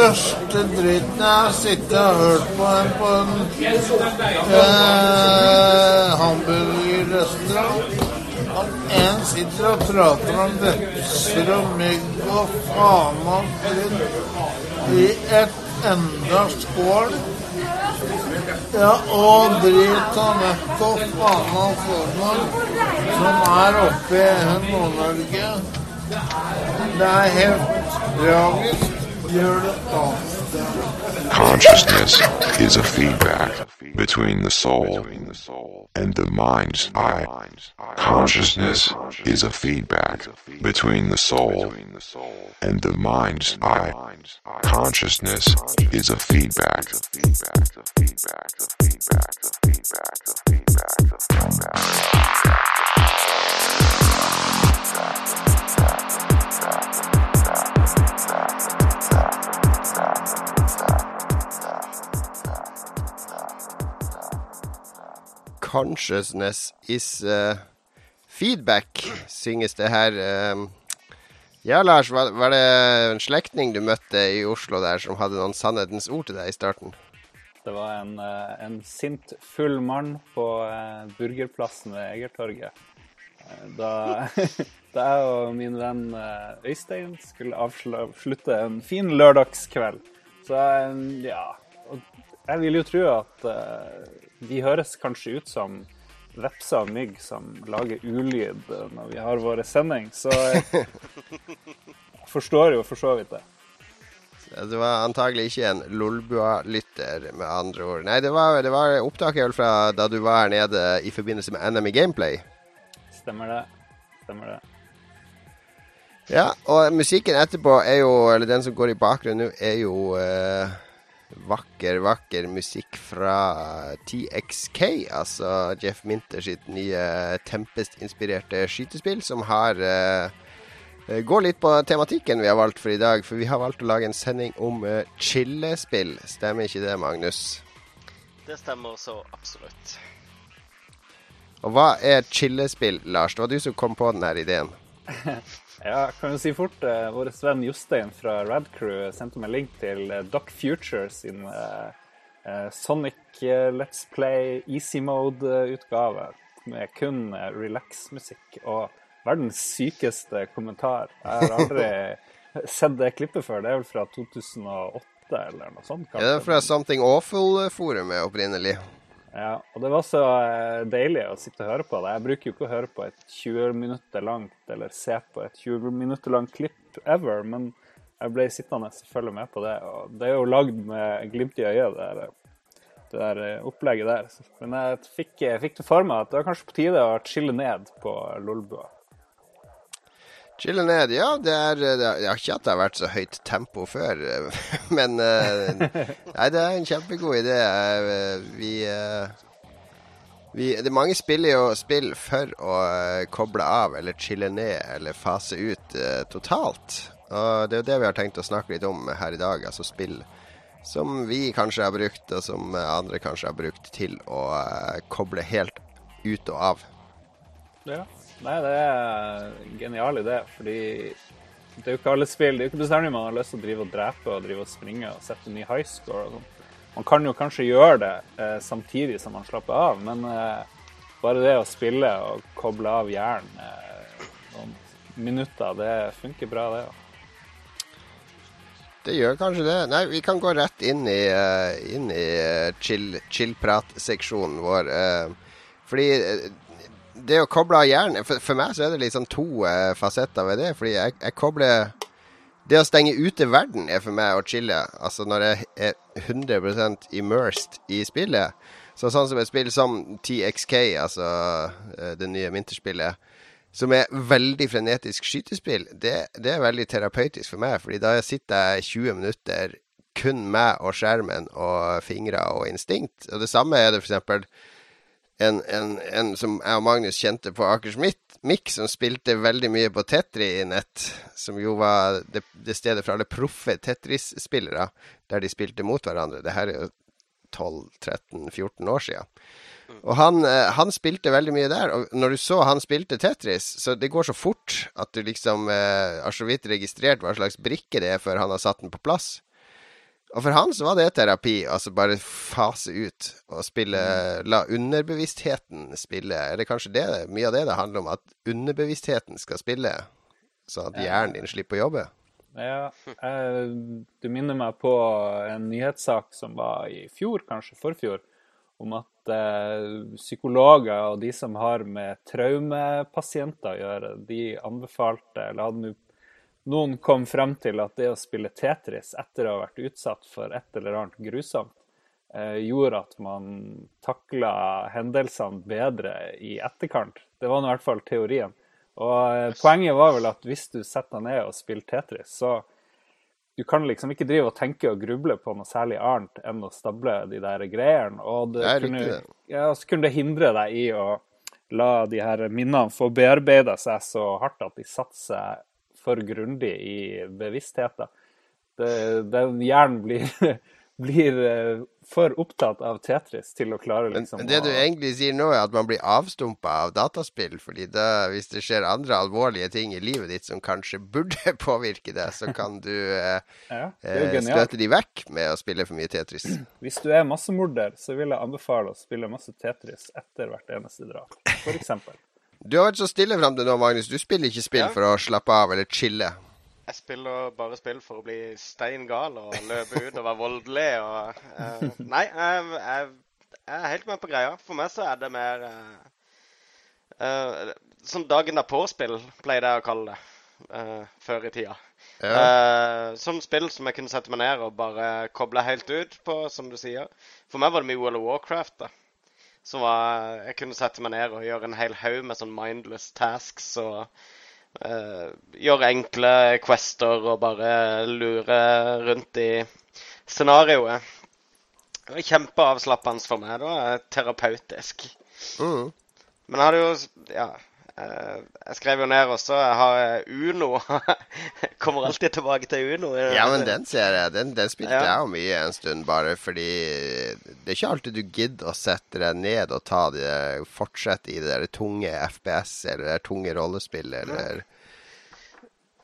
største driten jeg har sittet og hørt på en på en eh, hamburgerrestaurant. At en sitter og prater om vepser og mygg og faen og dritt i et enda skål. Ja, og drit og møkk og faen og formål som er oppe i Nord-Norge. Det er helt tragisk. Consciousness is a feedback between the soul and the mind's eye. Consciousness is a feedback between the soul and the mind's eye. Consciousness is a feedback. Consciousness is uh, feedback, synges det her. Um, ja, Lars, var, var det en slektning du møtte i Oslo der som hadde noen sannhetens ord til deg i starten? Det var en, eh, en sint, full mann på Burgerplassen ved Egertorget. Da, da jeg og min venn Øystein skulle avslutte en fin lørdagskveld. Så ja Jeg vil jo tro at vi høres kanskje ut som vepser og mygg som lager ulyd når vi har våre sending. Så jeg forstår jo for så vidt det. Det var antagelig ikke en Lolbua-lytter, med andre ord. Nei, det var, det var opptaket fra da du var her nede i forbindelse med NM i Gameplay. Stemmer det. Stemmer det. Ja, og musikken etterpå er jo, eller den som går i bakgrunnen nå, er jo eh, vakker, vakker musikk fra TXK. Altså Jeff Minter sitt nye Tempest-inspirerte skytespill, som har uh, Går litt på tematikken vi har valgt for i dag, for vi har valgt å lage en sending om uh, chillespill. Stemmer ikke det, Magnus? Det stemmer så absolutt. Og hva er chillespill, Lars? Det var du som kom på denne ideen. Ja, kan jo si fort. Uh, Vår venn Jostein fra Radcrew sendte meg link til uh, Doc Future sin uh, uh, Sonic uh, Let's Play Easy Mode-utgave med kun relax-musikk og verdens sykeste kommentar. Jeg har aldri sett det klippet før. Det er vel fra 2008 eller noe sånt. Ja, det er fra Something Awful-forumet opprinnelig. Ja, og det var så eh, deilig å sitte og høre på det. Jeg bruker jo ikke å høre på et 20 minutter langt eller se på et 20 minutter langt klipp ever, men jeg ble sittende og følge med på det. Og det er jo lagd med glimt i øyet, det der, det der eh, opplegget der. Men jeg fikk, jeg fikk det for meg at det var kanskje på tide å chille ned på Lolbua. Chille ned, ja. Det er, jeg har ikke at det har vært så høyt tempo før, men uh, Nei, det er en kjempegod idé. Vi, vi det, Mange spiller jo spill for å koble av eller chille ned eller fase ut totalt. Og det er jo det vi har tenkt å snakke litt om her i dag. Altså spill som vi kanskje har brukt, og som andre kanskje har brukt til å koble helt ut og av. Ja. Nei, det er en genial idé, fordi det er jo ikke alle spill Det er jo ikke bestandig man har lyst til å drive og drepe og drive og springe og sette ny high score og sånn. Man kan jo kanskje gjøre det eh, samtidig som man slapper av, men eh, bare det å spille og koble av hjernen eh, noen minutter, det funker bra, det. Ja. Det gjør kanskje det. Nei, vi kan gå rett inn i, uh, inn i uh, chill-prat-seksjonen chill vår. Uh, fordi det å koble av hjernen for, for, meg så er det sånn to eh, fasetter ved det. Fordi jeg, jeg, kobler Det å stenge ute verden er for meg å chille. Altså når jeg er 100% immersed i spillet. Så sånn som et spill som TXK, altså uh, det nye vinterspillet, som er veldig frenetisk skytespill, det, det, er veldig terapeutisk for meg. Fordi da sitter jeg 20 minutter kun meg og skjermen og fingre og instinkt. Og det samme er det eksempel en, en, en, som jeg og Magnus kjente på Akers Mikk, som spilte veldig mye på Tetri-nett, som jo var det, det stedet for alle proffe Tetris-spillere, der de spilte mot hverandre. Det her er jo 12-13-14 år siden. Og han, han, spilte veldig mye der. Og når du så han spilte Tetris, så det går så fort at du liksom eh, har så vidt registrert hva slags brikke det er før han har satt den på plass. Og for han så var det terapi, altså bare fase ut og spille La underbevisstheten spille. Er det kanskje det, mye av det det handler om, at underbevisstheten skal spille? Sånn at hjernen din slipper å jobbe? Ja, eh, du minner meg på en nyhetssak som var i fjor, kanskje forfjor, om at eh, psykologer og de som har med traumepasienter å gjøre, de anbefalte, eller hadde noen kom frem til at det å spille Tetris etter å ha vært utsatt for et eller annet grusomt, eh, gjorde at man takla hendelsene bedre i etterkant. Det var i hvert fall teorien. Og eh, poenget var vel at hvis du setter deg ned og spiller Tetris, så du kan liksom ikke drive og tenke og gruble på noe særlig annet enn å stable de der greiene. Og det, Det kunne, ja, så kunne det hindre deg i å la de her minnene få bearbeida seg så hardt at de satte seg for grundig i bevisstheten. Det, det, hjernen blir, blir eh, for opptatt av Tetris til å klare Men liksom det du egentlig sier nå, er at man blir avstumpa av dataspill. fordi da, hvis det skjer andre alvorlige ting i livet ditt som kanskje burde påvirke deg, så kan du eh, ja, Det eh, støte de vekk med å spille for mye Tetris. Hvis du er massemorder, så vil jeg anbefale å spille masse Tetris etter hvert eneste drap, f.eks. Du har vært så stille fram til nå, Magnus. Du spiller ikke spill Ja. for å slappe av eller chille. Jeg spiller bare spill for å bli stein gal og løpe ut og være voldelig og uh, Nei, jeg, jeg, jeg er helt med på greia. For meg så er det mer uh, uh, Sånn dagen derpå-spill, pleide jeg å kalle det Uh, før i tida. Ja. Uh, sånn spill som jeg kunne sette meg ned og bare koble helt ut på, som du sier. For meg var det mye World of Warcraft. da. Som var, jeg kunne sette meg ned og gjøre en hel haug med sånn mindless tasks og uh, gjøre enkle quester og bare lure rundt i scenarioet. Det var kjempeavslappende for meg. Det var terapeutisk. Mm. Men jeg hadde jo Ja. Eh, Jeg skrev jo ned også Jeg har eh, Uno. Kommer alltid tilbake til Uno. Ja, men den ser jeg. Den, den spilte Ja. jeg jo mye en stund, bare fordi det er ikke alltid du gidder å sette deg ned og ta det, fortsette i det der tunge FPS eller det tunge rollespill eller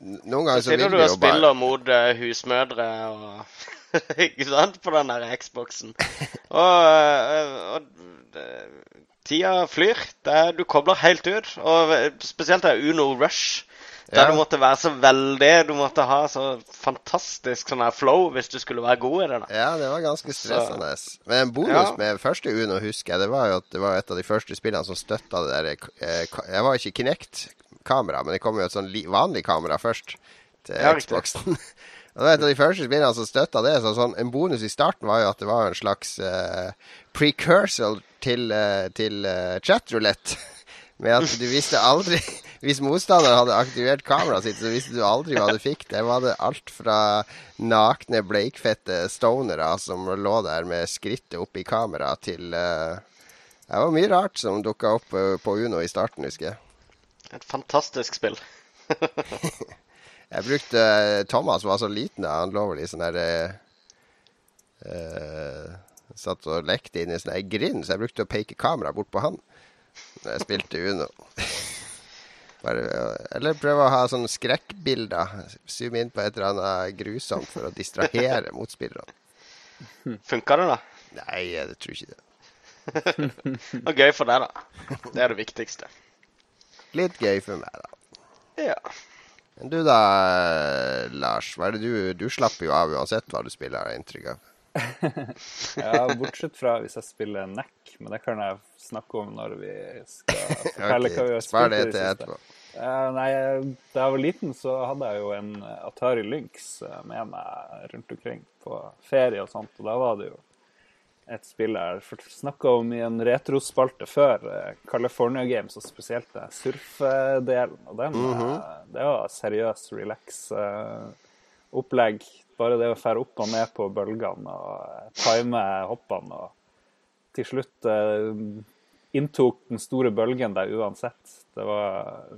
Noen ganger så Sitter vil du du og jo bare spiller mot eh, husmødre og Ikke sant? På den der Xboxen. Og, og, og tida flyr. Det er, du kobler helt ut. Og eh, spesielt det er Uno Rush. Der Ja. du måtte være så veldig Du måtte ha så fantastisk sånn her flow hvis du skulle være god i det. da. Ja, det var ganske stressende. Men en bonus Ja. med første Uno, husker jeg, det var jo at det var et av de første spillene som støtta det der eh, Jeg var ikke Kinect-kamera, men det kom jo et sånn vanlig kamera først til. Xboxen. Det var et av de første spillene som støtta det. Så sånn, en bonus i starten var jo at det var en slags uh, precursor til, uh, til uh, chatrulett. Med at du visste aldri Hvis motstanderen hadde aktivert kameraet sitt, så visste du aldri hva du fikk. Det var det alt fra nakne, bleikfette stonere som lå der med skrittet opp i kameraet, til uh, Det var mye rart som dukka opp eh, på Uno i starten, husker jeg. Et fantastisk spill. Jeg brukte eh, Thomas var så liten da. Han lå vel i sånn der eh, eh, Satt og lekte inni sånn der grind, så jeg brukte å peke kamera bort på han når jeg spilte Uno. Bare, eh, eller prøve å ha sånne skrekkbilder. Zoome inn på et eller annet grusomt for å distrahere motspillerne. Funka det, da? Nei, jeg tror ikke det. Og gøy for deg, da. Det er det viktigste. Litt gøy for meg, da. Ja. Men du da, Lars. Du, du slapper jo av uansett hva du spiller, har jeg inntrykk av. Ja, bortsett fra hvis jeg spiller NEC, men det kan jeg snakke om når vi skal fortelle hva vi har spilt i det siste. Eh, nei, da jeg var liten, så hadde jeg jo en Atari Lynx eh, med meg rundt omkring på ferie og sånt, og da var det jo et spill jeg snakka om i en retrospalte før, eh, California Games, og spesielt det surfedelen. Og den, eh, det var seriøs relax eh. Bare det å fære opp og ned på bølgene og time hoppene. Og til slutt inntok den store bølgen deg uansett. Det var,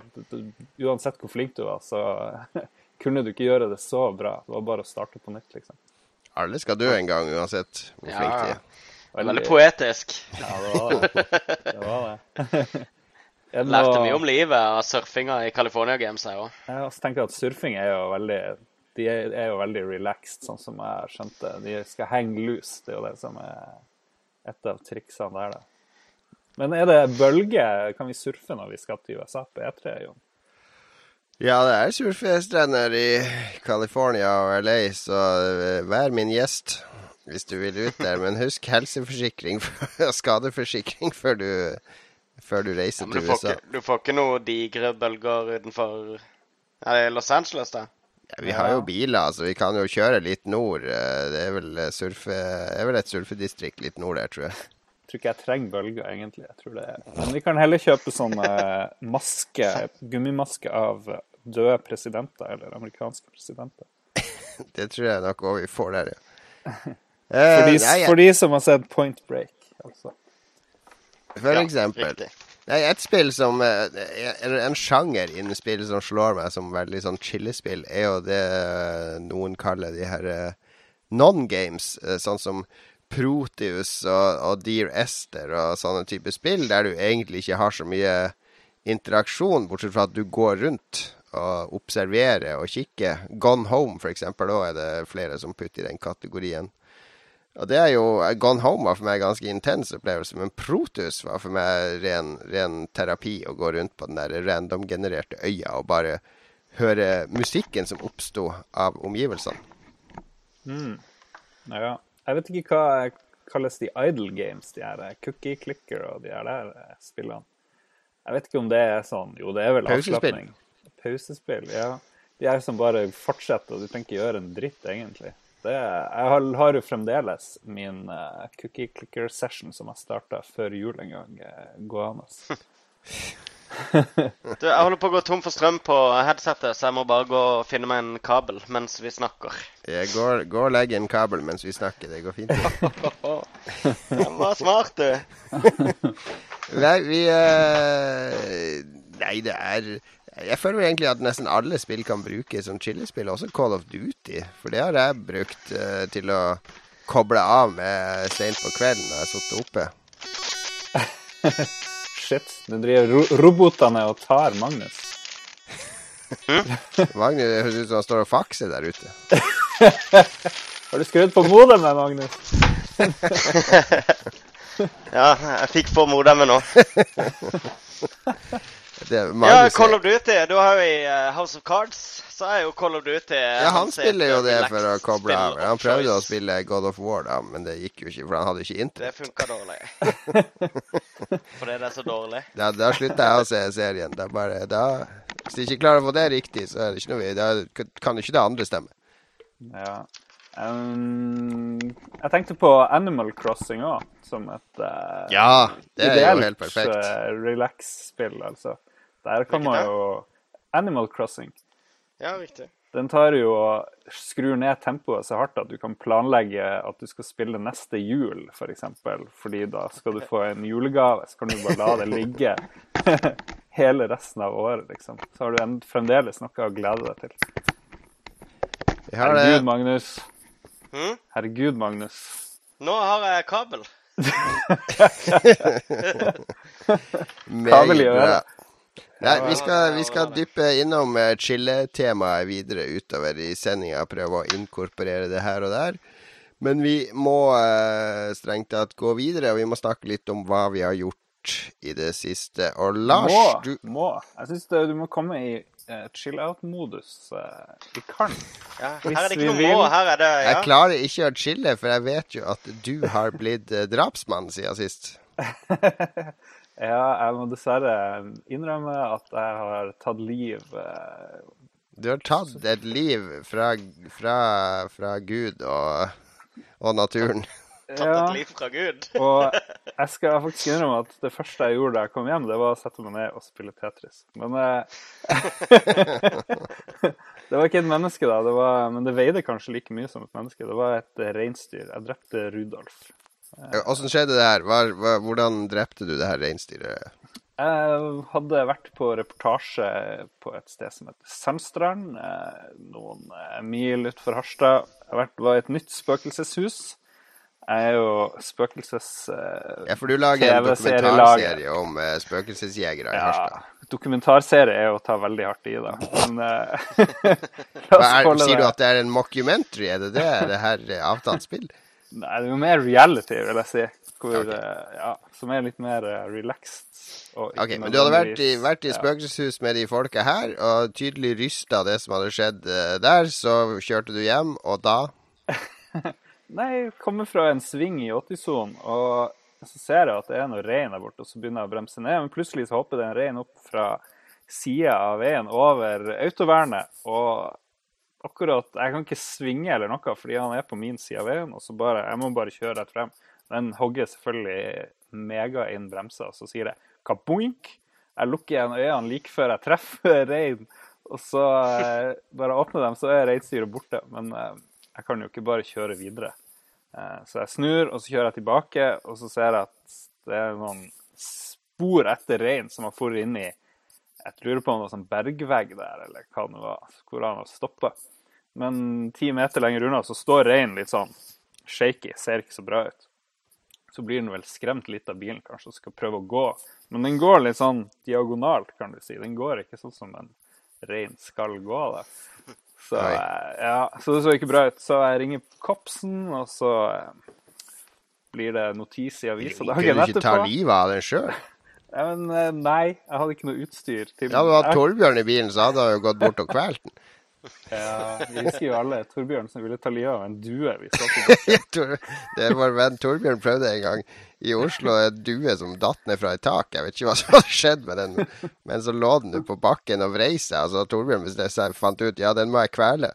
uansett hvor flink du var, så kunne du ikke gjøre det så bra. Det var bare å starte på nytt, liksom. Alle skal dø en gang, uansett hvor Ja. flink de er. Veldig poetisk. Ja, det var det. det, var det. Lærte mye om livet av surfinga i California Games, jeg òg. Jeg tenker at surfing er jo veldig de er, jo veldig relaxed, sånn som jeg skjønte. De skal henge loose. Det er jo det som er et av triksene der, da. Men er det bølge? Kan vi surfe når vi skal til USA på E3, Jon? Ja, det er surfestrender i California og LA, så eh, vær min gjest hvis du vil ut der. Men husk helseforsikring og skadeforsikring før du, før du reiser Ja, til USA. ikke, du får ikke noen digre bølger utenfor Los Angeles, da? Ja, vi har jo biler, så vi kan jo kjøre litt nord. Eh, Det er vel, eh, surfe, det er vel et surfedistrikt litt nord der, tror jeg. Tror ikke jeg trenger bølger, egentlig. Jeg tror det er. Men vi kan heller kjøpe sånne eh, maske, gummimaske av døde presidenter, eller amerikanske presidenter. Det tror jeg nok òg vi får der, ja. For Eh, de, nei, for de som har sett Point Break, altså. for eksempel. Nei, et spill som eh, Eller en sjanger innen spill som slår meg som veldig sånn chillespill, er jo det eh, noen kaller de her eh, non-games, eh, sånn som Proteus og, og Dear Esther og sånne typer spill, der du egentlig ikke har så mye interaksjon, bortsett fra at du går rundt og observerer og kikker. Gone Home, eksempel, da er det flere som putter i den kategorien. Og det er jo Gone Home var for meg en ganske intens opplevelse, men Protus var for meg ren, ren terapi å gå rundt på den der random-genererte øya og bare høre musikken som oppsto av omgivelsene. Ja. Jeg vet ikke hva kalles de idle games, de her eh, cookie clicker og de her der eh, spillene. Jeg vet ikke om det er sånn Jo, det er vel avslapning. Pausespill, ja. De er som bare fortsetter, og du trenger ikke gjøre en dritt, egentlig. Det, jeg har, har jo fremdeles min uh, cookie clicker session som jeg starta før jul en gang, uh, gående. Du, jeg holder på å gå tom for strøm på headsetet, så jeg må bare gå og finne meg en kabel mens vi snakker. Jeg går, går og legger en kabel mens vi snakker. Det går fint. Den var smart, du. Nei, vi uh, Nei, det er Jeg føler egentlig at nesten alle spill kan brukes som chillespill, også Call of Duty. For det har jeg brukt uh, til å koble av med seint på kvelden når jeg har sittet oppe. Shit. Nå driver ro robotene og tar Magnus. Magnus det høres ut som han står og fakser der ute. Har du skrudd på modemet, Magnus? Ja, jeg fikk på modemet nå. Det, Ja, Call of Duty. Du har jo i eh, House of Cards, så er jo Call of Duty eh, ja, han spiller jo det for å koble av. Han prøvde å spille God of War, da, men det gikk jo ikke, for han hadde ikke Det internett. funka dårlig. Fordi det er så dårlig. Da, da slutta jeg å se serien. Da bare, da, hvis de ikke klarer å få det riktig, så er det ikke noe Da kan jo ikke det andre stemme. Ja. Um, jeg tenkte på Animal Crossing òg, som et uh, Ja, det er jo ideelt, helt perfekt. eh, relax-spill, altså. Der kan man jo Animal Crossing. Ja, riktig. Den tar jo og skrur ned tempoet så hardt at du kan planlegge at du skal spille neste jul, f.eks. For eksempel. Fordi da skal du få en julegave, så kan du bare la det ligge hele resten av året, liksom. Så har du en, fremdeles noe å glede deg til. Vi har Herregud. Magnus. Hm? Herregud, Magnus. Nå har jeg kabel. Kabel i øret. Ja, vi skal, vi skal dyppe innom chilletemaet chille-temaet videre utover i sendinga. Prøve å inkorporere det her og der. Men vi må eh, strengt tatt gå videre, og vi må snakke litt om hva vi har gjort i det siste. Og Lars, må, du må. Jeg syns du må komme i eh, chill-out-modus. eh, vi kan. Ja, her er det ikke noe må. Her er det ja. Jeg klarer ikke å chille, for jeg vet jo at du har blitt eh, drapsmann siden sist. Ja, jeg må dessverre innrømme at jeg har tatt liv eh, Du har tatt et liv fra, fra, fra Gud og, og naturen. Tatt ja, et liv fra Gud. og jeg skal faktisk innrømme at det første jeg gjorde da jeg kom hjem, det var å sette meg ned og spille Tetris. Men eh, Det var ikke et menneske, da, det var, men det veide kanskje like mye som et menneske. Det var et reinsdyr. Jeg drepte Rudolf. Åssen skjedde det her? Hva, hva, hvordan drepte du det her reinsdyret? Jeg hadde vært på reportasje på et sted som heter Sandstrand, eh, noen eh, mil utenfor Harstad. Jeg var i et nytt spøkelseshus. Jeg er jo spøkelses... eh, Ja, for du lager en dokumentarserie om spøkelsesjegere i Ja, Harstad. Dokumentarserie er å ta veldig hardt i, da. Men la oss holde det. sier du at det er en mockumentary? Er det det? Det her avtalt spill? Nei, det er jo mer reality, vil jeg si. Hvor, eh, ja, som er litt mer eh, relaxed. Ok, Men du hadde vært i, vært i spøkelseshus med de folka her, og tydelig rysta det som hadde skjedd eh, der. Så kjørte du hjem, og da Nei, jeg kommer fra en sving i 80-sonen, og så ser jeg at det er noe rein der borte, og så begynner jeg å bremse ned. Men plutselig så hopper det en rein opp fra sida av veien over autovernet, og akkurat Jeg kan ikke svinge eller noe, fordi han er på min side av veien, og så bare Jeg må bare kjøre rett frem. Den hogger selvfølgelig mega inn bremsa, og så sier det kaboink. Jeg lukker igjen øynene like før jeg treffer rein, og så eh, bare åpner dem, så er reinsdyret borte. Men eh, jeg kan jo ikke bare kjøre videre. Eh, Så jeg snur, og så kjører jeg tilbake, og så ser jeg at det er noen spor etter rein som har dratt inn i Jeg lurer på det var sånn bergvegg der, eller hva det var, hvor han har stoppa. Men ti meter lenger unna så står reinen litt sånn shaky, ser ikke så bra ut. Så blir den vel skremt litt av bilen, kanskje, og skal prøve å gå. Men den går litt sånn diagonalt, kan du si. Den går ikke sånn som en rein skal gå. da. Så, eh, ja, så det så ikke bra ut. Så jeg ringer Kopsen, og så eh, blir det notis i avisa dagen du ikke ta etterpå. livet av deg sjøl? Ja, men eh, nei, jeg hadde ikke noe utstyr til Ja, du hadde Torbjørn i bilen, så hadde han jo gått bort og kvalt den. Ja, vi husker jo alle Torbjørn som ville ta livet av en due. Vi Det var venn Torbjørn prøvde en gang i Oslo en due som datt ned fra et tak. Jeg vet ikke hva som hadde skjedd med den, men så lå den jo på bakken og vrei seg. Altså Torbjørn fant ut ja, den må jeg kvele.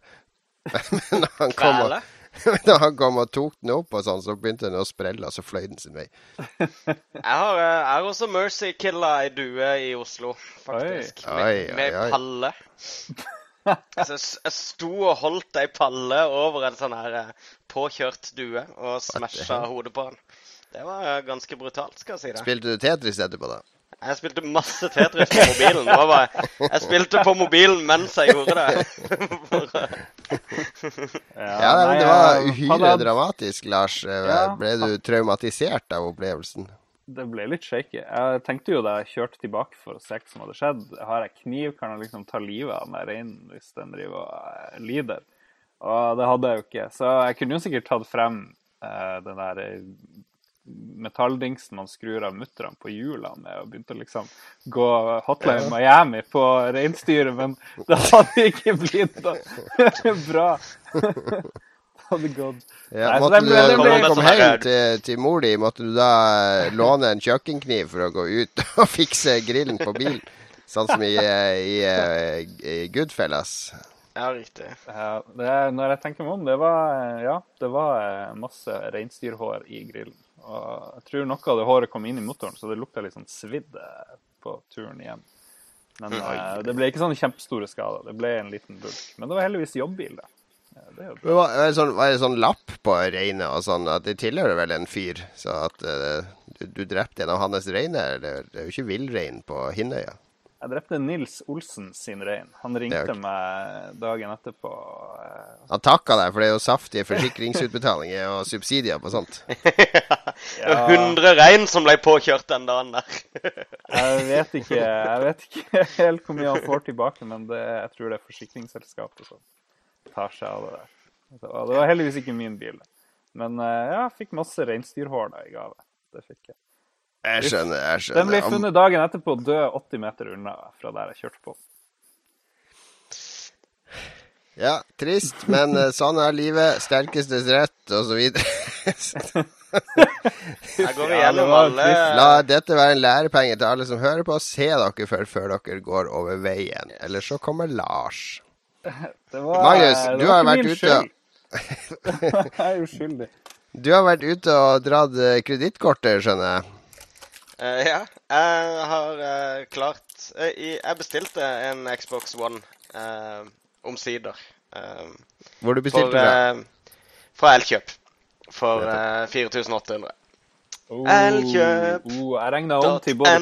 Men han kom og, Når han kom og tok den opp, og sånn, så begynte den å sprelle, og så fløy den sin vei. Jeg har, eh, jeg har også Mercy-killa ei due i Oslo, faktisk. Oi. Med, Oi, oi, med oi. palle. Altså, jeg jeg sto og holdt ei palle over en sånn her eh, påkjørt due og smasha hodet på den. Det var eh, ganske brutalt, skal jeg si det. Spilte du Tetris etterpå, da? Jeg spilte masse Tetris på mobilen. Det var bare, jeg spilte på mobilen mens jeg gjorde det. Ja, nei, men Det var uhyre hadde dramatisk, Lars. Eh, Ja. Ble du traumatisert av opplevelsen? Det ble litt shaky. Jeg tenkte jo da jeg kjørte tilbake for å se hva som hadde skjedd. Har jeg kniv, kan jeg liksom ta livet av den der reinen hvis den driver og eh, lider. Og det hadde jeg jo ikke. Så jeg kunne jo sikkert tatt frem eh, den der metalldingsen man skrur av mutterne på hjulene med, og begynte å liksom gå Hotline Miami på reinsdyret, men det hadde ikke blitt da. bra. det hadde gått Ja, Nei, måtte du, når du kom hjem til, til mor di, måtte du da låne en kjøkkenkniv for å gå ut og fikse grillen på bilen? Sånn som i, i, i Goodfellas. Ja, riktig. Ja, det, når jeg tenker meg om, det var, ja, det var masse reinsdyrhår i grillen. Og jeg tror noe av det håret kom inn i motoren, så det lukta litt sånn svidd eh, på turen hjem. Men uh, det ble ikke sånne kjempestore skader. Det ble en liten bulk. Men det var heldigvis jobbbil, da. Ja, det er jo bra. Men Var, var, det sånn, var det sånn lapp på reinet og sånn at det tilhører vel en fyr? Så at uh, du, du drepte en av hans reiner? Det, det er jo ikke villrein på Hinnøya. Jeg drepte Nils Olsen sin rein. Han ringte er meg dagen etterpå. Han takka deg, for det er jo saftige forsikringsutbetalinger og subsidier på sånt. Ja. 100 rein som ble påkjørt den dagen der. Jeg vet ikke, jeg vet ikke helt hvor mye han får tilbake, men det, jeg tror det er forsikringsselskapet som tar seg av det der. Det var heldigvis ikke min bil. Men eh, ja, jeg fikk masse reinsdyrhår i gave. Det fikk jeg. Jeg skjønner, jeg skjønner. Den ble funnet dagen etterpå død 80 meter unna fra der jeg kjørte på. Ja, trist, men eh, sånn er livet. Sterkestes rett, og så videre. Her går vi gjennom alle La dette være en lærepenge til alle som hører på. Se dere før, før dere går over veien. Eller så kommer Lars. Det var, Magnus, det du har ikke vært min ute- skyld. jeg er uskyldig. Du har vært ute og dratt eh, kredittkortet, skjønner jeg. Uh, ja, jeg har uh, klart uh, Jeg bestilte en Xbox One uh, omsider. eh, Hvor du bestilte fra. Uh, fra Elkjøp. For uh, 4800. Oh, Elkjøp. oh, jeg regna om,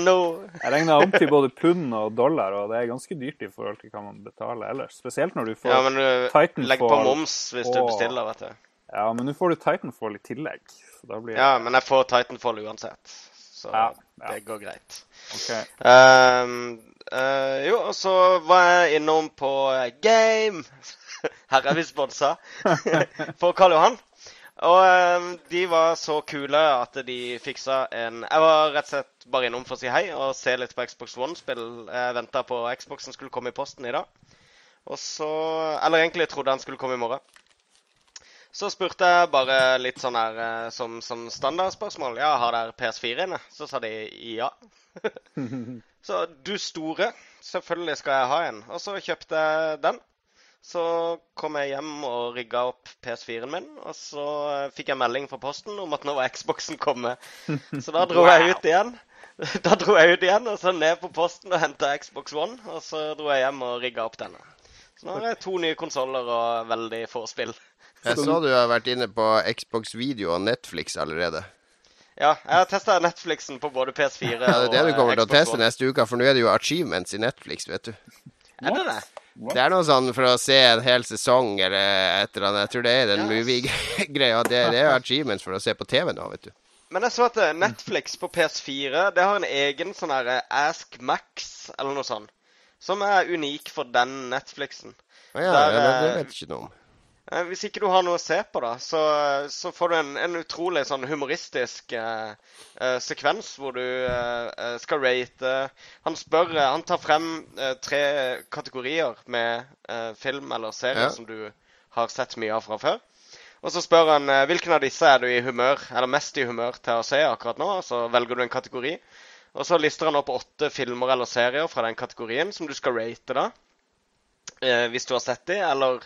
.no. om til både pund og dollar, og det er ganske dyrt i forhold til hva man betaler ellers. Spesielt når du får Ja, men du Titanfall legger på moms hvis du bestiller, vet du. Ja, men nå får du Titanfall i tillegg. Så da blir Ja, men jeg får Titanfall uansett. Så Ja, ja. det går greit. OK. Ehm, eh, jo, og så var jeg innom på eh, Game. Her er vi sponsa. på Karl Johan. Og um, de var så kule at de fiksa en Jeg var rett og slett bare innom for å si hei og se litt på Xbox One-spill. Jeg venta på Xboxen skulle komme i posten i dag. Og så Eller egentlig trodde han skulle komme i morgen. Så spurte jeg bare litt sånn her som, som standardspørsmål. Ja, har dere PS4 inne? Så sa de ja. så du store, selvfølgelig skal jeg ha en. Og så kjøpte jeg den. Så kom jeg hjem og rigga opp PS4-en min, og så fikk jeg melding fra posten om at nå var Xboxen kommet. Så da dro jeg ut igjen. Da dro jeg ut igjen og så ned på posten og henta Xbox One. Og så dro jeg hjem og rigga opp denne. Så nå har jeg to nye konsoller og veldig få spill. Jeg så du har vært inne på Xbox Video og Netflix allerede. Ja, jeg har testa Netflixen på både PS4 og Xbox. Ja, det er det du kommer til å teste neste uke, for nå er det jo achievements i Netflix, vet du. Er det det? Det er noe sånn for å se en hel sesong eller et eller annet. Jeg tror det er den yes. movie-greia. Det, det er achievements for å se på TV nå, vet du. Men jeg så at eh, Netflix på PS4 det har en egen sånn her eh, Ask Max eller noe sånt. Som er unik for den Netflixen. Ja, Der, ja, det eh, vet jeg ikke noe om. Eh, Hvis ikke du har noe å se på, da, så, så får du en, en utrolig sånn humoristisk eh, eh, sekvens hvor du eh, eh, skal rate Han spør eh, Han tar frem tre kategorier med film eller serie Ja. som du har sett mye av fra før. Og så spør han hvilken av disse er du i humør, eller mest i humør til å se akkurat nå. og Så velger du en kategori. Og så lister han opp åtte filmer eller serier fra den kategorien som du skal rate, da. Eh, hvis du har sett de, eller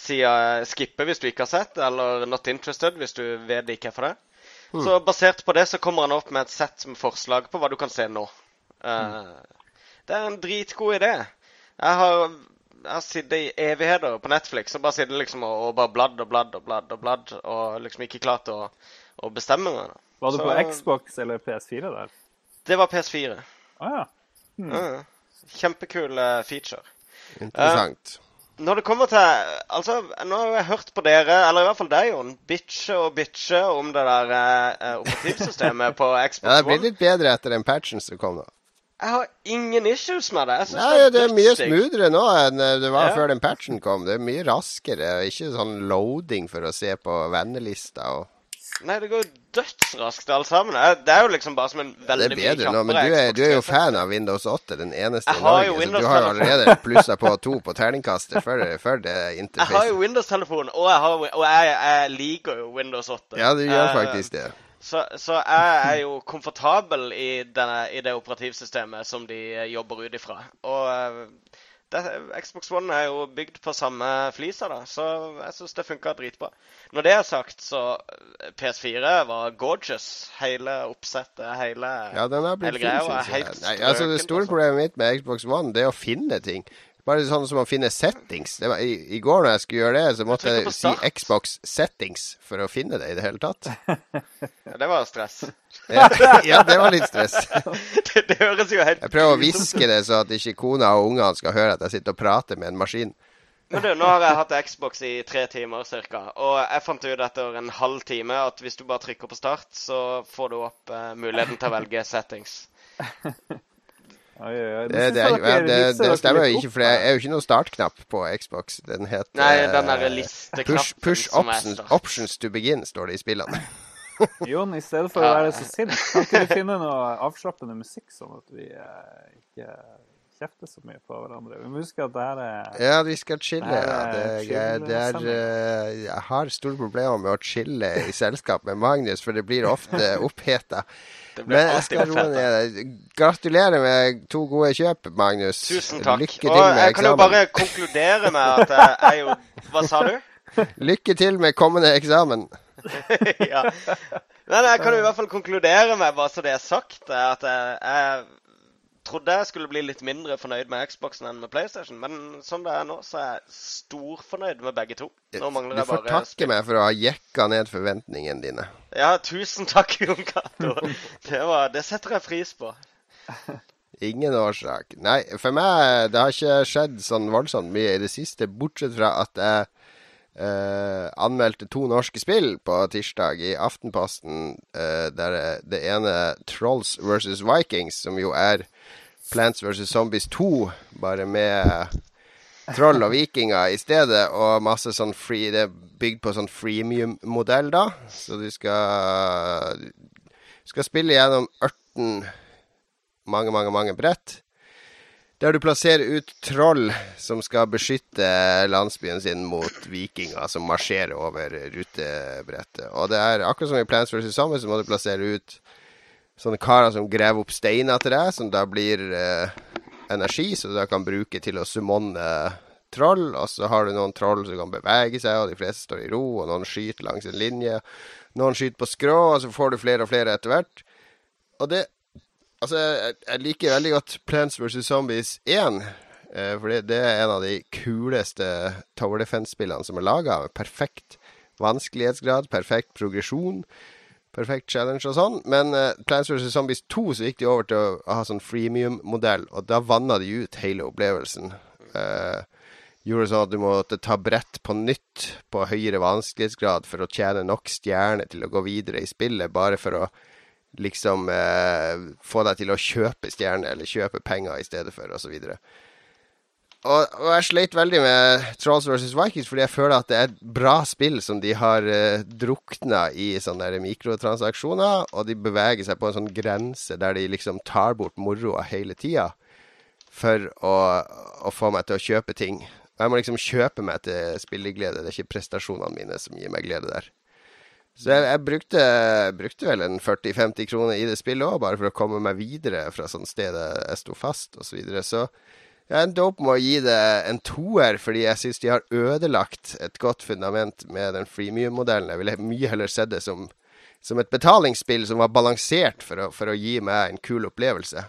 si eh, skippe hvis du ikke har sett, eller not interested hvis du vet det ikke er for det. Så basert på det så kommer han opp med et sett med forslag på hva du kan se nå. Eh, Det er en dritgod idé. Jeg har, jeg har sittet i evigheter på Netflix og bare sittet liksom og, og bare bladd og bladd og bladd og bladd, og liksom ikke klart å, å bestemme meg. Var du Så- på Xbox eller PS4 der? Det var PS4. Ah, ja. Ja. Kjempekul eh, feature. Interessant. Når det kommer til Altså, nå har jeg hørt på dere, eller i hvert fall deg, Jon, bitche og bitche om det der eh, operativsystemet på Xbox One. Ja, det blir litt bedre etter den patchen som kom, da. Jeg har ingen issues med det. Jeg synes Nei, det er mye smoothere nå enn eh, det var Ja. før den patchen kom. Det er mye raskere. Ikke sånn loading for å se på vennelista og Nei, det går jo dødsraskt alt sammen. Det er jo liksom bare som en Det veldig er mye bedre nå, men du er, du er jo fan av Windows 8, den eneste i Norge. Så du har jo allerede plussa på to på terningkastet før, før det Jeg har jo. Windows-telefon, og, jeg, har, og jeg, jeg liker jo Windows 8. Ja, du gjør Eh, faktisk det. Så, så jeg er jo komfortabel i, denne, i det operativsystemet som de jobber ut ifra. Og eh, det, Xbox One er jo bygd på samme flisa, da, så jeg syns det funka dritbra. Når det er sagt, så eh, PS4 var gorgeous. Hele oppsettet, hele Ja, den har blitt hele greia var helt Nei, altså, det store altså. problemet mitt med Xbox One, det er å finne ting. Bare sånn som å finne settings. Det var, i, I går når jeg skulle gjøre det, så måtte jeg, jeg si. Xbox settings for å finne det i det hele tatt. Ja, det var stress. Ja, ja det var litt stress. det, det høres jo helt Jeg prøver å hviske det så at ikke kona og ungene skal høre at jeg sitter og prater med en maskin. Men du, nå har jeg hatt Xbox i tre timer ca. Og jeg fant ut etter en halv time at hvis du bare trykker på start, så får du opp uh, muligheten til å velge settings. Oi, oi. Det, det, er, ja, det, det stemmer jo ikke, for det er jo ikke noe startknapp på Xbox. Den heter Nei, den der eh, listeknappen Push, push som er options, options to begin, står det i spillene. Jon, i stedet for å være så sint, kan ikke du finne noe avslappende musikk, sånn at vi eh, ikke kjefter så mye på hverandre? Vi må huske at det her er Ja, vi skal chille. Nei, Ja. Det, det er er- det er, eh, jeg har store problemer med å chille i selskap med Magnus, for det blir ofte oppheta. Det blir Men alltid ned. Gratulerer med to gode kjøp, Magnus. Tusen takk. Lykke til Og med jeg kan jo bare konkludere med at jeg er jo Hva sa du? Lykke til med kommende eksamen. ja. Men jeg kan jo i hvert fall konkludere med, bare så det er sagt, at jeg, jeg trodde jeg skulle bli litt mindre fornøyd med Xboxen enn med PlayStation. Men som det er nå, så er jeg storfornøyd med begge to. Nå mangler Du får takke meg for å ha jekka ned forventningene dine. Ja, tusen takk, Jon Cato. Det, det setter jeg pris på. Ingen årsak. Nei, for meg det har ikke skjedd sånn voldsomt mye i det siste, bortsett fra at jeg eh, anmeldte to norske spill på tirsdag i Aftenposten. eh, der er det ene Trolls versus Vikings, som jo er Plants vs. Zombies 2, bare med troll og vikinger i stedet, og masse sånn free Det er bygd på sånn freemium-modell, da. Så du skal skal spille gjennom 18 mange, mange, mange brett. Der du plasserer ut troll som skal beskytte landsbyen sin mot vikinger som marsjerer over rutebrettet. Og det er akkurat som i Plants vs. Zombies, så må du plassere ut sånne karer som graver opp steiner til deg, som da blir eh, energi, så du kan bruke til å summonne troll. Og så har du noen troll som kan bevege seg, og de fleste står i ro, og noen skyter langs en linje. Noen skyter på skrå, og så får du flere og flere etter hvert. Og det Altså, jeg, jeg liker veldig godt Plants vs. Zombies 1. Eh, for det, det er en av de kuleste Tower Defense-spillene som er laga. Perfekt vanskelighetsgrad, perfekt progresjon, perfekt challenge og sånn. Men uh, Plants vs. Zombies 2 så gikk de over til å, ha sånn freemium-modell, og da vanna de ut hele opplevelsen. Uh, gjorde sånn at du måtte ta brett på nytt på høyere vanskelighetsgrad for å tjene nok stjerner til å gå videre i spillet, bare for å liksom uh, få deg til å kjøpe stjerner eller kjøpe penger i stedet for, osv. Og, og, og jeg sleit veldig med Trolls vs. Vikings fordi jeg føler at det er et bra spill som de har uh, drukna i sånne der mikrotransaksjoner, og de beveger seg på en sånn grense der de liksom tar bort moroa hele tida for å, å få meg til å kjøpe ting. Og jeg må liksom kjøpe meg til spilleglede. Det er ikke prestasjonene mine som gir meg glede der. Så jeg, jeg brukte, brukte, vel en 40-50 kroner i det spillet òg, bare for å komme meg videre fra sånn sted jeg sto fast, osv. Så, videre. så jeg endte opp med å gi det en toer, fordi jeg syns de har ødelagt et godt fundament med den freemium-modellen. Jeg ville mye heller sett det som, som, et betalingsspill som var balansert for å, for å gi meg en kul opplevelse.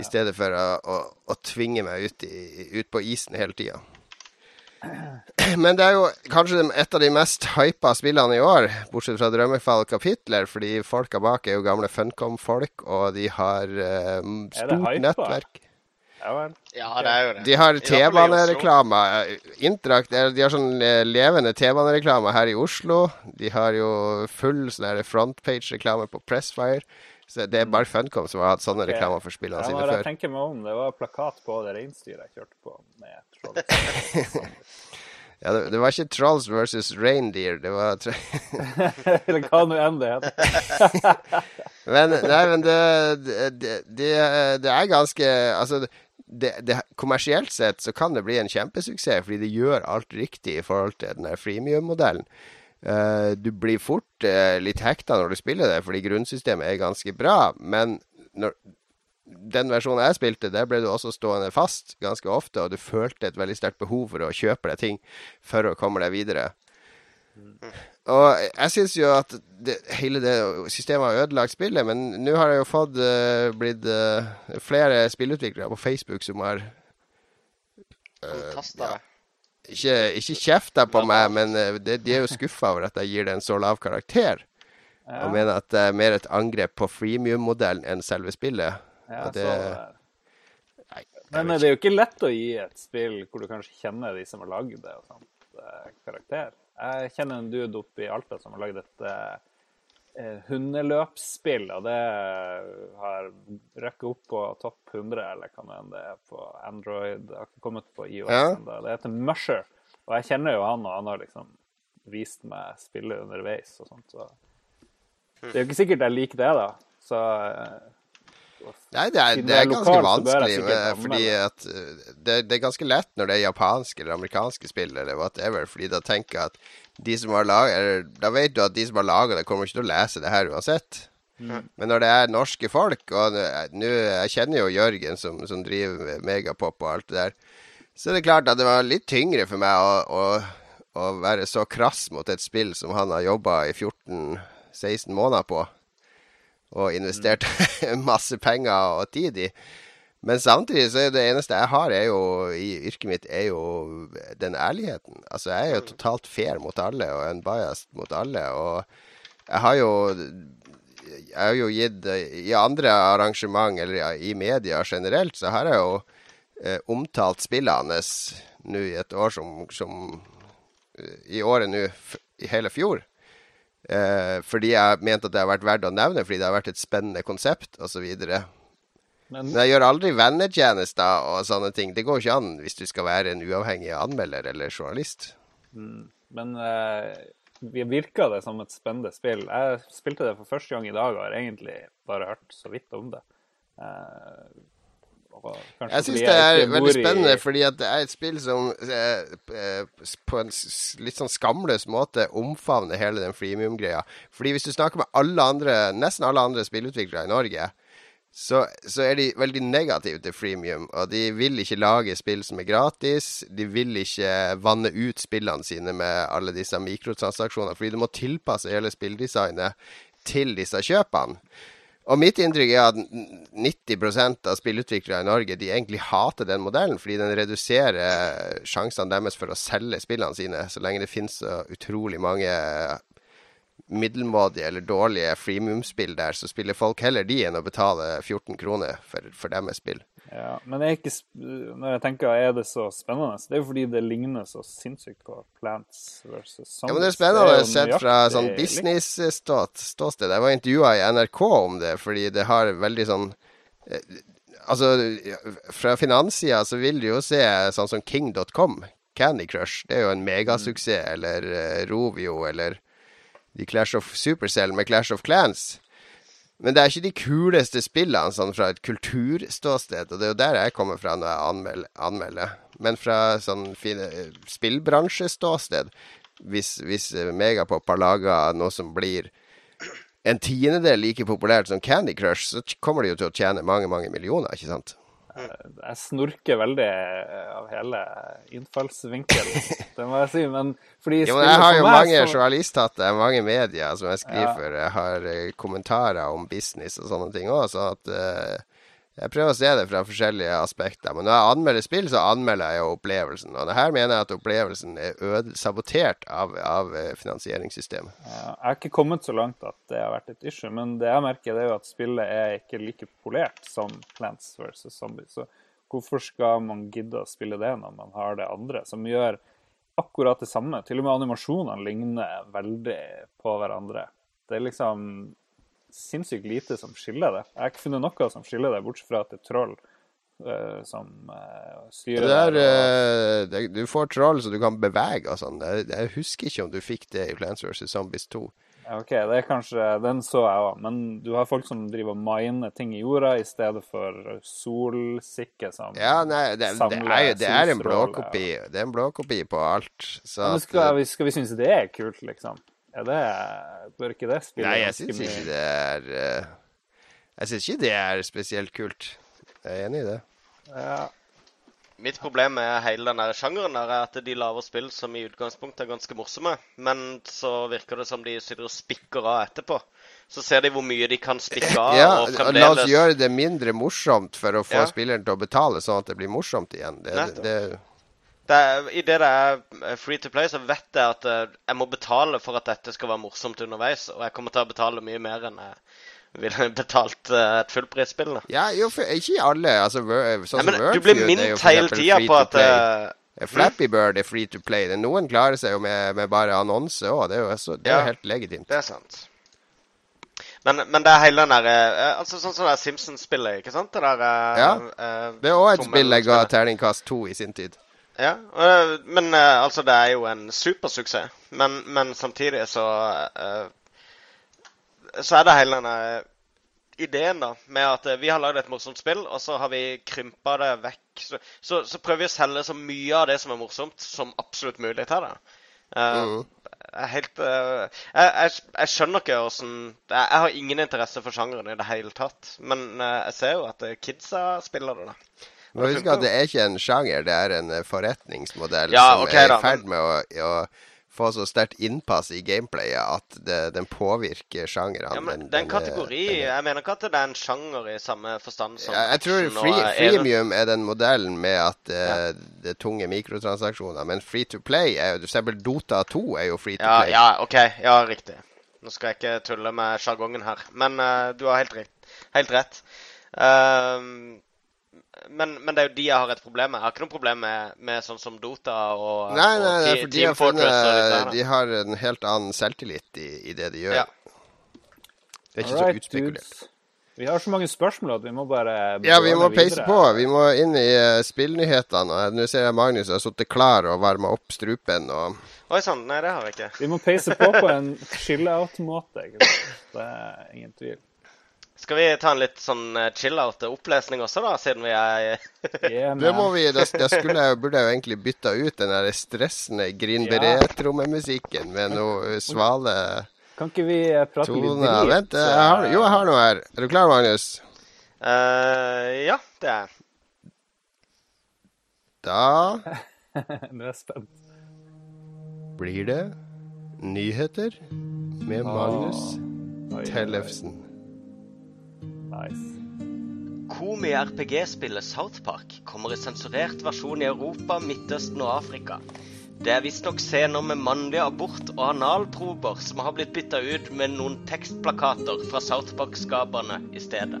I stedet for å, å, å tvinge meg ut, i, ut, på isen hele tida. Men det er jo kanskje et av de mest hypa spillene i år, bortsett fra Drømmefall kapitler, fordi folka bak er jo gamle Funcom-folk, og de har uh, stort nettverk. Ja, ja, det er jo det. De har T-banereklame. Interact de har sånn eh, levende T-banereklame her i Oslo. De har jo full sånn frontpage-reklame på Pressfire. Så det er bare Funcom som har hatt sånne okay. reklamer for spillene sine før. Jeg tenker meg om, Det var plakat på det reinsdyret jeg kjørte på med Trolls. ja, det, det, var ikke Trolls versus Reindeer, det var Eller hva nå enn det heter. men nei, men det, det, det, det er ganske Altså, det, det, kommersielt sett så kan det bli en kjempesuksess, fordi det gjør alt riktig i forhold til den freemium-modellen. Uh, du blir fort uh, litt hekta når du spiller det, fordi grunnsystemet er ganske bra. Men når, den versjonen jeg spilte, der ble du også stående fast ganske ofte, og du følte et veldig sterkt behov for å kjøpe deg ting for å komme deg videre. Og jeg syns jo at det, hele det systemet har ødelagt spillet, men nå har jeg jo fått uh, blitt flere spillutviklere på Facebook som har uh, ikke, ikke kjefta på meg, men de, er jo skuffa over at jeg gir det en så lav karakter. Ja. Og mener at det er mer et angrep på freemium-modellen enn selve spillet. Ja, det, nei, men det er jo ikke lett å gi et spill hvor du kanskje kjenner de som har lagd det, og sånt, karakter. Jeg kjenner en dude oppe i Alta som har lagd et eh, eh, hundeløpsspill, og det har røkket opp på topp 100, eller hva det er på Android. Det har ikke kommet på IOS ja. ennå. Det heter Musher. Og jeg kjenner jo han, og han har liksom vist meg spillet underveis og sånt. Så det er jo ikke sikkert jeg liker det, da. Så eh, Nei, det er, det er ganske vanskelig, med, fordi at eh, det, det, er ganske lett når det er japanske eller amerikanske spill eller whatever, fordi da tenker jeg at de som har laget Da vet du at de som har laga det, kommer ikke til å lese det her uansett. Mm. Men når det er norske folk, og nå Jeg kjenner jo Jørgen som, som driver Megapop og alt det der, så er det klart at det var litt tyngre for meg å, å, å være så krass mot et spill som han har jobba i 14-16 måneder på, og investert mm. masse penger og tid i. Men samtidig så er det eneste jeg har er jo, i yrket mitt, er jo den ærligheten. Altså, jeg er jo totalt fair mot alle og en bias mot alle. Og jeg har jo Jeg har jo gitt I andre arrangement, eller i media generelt, så har jeg jo eh, omtalt spillene nå i et år som, som i året nå, i hele fjor. Eh, fordi jeg mente at det har vært verdt å nevne, fordi det har vært et spennende konsept osv. Men Men jeg gjør aldri vennetjenester og sånne ting. Det går ikke an hvis du skal være en uavhengig anmelder eller journalist. Men eh, vi virka det som et spennende spill. Jeg spilte det for første gang i dag og har egentlig bare hørt så vidt om det. Eh, Jeg syns det er veldig spennende, fordi at det er et spill som eh, eh, på en litt sånn skamløs måte omfavner hele den freemium-greia. Fordi hvis du snakker med alle andre, nesten alle andre spillutviklere i Norge, så, så er de veldig negative til freemium. Og de vil ikke lage spill som er gratis. De vil ikke vanne ut spillene sine med alle disse mikrotransaksjonene, fordi du må tilpasse hele spilldesignet til disse kjøpene. Og mitt inntrykk er at 90% av spillutviklere i Norge de egentlig hater den modellen, fordi den reduserer sjansene deres for å selge spillene sine, så lenge det finnes så utrolig mange middelmådige eller dårlige freemium-spill der, så spiller folk heller de enn å betale 14 kroner for, for deres spill. Ja, men jeg er ikke, når jeg tenker er det så spennende, det er jo fordi det ligner så sinnssykt på Plants vs. Zombies. Ja, men det er spennende jo sett fra sånn business-ståsted. Jeg var intervjua i NRK om det, fordi det har veldig sånn eh, Altså, fra finanssida så vil du jo se sånn som King.com, Candy Crush. Det er jo en megasuksess. Eller eh, Rovio, eller de Clash of Supercell med Clash of Clans. Men det er ikke de kuleste spillene sånn fra et kulturståsted, og det er jo der jeg kommer fra når jeg anmelder. anmelder. Men fra sånn fine, spillbransjeståsted, hvis, hvis eh, Megapop har laga noe som blir en tiendedel like populært som Candy Crush, så kommer de jo til å tjene mange, mange millioner, ikke sant? Jeg snorker veldig eh, av hele innfallsvinkelen, det må jeg si. Men fordi Jo, men jeg har jo meg mange så- journalisthatter, mange medier som jeg skriver Ja. for. Jeg har eh, kommentarer om business og sånne ting òg, så at eh, jeg prøver å se det fra forskjellige aspekter. Men når jeg anmelder spill, så anmelder jeg jo opplevelsen. Og her mener jeg at opplevelsen er sabotert av, av eh, finansieringssystemet. Jeg har ikke kommet så langt at det har vært et issue, men det jeg merker, er jo at spillet er ikke like polert som Plants vs. Zombies. Så hvorfor skal man gidde å spille det når man har det andre, som gjør akkurat det samme? Til og med animasjonene ligner veldig på hverandre. Det er liksom sinnssykt lite som skiller det. Jeg har ikke funnet noe som skiller det, bortsett fra at det er troll eh, som uh, styrer Det er, der, og- eh, det, du får troll så du kan bevege og sånn. Jeg, jeg husker ikke om du fikk det i Plants vs. Zombies 2. OK, det er kanskje Den så jeg òg, men du har folk som driver og miner ting i jorda i stedet for solsikke som Ja, nei, det, det, er, jo- det er en blåkopi. Ja. Det er en blåkopi på alt. Så Men skal, at, vi, skal vi synes det er kult, liksom? Er det Bør ikke det spille Nei, jeg syns ikke det er eh, Jeg syns ikke det er spesielt kult. Jeg er enig i det. Ja, Mitt problem med hele denne sjangeren er at de lager spill som i utgangspunktet er ganske morsomme, men så virker det som de sitter og spikker av etterpå. Så ser de hvor mye de kan spikke av, Ja, og La oss gjøre det mindre morsomt for å få Ja. spilleren til å betale, sånn at det blir morsomt igjen. Det, det, det er, I det det er free to play, så vet jeg at eh, jeg må betale for at dette skal være morsomt underveis, og jeg kommer til å betale mye mer enn jeg ville betalt eh, et fullprisspill. ja, jo, for, ikke alle. Altså, sånn men som du blir minnet hele tida på at eh, Flappy Bird er free to play. Noen klarer seg jo med, med bare annonse òg. Det er jo altså, det er Ja. helt legitimt. Det er sant. Men, men det er hele den derre Altså sånn som det Simpsons-spillet, ikke sant? Det der eh, Ja. Uh, Det er òg et spill jeg ga terningkast to i sin tid. Ja, øh, men øh, altså det er jo en supersuksess. Men, men samtidig så øh, Så er det hele denne ideen da, med at vi har lagd et morsomt spill, og så har vi krympa det vekk. Så, så, så prøver vi å selge så mye av det som er morsomt, som absolutt mulig til det. Eh, Mhm. jeg helt jeg, jeg, jeg skjønner ikke åssen jeg, jeg har ingen interesse for sjangeren i det hele tatt. Men jeg ser jo at kidsa spiller det, da. Men husk at det er ikke en sjanger, det er en eh, forretningsmodell Ja, som okay, er i ferd med å, å få så sterkt innpass i gameplayet at det, den påvirker sjangeren. Ja, men Den- den kategori. den Jeg mener ikke at det er en sjanger i samme forstand som Ja, jeg tror free, freemium er den modellen med at eh, det er tunge mikrotransaksjoner. Men free to play er jo eksempel Dota 2 er jo free to Ja, play. ja, OK. Ja, riktig. Nå skal jeg ikke tulle med sjargongen her, men uh, du har helt rett. Helt rett. Ehm, Men, men det er jo de jeg har et problem med. Jeg har ikke noe problem med, med sånn som Dota og, Nei, nei, og nei, for de har, funnet, de har en helt annen selvtillit i, i det de gjør. Ja. Det er ikke Alright, så utspekulert. dudes. Vi har så mange spørsmål at vi må bare Ja, vi må peise på. Vi må inn i uh, spillnyhetene. og Nå ser jeg Magnus har sittet klar og varma opp strupen. og Oi sann, nei, det har vi ikke. Vi må peise på på en chill-out-måte. Det er ingen tvil. Skal vi ta en litt sånn eh, chill-out-opplesning også, da, siden vi er Yeah, Det må vi, da, da skulle jeg, burde jeg jo egentlig bytta ut den der stressende Green Beret-trommemusikken med noe uh, svale Kan ikke vi prate prate litt toner. drit? Vent, jeg har, jo, jeg har noe her. Er du klar, Magnus? Uh, Ja, det er jeg. Da Nå er jeg spent. blir det nyheter med Magnus Oi, oi, oi. Tellefsen. Nice. Komi-RPG-spillet Southpark kommer i sensurert versjon i Europa, Midtøsten og Afrika. Det er visstnok scener med mannlig abort- og analprober som har blitt bytta ut med noen tekstplakater fra South Park-skaperne i stedet.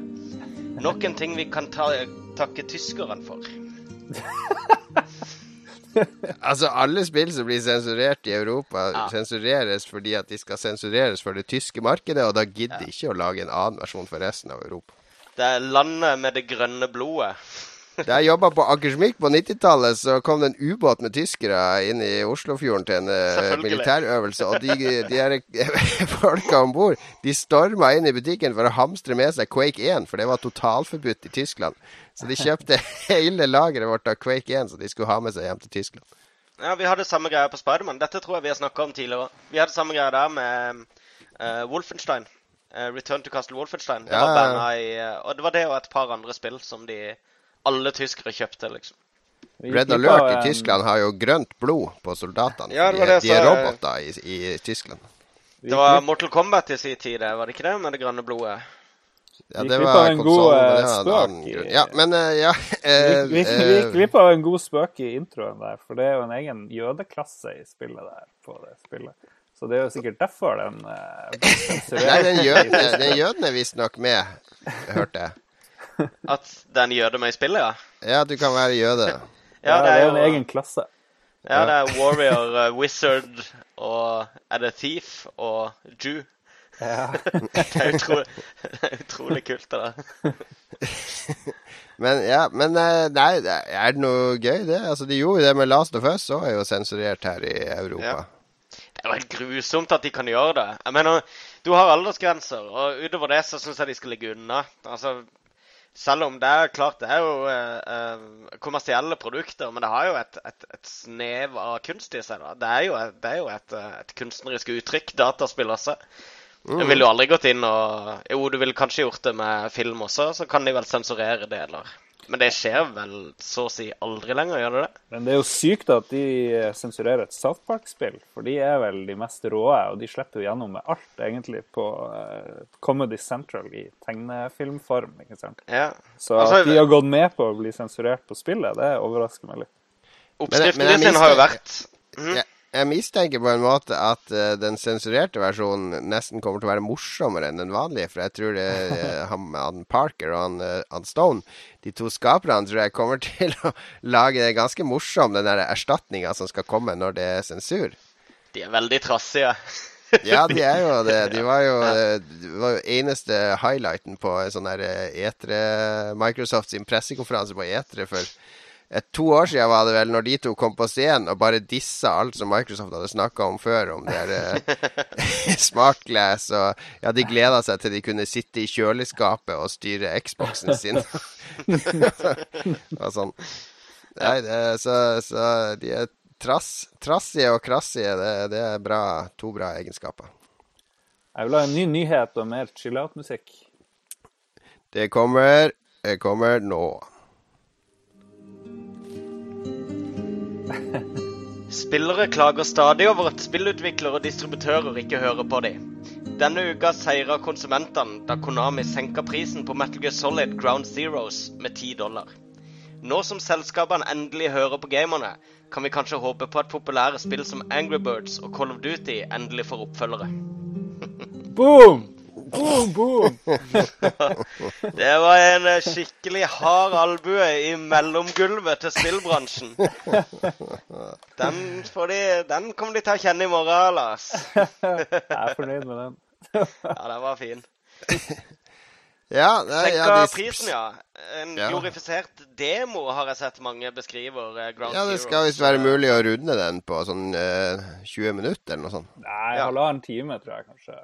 Nok en ting vi kan ta, takke tyskerne for. Altså, alle spill som blir sensurert i Europa, Ja. sensureres fordi at de skal sensureres for det tyske markedet, og da gidder de ikke å lage en annen versjon for resten av Europa. Det er landet med det grønne blodet. Da jeg jobba på Akersmik på 90-tallet, så kom det en ubåt med tyskere inn i Oslofjorden til en eh, militærøvelse. Og de, de folka om bord de storma inn i butikken for å hamstre med seg Quake 1, for det var totalforbudt i Tyskland. Så de kjøpte hele lageret vårt av Quake 1 som de skulle ha med seg hjem til Tyskland. Ja, Vi hadde samme greie på Spiderman. Dette tror jeg vi har snakka om tidligere. Vi hadde samme greie der med uh, Wolfenstein. Uh, Return to Castle Wolfenstein. Det Ja, var ja. i eh, Og det var det og et par andre spill som de alle tyskere kjøpte, liksom. Red Alert i Tyskland har jo grønt blod på soldatene. Ja, det var de, det de er roboter i, i Tyskland. Det var Mortal Kombat i sin tid, var det ikke det? Med det grønne blodet. Ja, Vi det var en god, eh, spøk i- Ja, men eh, ja Vi eh, gikk- eh, glipp av en god spøk i introen der, for det er jo en egen jødeklasse i spillet der. på det spillet. Så det er jo sikkert derfor den uh, Nei, den jøden, den jøden er visstnok med, hørte jeg. At den jøde med i spillet, ja? Ja, du kan være jøde. Ja, det er jo en egen klasse. Ja, det er Warrior, Wizard og Er det Thief og Jew? Ja. Det er utrolig, det er utrolig kult, det der. Men ja, men eh, nei, er det noe gøy, det? Altså, De gjorde jo det med Last of Us, og er jo sensurert her i Europa. Ja. Det er jo helt grusomt at de kan gjøre det. Jeg mener, Du har aldersgrenser, og utover det så syns jeg de skal ligge unna. Altså, Selv om det er klart det er jo eh, eh, kommersielle produkter, men det har jo et, et, et snev av kunst i seg. da. Det er jo, det er jo et, eh, et kunstnerisk uttrykk, dataspill også. Jeg ville jo aldri gått inn og Jo, du ville kanskje gjort det med film også, så kan de vel sensurere deler. Men det skjer vel så å si aldri lenger, gjør det det? Men det er jo sykt at de eh, sensurerer et South Park-spill, for de er vel de mest råe, og de slipper jo gjennom med alt, egentlig, på eh, Comedy Central i tegnefilmform, ikke sant. Ja. Så Altså, at de har gått med på å bli sensurert på spillet, det overrasker meg litt. Oppskriften Men din har jo vært mm. Jeg, jeg mistenker på en måte at uh, den sensurerte versjonen nesten kommer til å være morsommere enn den vanlige. For jeg tror det eh, han, han Parker og han, uh, han Stone, de to skaperne, tror jeg kommer til å lage det ganske morsom, den der erstatninga som skal komme når det er sensur. De er veldig trassige. Ja, de er jo det. De var jo, de var jo eneste highlighten på sånn der Etre E3 Microsoft sin pressekonferanse på E3 for to år siden var det vel, når de to kom på scenen og bare dissa alt som Microsoft hadde snakka om før, om det der smartglass og Ja, de gleda seg til de kunne sitte i kjøleskapet og styre Xboxen sin. og sånn. Nei, det, så, så de er trass, trassige og krassige. Det, det er bra, to bra egenskaper. Jeg vil ha en ny nyhet og mer chill-out-musikk. Det kommer Det kommer nå. Spillere klager stadig over at spillutviklere og distributører ikke hører på dem. Denne uka seira konsumentene da Konami senka prisen på Metal Gear Solid Ground Zeroes med 10 dollar. Nå som selskapene endelig hører på gamerne, kan vi kanskje håpe på at populære spill som Angry Birds og Call of Duty endelig får oppfølgere. Boom! Boom, boom! Det var en eh, skikkelig hard albue i mellomgulvet til spillbransjen. Den, de, den kommer de til å kjenne i morgen, Lars. Jeg er fornøyd med den. Ja, den var fin. Ja, det, Sjekka ja, de- prisen, ja. En Ja. glorifisert demo har jeg sett mange beskriver. eh, Ground ja, det skal visst være mulig å runde den på sånn eh, 20 minutter eller noe sånt. Nei, Ja. halvannen time, tror jeg kanskje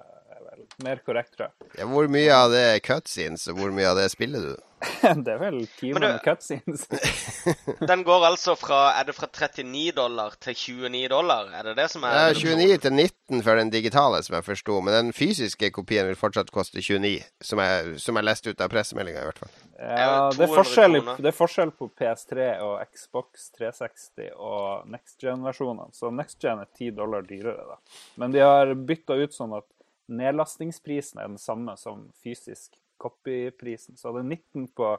vel mer korrekt, tror jeg. Ja, hvor mye av det er cutscenes, og hvor mye av det spiller du? Det er vel timer du- med cutscenes. Den går altså fra Er det fra 39 dollar til 29 dollar? Er det det som er Det er 29 til 19 for den digitale, som jeg forsto. Men den fysiske kopien vil fortsatt koste 29, som jeg, som jeg leste ut av pressemeldinga i hvert fall. Ja, det er, forskjell, det er forskjell på PS3 og Xbox 360 og next gen-versjonene. Så next gen er 10 dollar dyrere, da. Men de har bytta ut sånn at nedlastingsprisen er den samme som fysisk copy-prisen. Så det er 19 på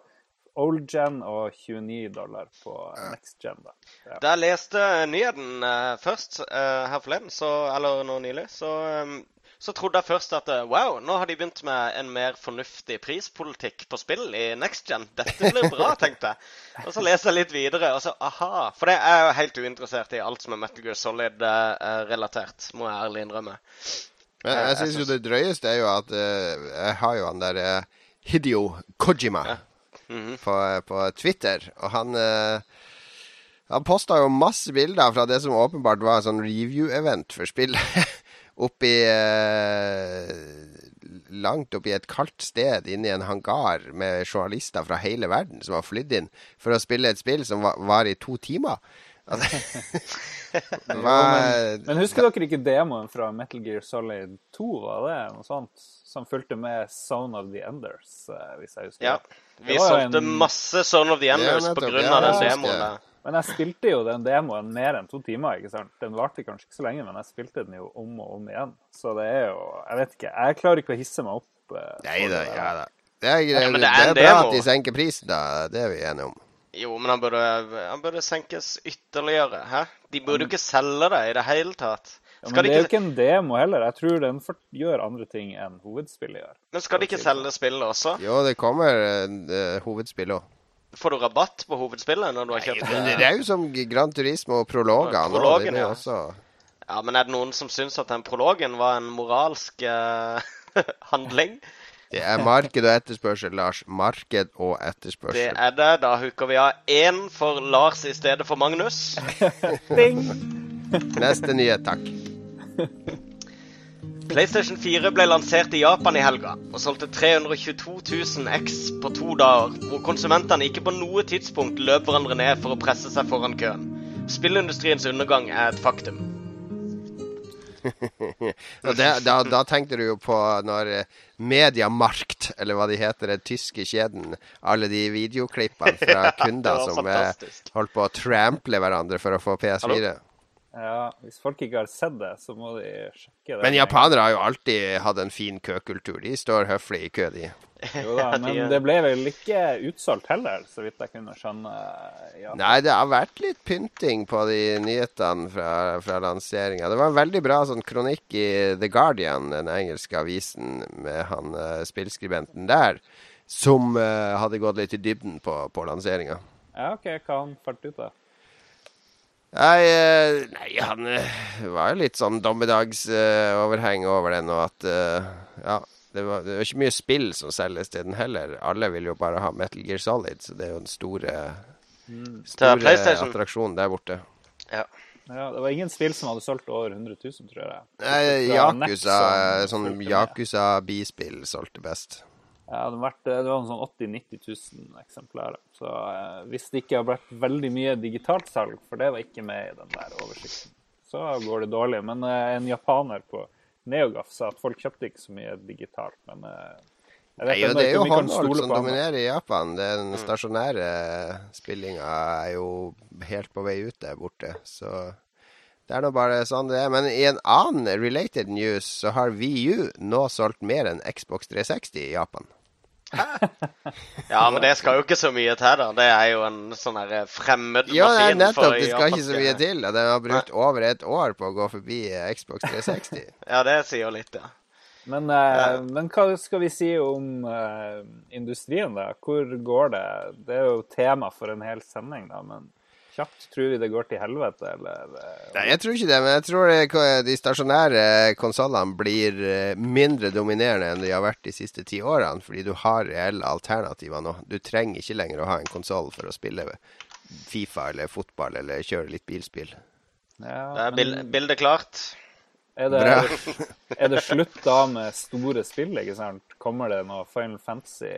old gen og 29 dollar på next gen, da. Ja. Da jeg leste nyheten uh, først uh, her forleden, så, eller nå nylig, så, um, så trodde jeg først at wow, nå har de begynt med en mer fornuftig prispolitikk på spill i next gen. Dette blir bra, tenkte jeg. Og så leser jeg litt videre, og så aha. For det er jo helt uinteressert i alt som er Metal Gear Solid-relatert, må jeg ærlig innrømme. Men jeg syns jo det drøyeste er jo at uh, jeg har jo han der uh, Hideo Kojima Ja. Mhm. på, på Twitter, og han uh, han posta jo masse bilder fra det som åpenbart var sånn review-event for spillet. oppi eh, Langt oppi et kaldt sted inne i en hangar med journalister fra hele verden som har flydd inn for å spille et spill som var, var i to timer. Altså, det var, Men husker dere ikke demoen fra Metal Gear Solid 2, var det noe sånt? Som fulgte med Zone of the Enders, eh, hvis jeg husker Ja. Vi solgte en- masse Zone of the Enders Ja, på grunn Ja, av den demoen. der. Men jeg spilte jo den demoen mer enn to timer, ikke sant? Den varte kanskje ikke så lenge, men jeg spilte den jo om og om igjen. Så det er jo Jeg vet ikke. Jeg klarer ikke å hisse meg opp. eh, Nei da, ja da. Det er, Ja, men det det er er, bra demo. at de senker prisen, da. Det er vi enige om. Jo, men han burde, han burde senkes ytterligere. Hæ? De burde jo ikke selge det i det hele tatt. Ja, men de det er jo ikke, en demo heller. Jeg tror den for, gjør andre ting enn hovedspillet gjør. men skal de ikke selge spillet også? Jo, det kommer uh, hovedspill òg. Får du rabatt på hovedspillet når du har kjøpt Det det? er jo som Gran Turismo og prologer nå. Prologen, ja. også Ja, men er det noen som syns at den prologen var en moralsk uh, handling? Det er marked og etterspørsel, Lars. Marked og etterspørsel. Det er det. Da hooker vi av én for Lars i stedet for Magnus. Neste nyhet, takk. PlayStation 4 ble lansert i Japan i helga og solgte 322 000 X på to dager, hvor konsumentene ikke på noe tidspunkt løp hverandre ned for å presse seg foran køen. Spillindustriens undergang er et faktum. Det, da, da tenkte du jo på når eh, Mediamarkt, eller hva de heter, den tyske kjeden, alle de videoklippene fra kunder som eh, fantastisk. holdt på å trample hverandre for å få PS4. Ja, hvis folk ikke har sett det, så må de sjekke det. Men japanere har jo alltid hatt en fin køkultur. De står høflig i kø, de. Jo da, de men det ble vel ikke utsolgt heller, så vidt jeg kunne skjønne. Ja. Nei, det har vært litt pynting på de nyhetene fra, fra lanseringa. Det var en veldig bra sånn kronikk i The Guardian, den engelske avisen, med han uh, spillskribenten der, som uh, hadde gått litt i dybden på, på lanseringa. ja, OK, hva han fant ut av? Nei, eh, nei, han eh, var jo litt sånn dommedagsoverheng over den, og at eh, Ja, det var, det var ikke mye spill som selges til den heller. Alle vil jo bare ha Metal Gear Solid, så det er jo den store, store attraksjonen der borte. Ja. Ja, det var ingen spill som hadde solgt over 100 000, tror jeg. Nei, Yakuza, sånn Yakuza-bispill solgte best. Ja, det, vært, det var sånn 80 000-90 000 eksemplarer. Så eh, hvis det ikke har blitt veldig mye digitalt salg, for det var ikke med i den der oversikten, så går det dårlig. Men eh, en japaner på Neogaf sa at folk kjøpte ikke så mye digitalt. Men eh, Nei, jo, det er jo håndholdt som dominerer i Japan. Mm. Den stasjonære spillinga er jo helt på vei ut der borte, så det er nå bare sånn det er. Men i en annen related news så har VU nå solgt mer enn Xbox 360 i Japan. ja, men det skal jo ikke så mye til, da. Det er jo en sånn her fremmed Ja, det er nettopp. Det skal ikke så mye til. og Den har brukt over et år på å gå forbi eh, Xbox 360. Ja, det sier litt, ja. Men, eh, men hva skal vi si om eh, industrien, da? Hvor går det? Det er jo tema for en hel sending, da. Men kjapt, tror vi det går til helvete, eller? eh, Nei, jeg tror ikke det, men jeg tror det, de stasjonære konsollene blir eh, mindre dominerende enn de har vært de siste ti årene, fordi du har reelle alternativer nå. Du trenger ikke lenger å ha en konsoll for å spille Fifa eller fotball eller kjøre litt bilspill. Ja, Det er men bildet klart. er, det, er det slutt da med store spill, ikke sant? Kommer det noe Final Fantasy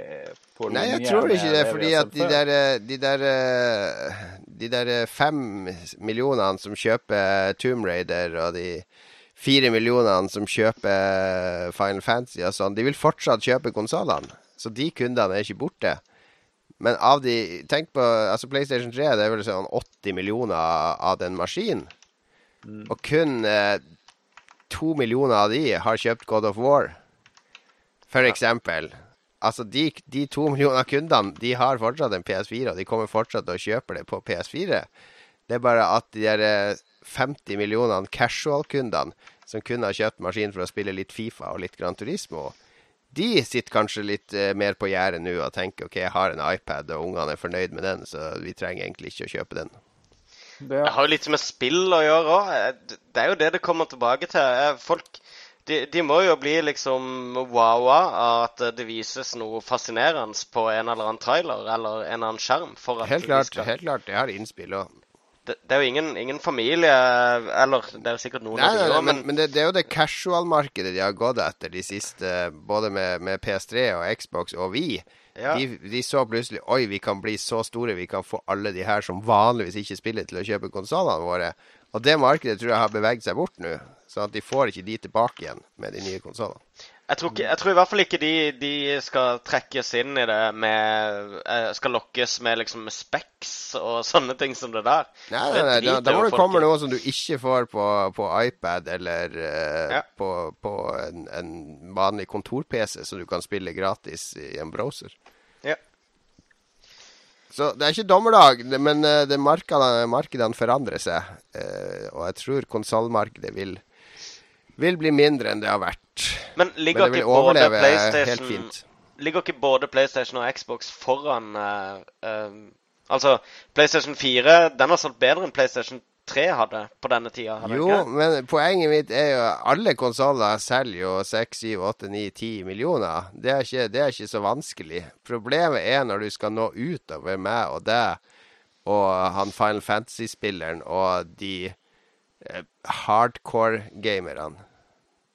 på Nei, jeg tror ikke det, fordi at de der, eh, de der eh, De der eh, fem millionene som kjøper Tomb Raider, og de fire millionene som kjøper Final Fantasy og sånn, de vil fortsatt kjøpe konsollene. Så de kundene er ikke borte. Men av de Tenk på altså PlayStation 3, det er vel sånn 80 millioner av den maskinen. Og kun eh, to millioner av de har kjøpt God of War, for eksempel. Altså, de, de to millioner kundene de har fortsatt en PS4, og de kommer fortsatt til å kjøpe det på PS4. Det er bare at de der eh, 50 millionene casual-kundene som kun har kjøpt maskin for å spille litt Fifa og litt Gran Turismo, de sitter kanskje litt eh, mer på gjerdet nå og tenker OK, jeg har en iPad, og ungene er fornøyd med den, så vi trenger egentlig ikke å kjøpe den. Det, har jo litt med spill å gjøre òg. Det er jo det det kommer tilbake til. Eh, Folk de, de må jo bli liksom wowa av at det vises noe fascinerende på en eller annen trailer eller en eller annen skjerm. For at Helt klart, skal- helt klart det har innspill òg. det, det er jo ingen, ingen familie Eller det er sikkert noen Nei, nei, nei, men, men, men det, det er jo det casual-markedet de har gått etter de siste, både med, med PS3 og Xbox og vi. ja. De, de så plutselig Oi, vi kan bli så store, vi kan få alle de her som vanligvis ikke spiller, til å kjøpe konsollene våre. Og det markedet tror jeg har beveget seg bort nå. Sånn at de får ikke de tilbake igjen med de nye konsollene. jeg, jeg tror i hvert fall ikke de, de skal trekkes inn i det med eh, Skal lokkes med liksom specs og sånne ting som det der. Nei, nei, nei, da, da må det komme noe som du ikke får på, på iPad eller uh, Ja. på, på en, en vanlig kontor-PC, så du kan spille gratis i en browser. Så det er ikke dommerdag, men eh, det markedene, markedene forandrer seg. eh, og jeg tror konsollmarkedet vil, vil bli mindre enn det har vært. Men Men ligger det vil overleve helt fint. Ligger ikke både PlayStation og Xbox foran uh, eh, Altså, PlayStation 4 den har solgt bedre enn PlayStation 3 hadde på denne tida. hadde Jo, ikke? men poenget mitt er jo at alle konsoller selger jo 6, 7, 8, 9, 10 millioner. Det er, ikke, det er ikke så vanskelig. Problemet er når du skal nå utover meg og deg og han Final Fantasy-spilleren og de eh, hardcore-gamerne.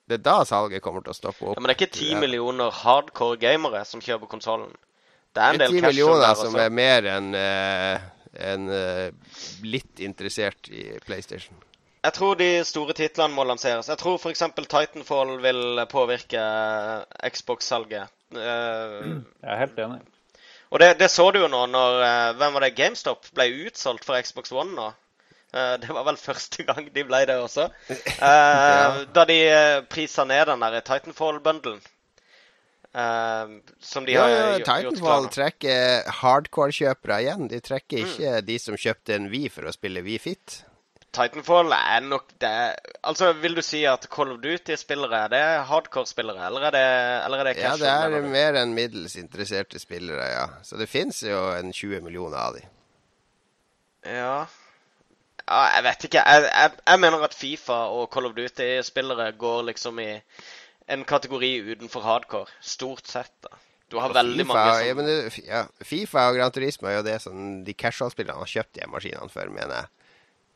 Det er da salget kommer til å stoppe opp. Ja, men det er ikke 10 millioner hardcore gamere som kjøper konsollen. Det er en Det er del 10 casual millioner som er mer enn eh, enn, eh, litt interessert i PlayStation. Jeg tror de store titlene må lanseres. Jeg tror f.eks. Titanfall vil påvirke Xbox-salget. Eh, jeg er helt enig. og det, det så du jo nå når eh, Hvem var det? GameStop ble utsolgt for Xbox One nå. Eh, det var vel første gang de ble det også. ja. Da de prisa ned den der Titanfall-bundlen. Eh, som de Ja, har ja, Titanfall trekker hardcore-kjøpere igjen. De trekker Mm. ikke de som kjøpte en Wii for å spille Wii Fit. Titanfall er nok det Altså, vil du si at Call of Duty-spillere er det hardcore-spillere, eller er det, eller er det Ja, det er eller? mer enn middels interesserte spillere, ja. Så det fins jo en 20 millioner av de. Ja. ja Jeg vet ikke. Jeg, jeg, jeg mener at Fifa og Call of Duty-spillere går liksom i en kategori utenfor hardcore. Stort sett, da. Du har veldig FIFA, mange ja, men det, ja, Fifa og Gran Turismo er jo det som de casual-spillerne har kjøpt de maskinene for, mener jeg.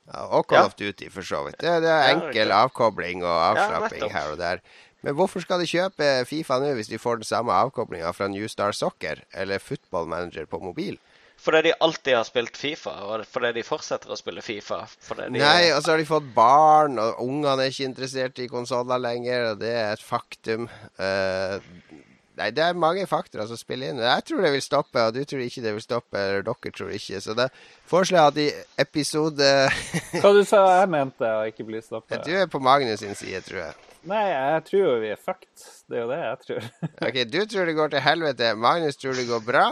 Ja, og Call Ja. of Duty, for så vidt. Det, det er enkel avkobling og avslapping her og der. Men hvorfor skal de kjøpe Fifa nå, hvis de får den samme avkoblinga fra New Star Soccer eller Football Manager på mobil? Fordi de alltid har spilt Fifa, og fordi de fortsetter å spille Fifa. Fordi de, Nei, og så har de fått barn, og ungene er ikke interessert i konsoller lenger, og det er et faktum. Uh, nei, det er mange faktorer som spiller inn. Jeg tror det vil stoppe, og du tror ikke det vil stoppe, eller dere tror ikke. Så det foreslår jeg at i episode Hva du sa jeg mente å ikke bli stoppet? Du er på Magnus sin side, tror jeg. Nei, jeg tror jo vi er fucked. Det er jo det jeg tror. Ok, Du tror det går til helvete. Magnus tror det går bra.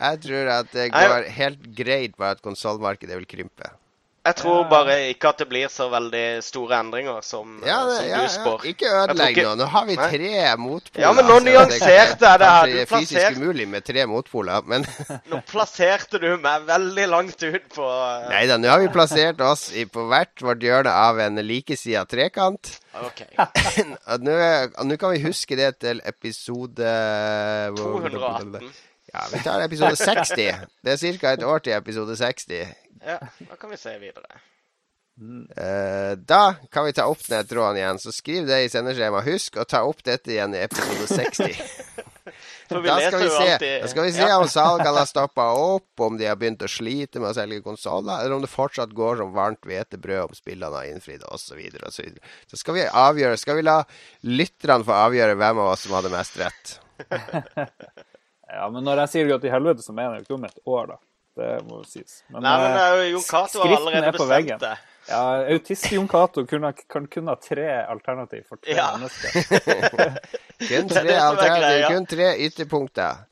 Jeg tror at det går helt greit, bare at konsollmarkedet vil krympe. Jeg tror bare ikke at det blir så veldig store endringer som, Ja, det, som ja, du ja. spår. Ikke ødelegg nå. Nå har vi Nei. tre motpoler. Ja, men nå altså. nyanserte jeg det her. Det er fysisk umulig med tre motpoler, men Nå plasserte du meg veldig langt ut på eh, Nei da, nå har vi plassert oss i, på hvert vårt hjørne av en likesida trekant. OK. Nå er- nå kan vi huske det til episode 218. Ja, vi tar episode 60. Det er ca. et år til episode 60. Ja, da kan vi se videre. Eh, da kan vi ta opp den tråden igjen, så skriv det i sendeskjemaet. Husk å ta opp dette igjen i episode 60. Da skal, vi se, da skal vi se om salgene har stoppa opp, om de har begynt å slite med å selge konsoller, eller om det fortsatt går som varmt hvetebrød om spillene har innfridd, osv. Så, videre. så skal vi avgjøre Skal vi la lytterne få avgjøre hvem av oss som hadde mest rett? Ja, men når jeg sier gå til helvete, så mener jeg jo ikke om et år, da. Det må jo sies. Men, Nei, men det jo Jon Cato har allerede bestemt veggen. det. Ja, Autist-Jon Cato kan kun ha tre alternativ for tre Ja. mennesker. Kun tre, er greia. kun tre ytterpunkter.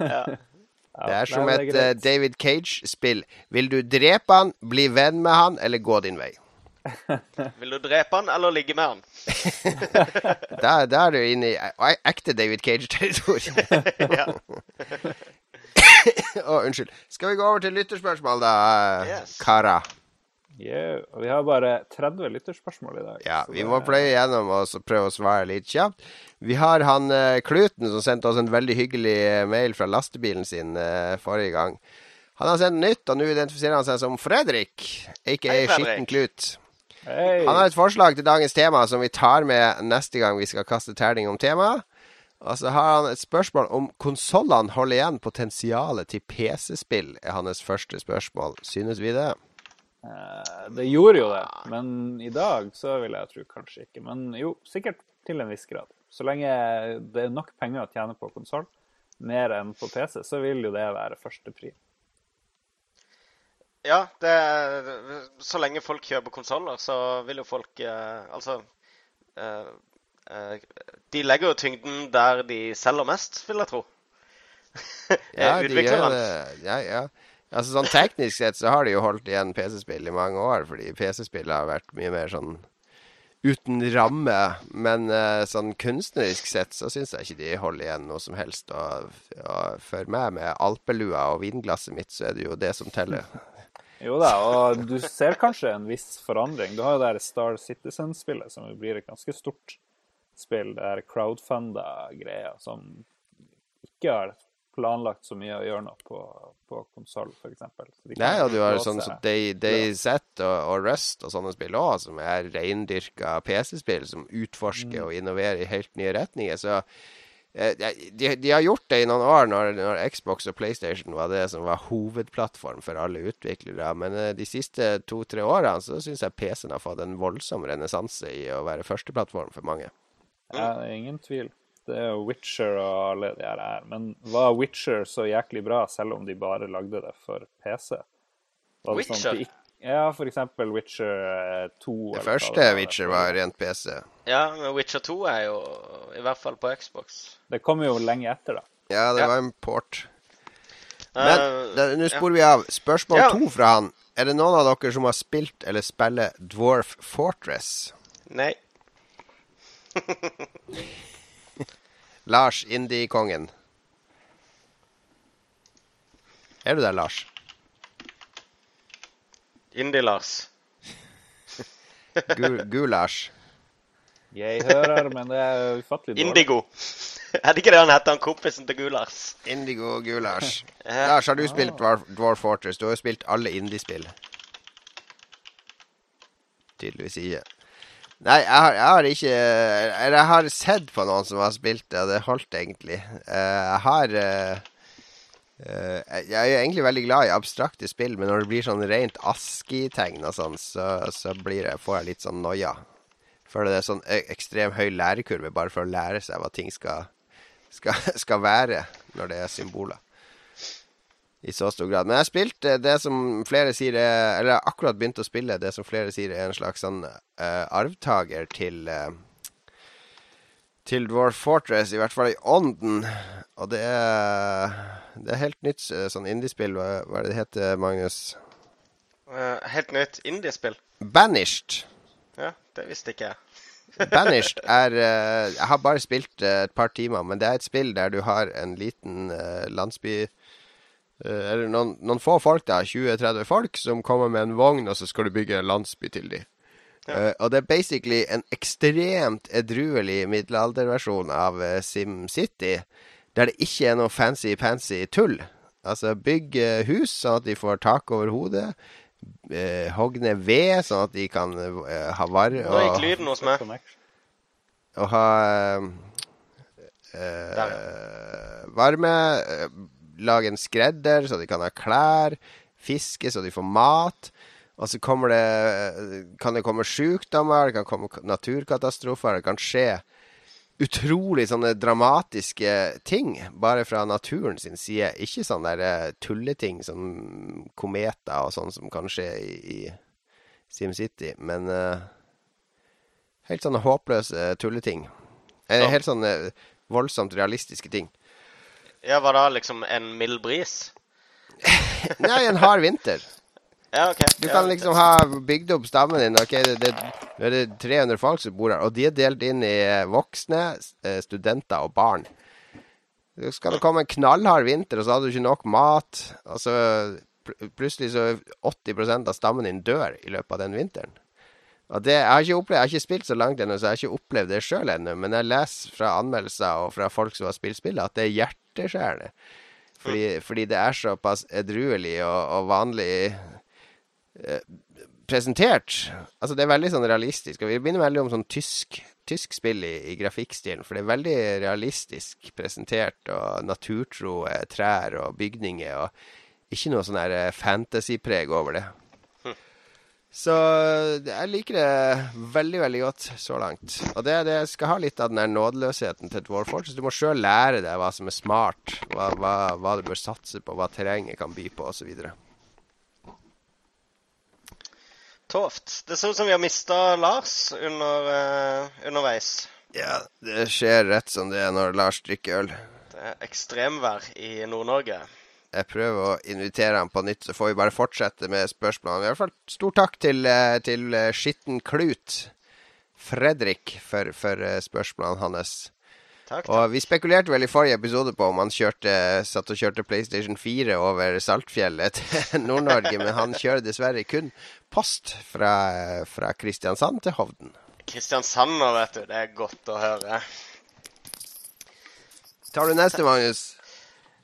Ja. Det er som nei, et det er et uh, David Cage-spill. Vil du drepe han, bli venn med han, eller gå din vei? Vil du drepe han eller ligge med han? Der, da, er du inne i e- ekte David Cage-territorium. Å, oh, unnskyld. Skal vi gå over til lytterspørsmål, da, Yes. Kara? Yeah, vi har bare 30 lytterspørsmål i dag. Ja, vi det- må pløye gjennom og prøve å svare litt kjapt. Vi har han eh, Kluten som sendte oss en veldig hyggelig eh, mail fra lastebilen sin eh, forrige gang. Han har sendt nytt, og nå identifiserer han seg som Fredrik, aka Skitten Klut. Hei. Han har et forslag til dagens tema som vi tar med neste gang vi skal kaste terning om temaet. Og så har han et spørsmål om konsollene holder igjen potensialet til PC-spill, er hans første spørsmål. Synes vi det? Eh, Det gjorde jo det, men i dag så vil jeg tro kanskje ikke. Men jo, sikkert til en viss grad. Så lenge det er nok penger å tjene på konsoll, mer enn på PC, så vil jo det være førstepri. Ja, det så lenge folk kjøper konsoller, så vil jo folk eh, Altså eh, eh, De legger jo tyngden der de selger mest, vil jeg tro. Ja, de gjør det. Ja, ja. Altså sånn Teknisk sett så har de jo holdt igjen PC-spill i mange år, fordi PC-spill har vært mye mer sånn uten ramme. Men eh, sånn kunstnerisk sett så syns jeg ikke de holder igjen noe som helst. Og, og for meg, med alpelua og vinglasset mitt, så er det jo det som teller. Jo da, og du ser kanskje en viss forandring. Du har jo det her Star Citizen-spillet, som blir et ganske stort spill. Det er crowdfunda greier som ikke har planlagt så mye å gjøre noe på, på konsoll, f.eks. Nei, og du har sånn som Day- DayZ og, og Rust og sånne spill òg, som er reindyrka PC-spill som utforsker og innoverer i helt nye retninger. Så de, de har gjort det i noen år, når, når Xbox og PlayStation var det som var hovedplattform for alle utviklere. Men eh, de siste to-tre årene så syns jeg PC-en har fått en voldsom renessanse i å være førsteplattform for mange. Ja, det er ingen tvil. Det er jo Witcher og alle de her er. Men var Witcher så jæklig bra, selv om de bare lagde det for PC? Var det sånn at Witcher? de ikke- ja, for eksempel Witcher eh, 2. Det eller første det. Witcher var rent PC. Ja, men Witcher 2 er jo i hvert fall på Xbox. Det kom jo lenge etter, da. Ja, det Ja. var en port. Men Eh, da- nå sporer vi av. Spørsmål Ja. to fra han. Er det noen av dere som har spilt eller spiller Dwarf Fortress? Nei. Lars, indie-kongen. Er du der, Lars? Indie-Lars. Gu- Gu-Lars. Jeg hører, men det er ufattelig dårlig. Indigo. Er det ikke det han heter, han kompisen til Gulars? Indigo Gu-Lars. Lars, har du spilt Dwarf, Dwarf Fortress? Du har jo spilt alle indie-spill. Tydeligvis ikke. Nei, jeg har, jeg har ikke Eller jeg har sett på noen som har spilt det, og det holdt egentlig. Eh, jeg har eh, Jeg er jo egentlig veldig glad i abstrakte spill, men når det blir sånn rent ASCII-tegn og sånn, så, så jeg, får jeg litt sånn noia. Føler det er sånn ekstremt ekstrem høy lærekurve bare for å lære seg hva ting skal, skal, skal være når det er symboler. I så stor grad. Men jeg har spilt eh, det som flere sier er Eller jeg har akkurat begynt å spille det som flere sier er en slags sånn uh, arvtaker til eh, Til Dwarf Fortress, i hvert fall i ånden. Og det er Det er helt nytt eh, sånn indiespill. Hva, hva er det det heter, Magnus? Uh, helt nytt indiespill. Banished. Ja, det visste ikke jeg. Banished er uh, Jeg har bare spilt uh, et par timer, men det er et spill der du har en liten landsby Eller noen, noen få folk, da, 20-30 folk, som kommer med en vogn, og så skal du bygge en landsby til dem. Ja. og det er basically en ekstremt edruelig middelalderversjon av uh, SimCity, der det ikke er noe fancy-pansy tull. Altså, bygg eh, hus sånn at de får tak over hodet. Hogg ned ved sånn at de kan eh, ha varr. Nå gikk lyden hos meg. Å ha eh, varme. eh, lage en skredder så de kan ha klær. Fiske så de får mat. Og så kommer det, kan det komme sykdommer, det kan komme naturkatastrofer. Det kan skje utrolig sånne dramatiske ting bare fra naturen sin side. Ikke sånne der eh, tulleting som kometer og sånn som kan skje i, i SimCity, men uh, helt sånne håpløse tulleting. Eh, Ja. Helt sånne voldsomt realistiske ting. Ja, var det liksom en mild bris? Nei, en hard vinter. Ja, okay. Du kan liksom ha bygd opp stammen din. Ok, det, det, det, er 300 folk som bor her, og de er delt inn i voksne, eh, studenter og barn. Så skal det komme en knallhard vinter, og så hadde du ikke nok mat. Og så plutselig så 80% av stammen din dør i løpet av den vinteren. Og det, jeg, har ikke opplevd, jeg har ikke spilt så langt ennå, så jeg har ikke opplevd det sjøl ennå. Men jeg leser fra anmeldelser og fra folk som har spilt spillet, at det er hjerteskjærende. Fordi, fordi det er såpass edruelig og, og vanlig presentert. Altså Det er veldig sånn realistisk. Og Vi begynner veldig om sånn tysk, tysk spill i, i grafikkstilen. For det er veldig realistisk presentert, og naturtro eh, trær og bygninger. Og ikke noe sånn her eh, fantasypreg over det. Så jeg liker det veldig, veldig godt så langt. Og det, det skal ha litt av den der nådeløsheten til Dwarf Fortress. Du må sjøl lære deg hva som er smart, hva, hva, hva du bør satse på, hva terrenget kan by på, osv. Toft. Det ser ut som vi har mista Lars under, uh, underveis. Ja, det skjer rett som det er når Lars drikker øl. Det er ekstremvær i Nord-Norge. Jeg prøver å invitere ham på nytt, så får vi bare fortsette med spørsmålene. I hvert fall stor takk til, eh, til eh, Skitten Klut, Fredrik, for, for spørsmålene hans. Takk. takk. Og vi spekulerte vel i forrige episode på om han kjørte, satt og kjørte PlayStation 4 over Saltfjellet til Nord-Norge, men han kjører dessverre kun post fra, fra Kristiansand til Hovden. Kristiansand vet du. Det er godt å høre. Tar du neste, Magnus?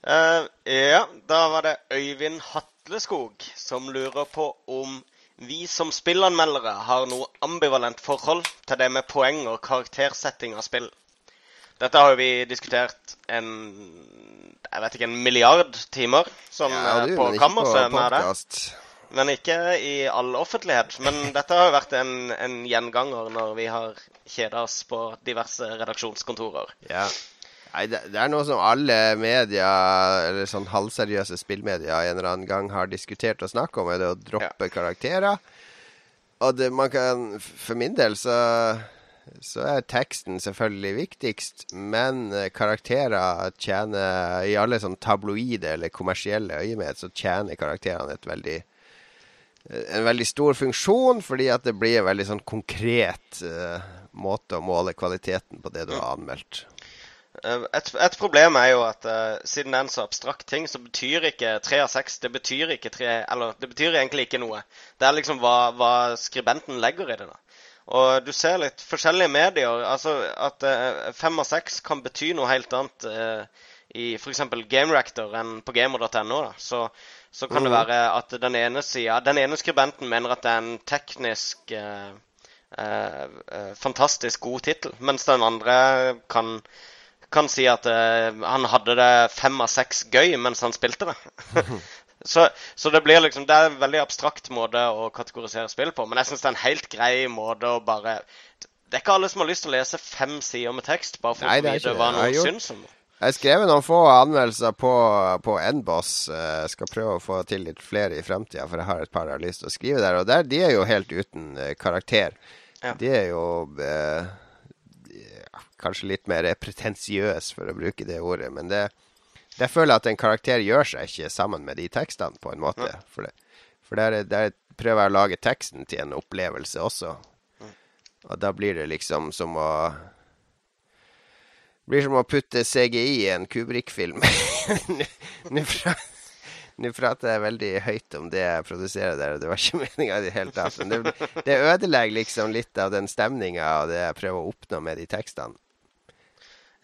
Uh, ja, da var det Øyvind Hatleskog som lurer på om vi som spillanmeldere har noe ambivalent forhold til det med poeng og karaktersetting av spill. Dette har jo vi diskutert en jeg vet ikke, en milliard timer som Ja, eh, du, på ikke på kammerset med det. Men ikke i all offentlighet. Men dette har jo vært en, en gjenganger når vi har kjeda oss på diverse redaksjonskontorer. Ja. Nei, det, det er noe som alle media, eller sånn halvseriøse spillmedia, en eller annen gang har diskutert og snakket om, er det å droppe karakterer. Og det, man kan For min del så så er teksten selvfølgelig viktigst, men eh, karakterer tjener I alle sånn tabloide eller kommersielle øyemed så tjener karakterene et veldig eh, en veldig stor funksjon, fordi at det blir en veldig sånn konkret uh, måte å måle kvaliteten på det du har anmeldt. Eh, Et, et problem er jo at uh, siden det er en så abstrakt ting, så betyr ikke tre av seks Det betyr ikke tre Eller det betyr egentlig ikke noe. Det er liksom hva, hva skribenten legger i det. da. Og du ser litt forskjellige medier. altså At eh, fem av seks kan bety noe helt annet eh, i f.eks. GameRactor enn på gamer.no. Så, så kan det Mhm. være at den ene siden, Den ene skribenten mener at det er en teknisk eh, eh, eh, fantastisk god tittel, mens den andre kan kan si at uh, han hadde det fem av seks gøy mens han spilte det. så, så det blir liksom Det er en veldig abstrakt måte å kategorisere spill på, men jeg syns det er en helt grei måte å bare Det er ikke alle som har lyst til å lese fem sider med tekst bare for Nei, å vite hva. Jeg noen gjort- syns om det. Jeg skrev noen få anmeldelser på, på Nboss. Jeg skal prøve å få til litt flere i fremtida, for jeg har et par jeg har lyst til å skrive der. Og der, de er jo helt uten eh, karakter. Ja. De er jo eh, kanskje litt mer pretensiøse, for å bruke det ordet. Men det, det føler at en karakter gjør seg ikke sammen med de tekstene, på en måte. For, det, for der, er, er et prøver jeg å lage teksten til en opplevelse også. Og da blir det liksom som å Det blir som å putte CGI i en Kubrik-film. Nå prater jeg veldig høyt om det jeg produserer der, og det var ikke meninga i det hele tatt. Men det, det ødelegger liksom litt av den stemninga og det jeg prøver å oppnå med de tekstene.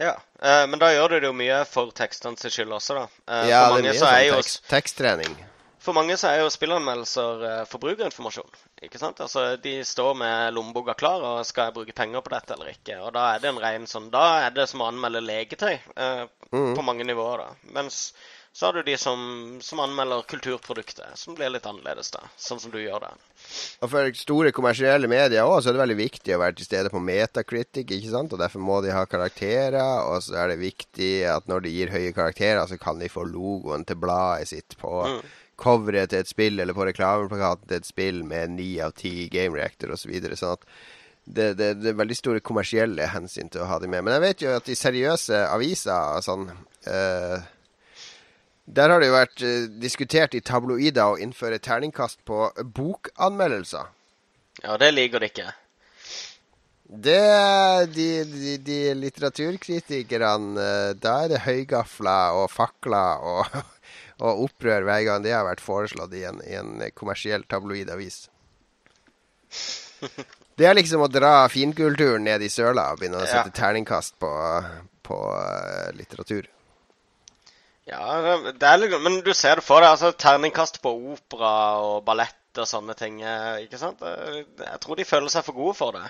Ja, eh, men da gjør du det jo mye for tekstene sin skyld også, da. Eh, Ja, for, det er mye så er sånn tekst, teksttrening. for mange så er jo spillanmeldelser eh, forbrukerinformasjon. Ikke sant? Altså, De står med lommeboka klar og skal jeg bruke penger på dette eller ikke. Og da er det en ren sånn, da er det som å anmelde legetøy eh, Mm. på mange nivåer. da. Mens så har du de som, som anmelder kulturprodukter, som blir litt annerledes, da. Sånn som du gjør det. Og for store kommersielle medier også, så er det veldig viktig å være til stede på Metacritic, ikke sant? Og derfor må de ha karakterer, og så er det viktig at når de gir høye karakterer, så kan de få logoen til bladet sitt på Mm. coveret til et spill, eller på reklameplakaten til et spill med ni av ti game reactor osv. Så videre, sånn at det, det, det er veldig store kommersielle hensyn til å ha de med. Men jeg vet jo at de seriøse aviser sånn eh, Der har det jo vært eh, diskutert i tabloider å innføre terningkast på bokanmeldelser. Ja, det liker de ikke. Det De, de, de litteraturkritikerne eh, Da er det høygafler og fakler og, og opprør hver gang det har vært foreslått i en, i en kommersiell tabloidavis. Det er liksom å dra finkulturen ned i søla og begynne å Ja. sette terningkast på, på eh, litteratur. Ja, det- er litt, men du ser det for deg. altså Terningkast på opera og ballett og sånne ting. eh, ikke sant? Jeg tror de føler seg for gode for det.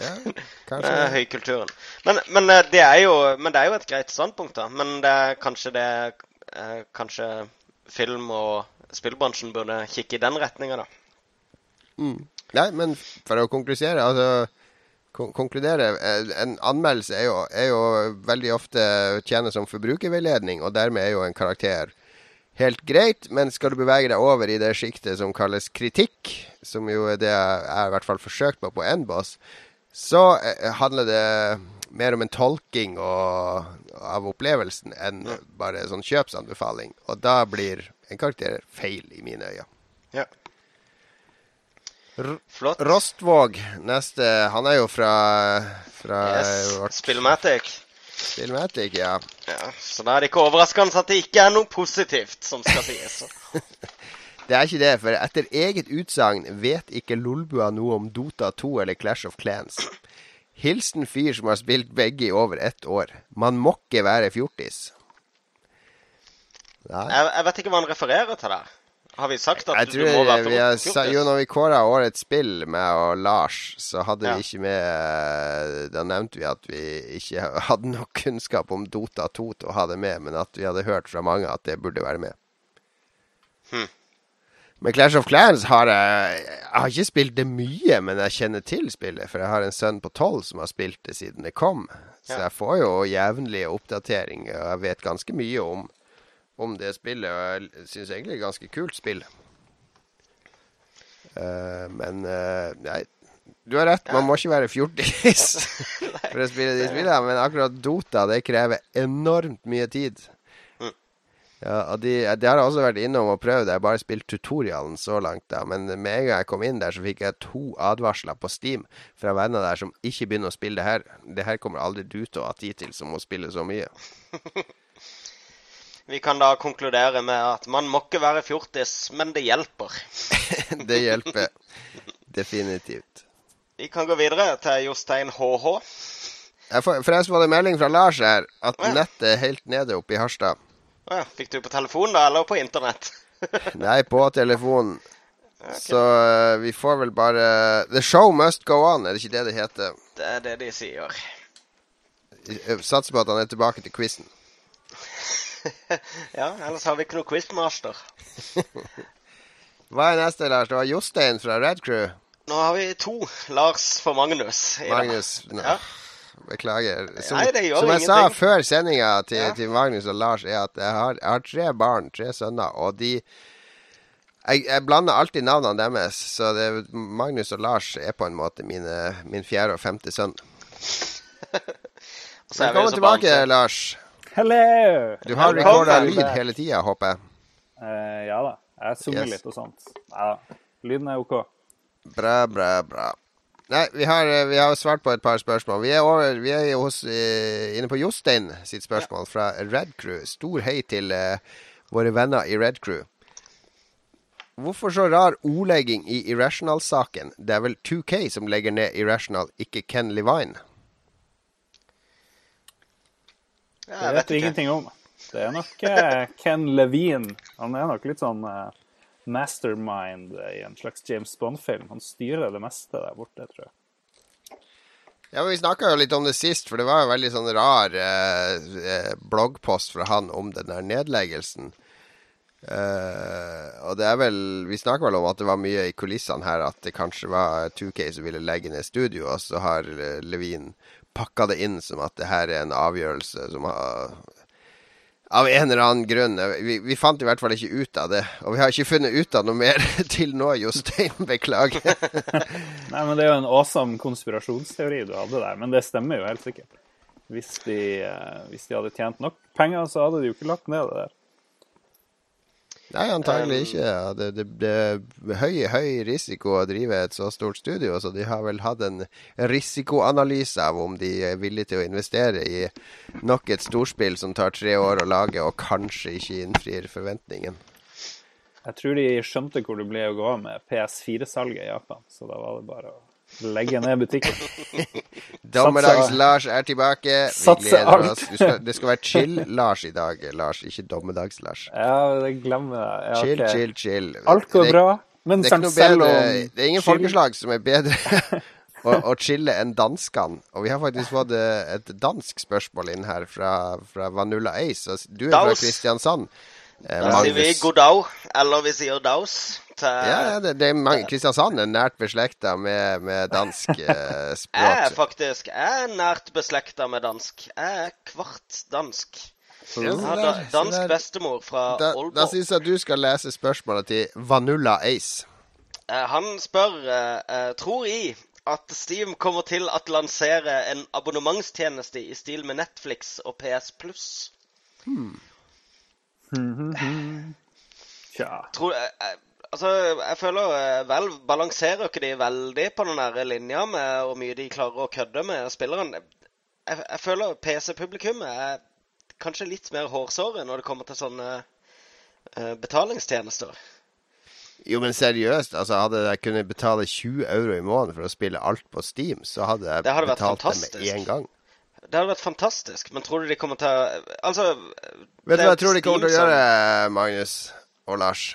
Ja, kanskje høykulturen. Men, men, eh, det er jo, men det er jo et greit standpunkt, da. Men det er kanskje det eh, Kanskje film- og spillbransjen burde kikke i den retninga, da. Nei, men for å konklusere, altså, konkludere eh, En anmeldelse er jo, er jo veldig ofte tjener som forbrukerveiledning, og dermed er jo en karakter helt greit. Men skal du bevege deg over i det sjiktet som kalles kritikk, som jo er det jeg i hvert fall forsøkt på på N-boss, så eh, handler det mer om en tolking og, av opplevelsen enn bare sånn kjøpsanbefaling. Og da blir en karakter feil i mine øyne. Ja. Flott. Rostvåg, neste Han er jo fra, fra Yes. vårt Spillmatic. Spillmatic, ja. Ja, så da er det ikke overraskende at det ikke er noe positivt som skal sies. Det er ikke det, for etter eget utsagn vet ikke Lolbua noe om Dota 2 eller Clash of Clans. Hilsen fyr som har spilt begge i over ett år. Man må ikke være fjortis. Jeg, jeg vet ikke hva han refererer til der. Har vi sagt at Jeg du tror må være vi har. Jo, når vi kåra årets spill med og Lars, så hadde Ja. vi ikke med Da nevnte vi at vi ikke hadde nok kunnskap om Dota 2 til å ha det med, men at vi hadde hørt fra mange at det burde være med. Hmm. Men Clash of Clans har jeg Jeg har ikke spilt det mye, men jeg kjenner til spillet. For jeg har en sønn på tolv som har spilt det siden det kom. Så Ja. jeg får jo jevnlige oppdateringer, og jeg vet ganske mye om, om det spillet. Og jeg syns egentlig det er et ganske kult spill. Uh, men uh, nei, du har rett, man må ikke være fjortis for å spille de spillene. Men akkurat Dota, det krever enormt mye tid. Mm. Ja, og de, de har også vært innom og prøvd. Jeg har bare spilt tutorialen så langt, da. Men med en gang jeg kom inn der, så fikk jeg to advarsler på Steam fra venner der som ikke begynner å spille det her. Det her kommer aldri du til å ha tid til, som må spille så mye. Vi kan da konkludere med at man må ikke være fjortis, men det hjelper. det hjelper definitivt. Vi kan gå videre til Jostein HH. Jeg får, forresten var det melding fra Lars her at ja. nettet er helt nede oppe i Harstad. Ja, fikk du på telefon da, eller på internett? Nei, på telefonen. Så uh, vi får vel bare The show must go on, er det ikke det det heter? Det er det de sier. Jeg Satser på at han er tilbake til quizen. ja, ellers har vi ikke noe quizmaster. Hva er neste, Lars? Det var Jostein fra Red Crew. Nå har vi to Lars for Magnus. Magnus. Nå, Ja. Beklager. Som, Nei, som jeg sa før sendinga til, Ja. til Magnus og Lars, er at jeg har, jeg har tre barn, tre sønner, og de jeg, jeg blander alltid navnene deres, så det, Magnus og Lars er på en måte mine, min fjerde og femte sønn. Velkommen tilbake, barn, Lars. Hello! Du har recorda lyd hele tida, håper jeg. Uh, ja da. Jeg summer Yes. litt og sånt. Ja. Lyden er OK. Bra, bra, bra. Nei, vi har, eh, vi har svart på et par spørsmål. Vi er, over, vi er hos, uh, inne på Jostein sitt spørsmål fra Red Crew. Stor hei til uh, våre venner i Red Crew. Hvorfor så rar ordlegging i Irrational-saken? Det er vel 2K som legger ned Irrational, ikke Ken Levine? Ja, Det vet vet ingenting om. Det er nok eh, Ken Levine. Han er nok litt sånn eh, mastermind i en slags James Bond-film. Han styrer det meste der borte, tror jeg. Ja, men Vi snakka jo litt om det sist, for det var jo veldig sånn rar eh, eh, bloggpost fra han om den der nedleggelsen. Eh, og det er vel Vi snakka vel om at det var mye i kulissene her at det kanskje var 2K som ville legge ned studio, og så har Levin pakka det inn som at det her er en avgjørelse som har Av en eller annen grunn. Vi, vi fant i hvert fall ikke ut av det. Og vi har ikke funnet ut av noe mer til nå, Jostein. Beklager. Nei, men Det er jo en awesome konspirasjonsteori du hadde der, men det stemmer jo helt sikkert. Hvis de, eh, hvis de hadde tjent nok penger, så hadde de jo ikke lagt ned det der. Nei, antagelig ikke. Ja. Det, det, det er høy, høy risiko å drive et så stort studio, så de har vel hatt en risikoanalyse av om de er villige til å investere i nok et storspill som tar tre år å lage, og kanskje ikke innfrir forventningen. Jeg tror de skjønte hvor det ble å gå med PS4-salget i Japan, så da var det bare å legge ned butikken. Dommedags-Lars er tilbake. Vi gleder alt. oss. Skal, det skal være chill-Lars i dag, Lars, ikke Dommedags-Lars. Ja, det glemmer jeg. Ja, Chill, okay. chill, chill. Alt går Det- bra, men Det er, selv bedre, om det er ingen chill- folkeslag som er bedre å, å chille enn danskene. Og vi har faktisk fått eh, et dansk spørsmål inn her fra, fra Vanilla Ace. Du er fra Kristiansand. eh, Da sier vi god dag, eller vi sier daus. Til Ja, det, det er mange, Kristiansand er nært beslekta med, med dansk eh, Jeg er faktisk jeg er nært beslekta med dansk. Jeg er kvart dansk. Ja, Jeg har der- da, dansk der- bestemor fra Da, da Aalborg. syns jeg du skal lese spørsmålet til Vanilla Ace. Eh, Han spør eh, eh, tror I at Steam kommer til å lansere en abonnementstjeneste i stil med Netflix og PS Pluss. Tja. Tror, eh, eh, altså, jeg føler eh, vel balanserer ikke de veldig på den der linja med hvor mye de klarer å kødde med spilleren. Jeg, jeg føler PC-publikummet er kanskje litt mer hårsåre når det kommer til sånne uh, betalingstjenester. Jo, men seriøst, altså hadde jeg kunnet betale 20 euro i måneden for å spille alt på Steam, så hadde jeg Det hadde betalt det med én gang. Det hadde vært fantastisk, men tror du de kommer til å Altså Vet du hva jeg tror de kommer til å gjøre, Magnus og Lars?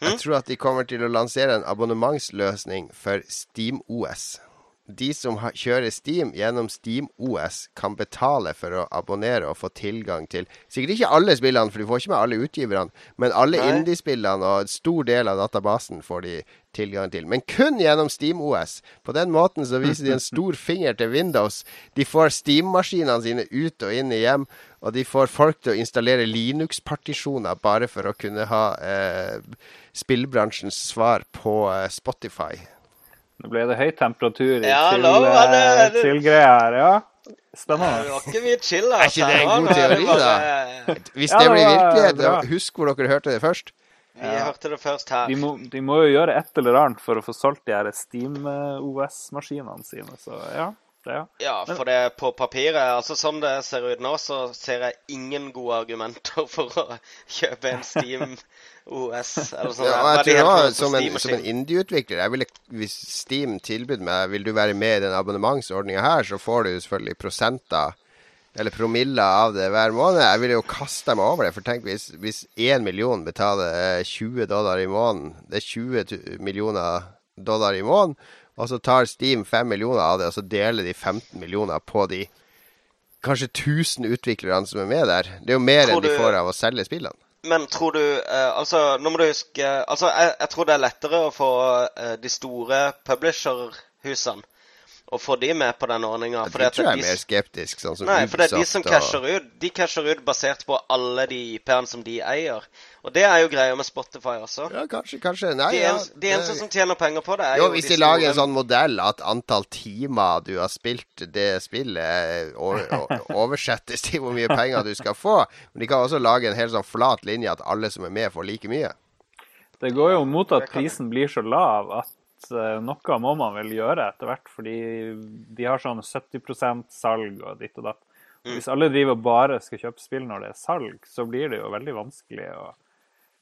Jeg Hm? tror at de kommer til å lansere en abonnementsløsning for SteamOS. De som har, kjører Steam gjennom SteamOS, kan betale for å abonnere og få tilgang til Sikkert ikke alle spillene, for de får ikke med alle utgiverne, men alle indie-spillene og en stor del av databasen får de tilgang til. Men kun gjennom SteamOS. På den måten så viser de en stor finger til Windows. De får Steam-maskinene sine ut og inn i hjem, og de får folk til å installere Linux-partisjoner bare for å kunne ha eh, spillbransjens svar på eh, Spotify. Nå ble det høy temperatur i Ja, chill- nå var det- eh, chill-greia her, ja. Det Spennende. var ikke mye chill, Er ikke det en god det teori, da? Hvis det det blir virkelighet, altså. husk hvor dere hørte det først. Vi hørte det først her. De må, de må jo gjøre et eller annet for å få solgt de her Steam-OS-maskinene sine, så ja. Det, ja. Ja, for det på papiret Altså Som det ser ut nå, så ser jeg ingen gode argumenter for å kjøpe en Steam OS. Eller sånn. Ja, jeg tror jeg, som en, som en indie-utvikler jeg ville, Hvis Steam tilbød meg Vil du være med i den abonnementsordninga her, så får du selvfølgelig prosenter eller promiller av det hver måned. Jeg ville jo kaste meg over det. For tenk hvis, hvis 1 million betaler eh, 20 dollar i måneden Det er 20 millioner dollar i måneden. Og så tar Steam 5 millioner av det, og så deler de 15 millioner på de kanskje 1000 utviklerne som er med der. Det er jo mer Tror enn de får av å selge spillene. Men tror du eh, Altså, nå må du huske Altså, jeg, jeg tror det er lettere å få eh, de store publisher-husene å få de med på den ordninga. Det tror jeg er mer skeptisk, sånn som Nei, for det er de som og- casher ut. De casher ut basert på alle de IP-ene som de eier. Og det er jo greia med Spotify også. Ja, kanskje, kanskje. Nei, De, ja. eneste, de eneste som tjener penger på det, er jo, jo hvis de de lager en sånn modell at antall timer du har spilt det spillet, oversettes til hvor mye penger du skal få. Men de kan også lage en helt sånn flat linje at alle som er med, får like mye. Det går jo mot at prisen blir så lav at eh, noe må man vel gjøre etter hvert, fordi de har sånn 70% salg og ditt og datt. Og Mm. hvis alle driver og bare skal kjøpe spill når det er salg, så blir det jo veldig vanskelig å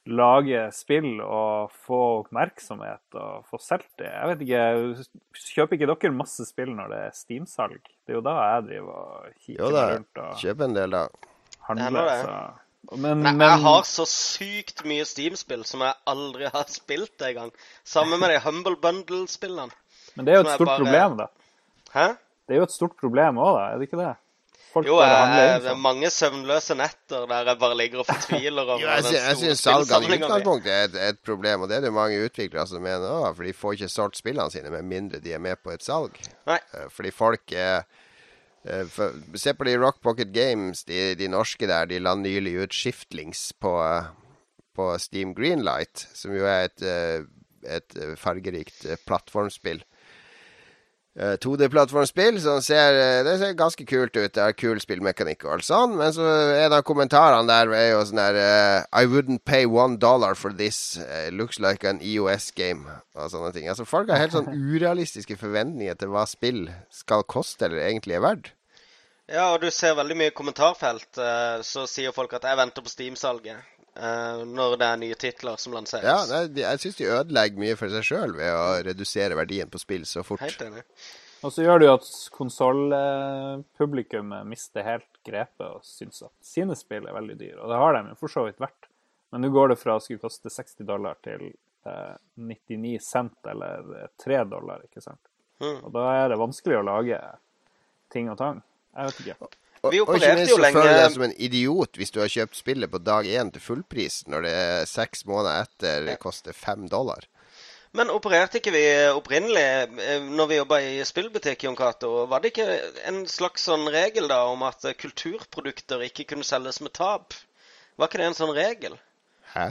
lage spill og få oppmerksomhet og få solgt det. Jeg vet ikke, Kjøper ikke dere masse spill når det er Steam-salg? Det er jo da jeg driver og kikker rundt og kjøp en del, da. handler. det. Så. Men, Nei, men jeg har så sykt mye Steam-spill som jeg aldri har spilt engang. Sammen med de Humble Bundle-spillene. Men det er jo et stort bare- problem, da. Hæ? Det er jo et stort problem òg, da. Er det ikke det? Folk Jo, jeg, det er mange søvnløse netter der jeg bare ligger og fortviler over Jo, jeg, jeg syns i spillsamlingen utgangspunktet er et, et problem, og det er det mange utviklere som mener òg. For de får ikke solgt spillene sine med mindre de er med på et salg. Nei. Eh, Fordi folk er eh, for, Se på de Rock Pocket Games, de, de norske der. De la nylig ut Shiftlings på, eh, på Steam Greenlight, som jo er et, eh, et eh, fargerikt eh, plattformspill. Eh, 2D-plattformspill som ser, eh, det ser ganske kult ut. Det er kul spillmekanikk og alt sånn. Men så er det kommentarene der er jo sånn der eh, I wouldn't pay one dollar for this. It looks like an EOS game. Og sånne ting. Altså Folk har helt sånn urealistiske forventninger til hva spill skal koste eller egentlig er verdt. Ja, og du ser veldig mye kommentarfelt. eh, Så sier folk at 'jeg venter på Steam-salget'. Eh, Når det er nye titler som lanseres. Ja, det, Jeg syns de ødelegger mye for seg sjøl ved å redusere verdien på spill så fort. Helt enig. Og så gjør det jo at konsollpublikummet mister helt grepet og syns at sine spill er veldig dyre. Og det har de jo for så vidt vært. Men nå går det fra å skulle koste 60 dollar til eh, 99 cent eller eh, 3 dollar, ikke sant. Mm. Og da er det vanskelig å lage ting og tang. Jeg vet ikke. Vi og ikke opererte minst jo så lenge- føler du deg som en idiot hvis du har kjøpt spillet på dag én til fullpris, når det er seks måneder etter det koster fem dollar. Men opererte ikke vi opprinnelig, eh, når vi jobba i spillbutikk, Jon Cato, var det ikke en slags sånn regel da om at kulturprodukter ikke kunne selges med tap? Var ikke det en sånn regel? Hæ?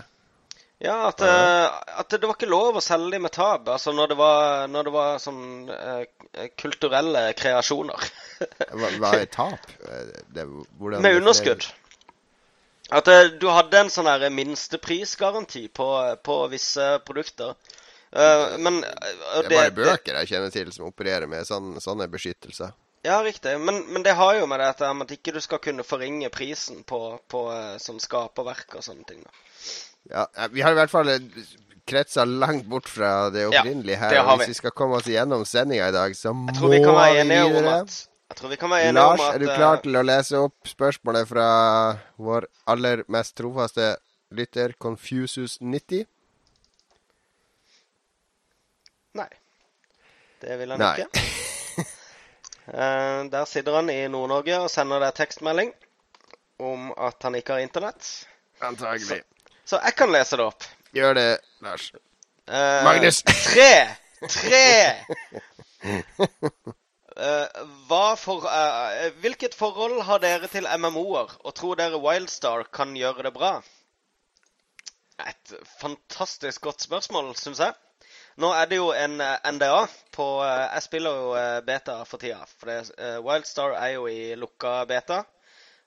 Ja, at, eh, at det var ikke lov å selge dem med tap, altså når det var, når det var sånn uh, kulturelle kreasjoner. Hva, hva er tap? Eh, Det, med underskudd. At uh, du hadde en sånn her minsteprisgaranti på, på visse produkter. Uh, men Det er bare bøker jeg kjenner til som opererer med sånn, sånne beskyttelser. Ja, riktig. Men, men det har jo med dette med at ikke du skal kunne forringe prisen på, på sånn skaperverk og sånne ting. da. Ja, vi har i hvert fall kretsa langt bort fra det opprinnelige her. det og. Hvis vi skal komme oss gjennom sendinga i dag, så må Jeg tror vi kan være enige om videre. at Jeg tror vi kan være enige Lars, om at Lars, er du eh, klar til å lese opp spørsmålet fra vår aller mest trofaste lytter, Confusus90? Nei. Det vil han Nei. ikke. Uh, der sitter han i Nord-Norge og sender deg tekstmelding om at han ikke har internett. Antagelig. Så jeg kan lese det opp. Gjør det, Lars. Uh, Magnus. Tre! Tre! Uh, for, uh, hvilket forhold har dere til MMO-er, og tror dere Wildstar kan gjøre det bra? Et fantastisk godt spørsmål, syns jeg. Nå er det jo en NDA på uh, Jeg spiller jo beta for tida. For det, Wildstar er jo i lukka beta.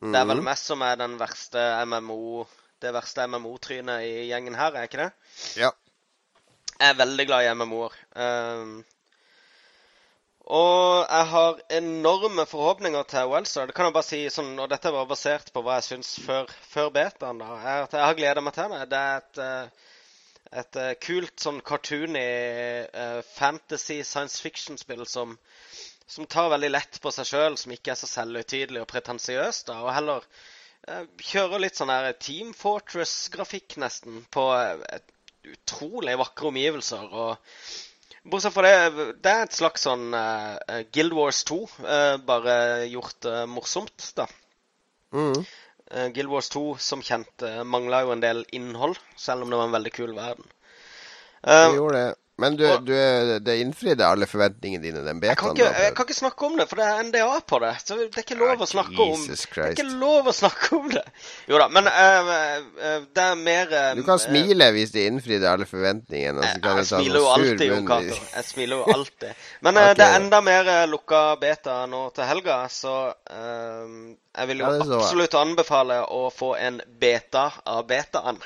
Det er vel meg som er den verste MMO det verste MMO-trynet i gjengen her, er ikke det? Ja. Jeg er veldig glad i MMO-er. Um, og jeg har enorme forhåpninger til Wellstar. Det kan jeg bare si, sånn, og dette var basert på hva jeg syns før, før betaen. da, er at Jeg har gleda meg til det. Det er et, eh, et eh, kult sånn cartoony eh, fantasy science fiction-spill som, som tar veldig lett på seg sjøl, som ikke er så selvhøytidelig og pretensiøst, og heller kjører litt sånn her Team Fortress-grafikk, nesten, på eh, utrolig vakre omgivelser. og Bortsett fra det, det er et slags sånn uh, Guild Wars 2, uh, bare gjort uh, morsomt, da. Mm. Eh, Guild Wars 2, som kjent, uh, mangla jo en del innhold, selv om det var en veldig kul verden. Det Eh, gjorde det. Men du, Og- du det innfridde alle forventningene dine, den Jeg kan, betaen? ikke, jeg kan ikke snakke om det, for det er NDA på det. Så det er ikke lov å snakke om Det er ikke lov å snakke om det. Jo da, men uh, uh, det er mer uh, Du kan smile hvis de innfridde alle forventningene. Jeg, kan du jeg smiler jo alltid, Jon. Cato. Jeg smiler jo alltid. Men eh, Ok, det er enda mer lukka beta nå til helga, så eh, jeg vil jo Ja, jeg. absolutt anbefale å få en beta av betaen.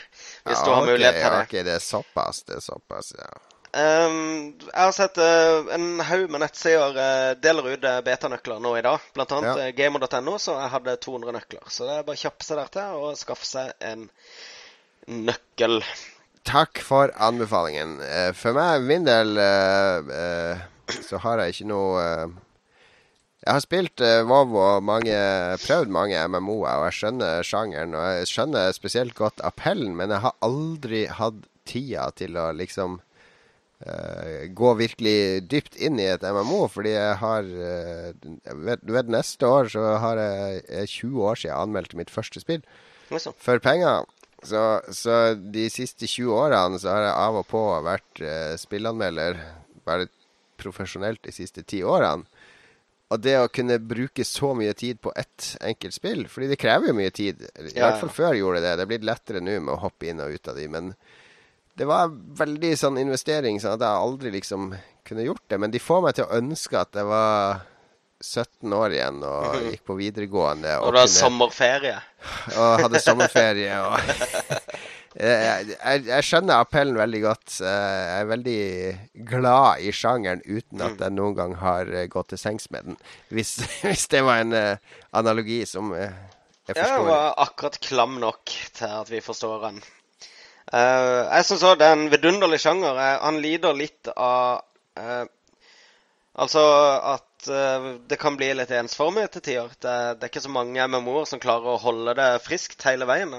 Hvis Ja, du har okay, mulighet til det. ok, det er såpass, det er såpass, ja. Um, jeg har sett uh, en haug med nettsider uh, deler ut eh, betanøkler nå i dag. Blant annet Ja. gamer.no, så jeg hadde 200 nøkler. Så det er bare å kjappe seg der til og skaffe seg en nøkkel. Takk for anbefalingen. For meg, min del, så har jeg ikke noe Jeg har spilt uh, WoW og mange, prøvd mange MMO-er, og jeg skjønner sjangeren. Og jeg skjønner spesielt godt appellen, men jeg har aldri hatt tida til å liksom gå virkelig dypt inn i et MMO, fordi jeg har eh, Du vet, neste år så har jeg jeg er 20 år siden jeg anmeldte mitt første spill Liksom. for penger. Så, så de siste 20 årene så har jeg av og på vært uh, spillanmelder, bare profesjonelt de siste ti årene. Og det å kunne bruke så mye tid på ett enkelt spill, fordi det krever jo mye tid. I Ja, hvert ja. fall før gjorde det det. Det er blitt lettere nå med å hoppe inn og ut av de, men det var veldig sånn investering, sånn at jeg aldri liksom kunne gjort det. Men de får meg til å ønske at jeg var 17 år igjen og gikk på videregående. Og du har sommerferie. og hadde sommerferie. Og jeg, jeg, jeg skjønner appellen veldig godt. Eh, Jeg er veldig glad i sjangeren uten at jeg noen gang har eh, gått til sengs med den. Hvis, hvis det var en eh, analogi som jeg jeg Ja, den var akkurat klam nok til at vi forstår den. Eh, jeg syns òg det er en vidunderlig sjanger. Eh, han lider litt av uh, Altså at uh, det kan bli litt ensformig til tider. Det, det er ikke så mange MMO-er som klarer å holde det friskt hele veien.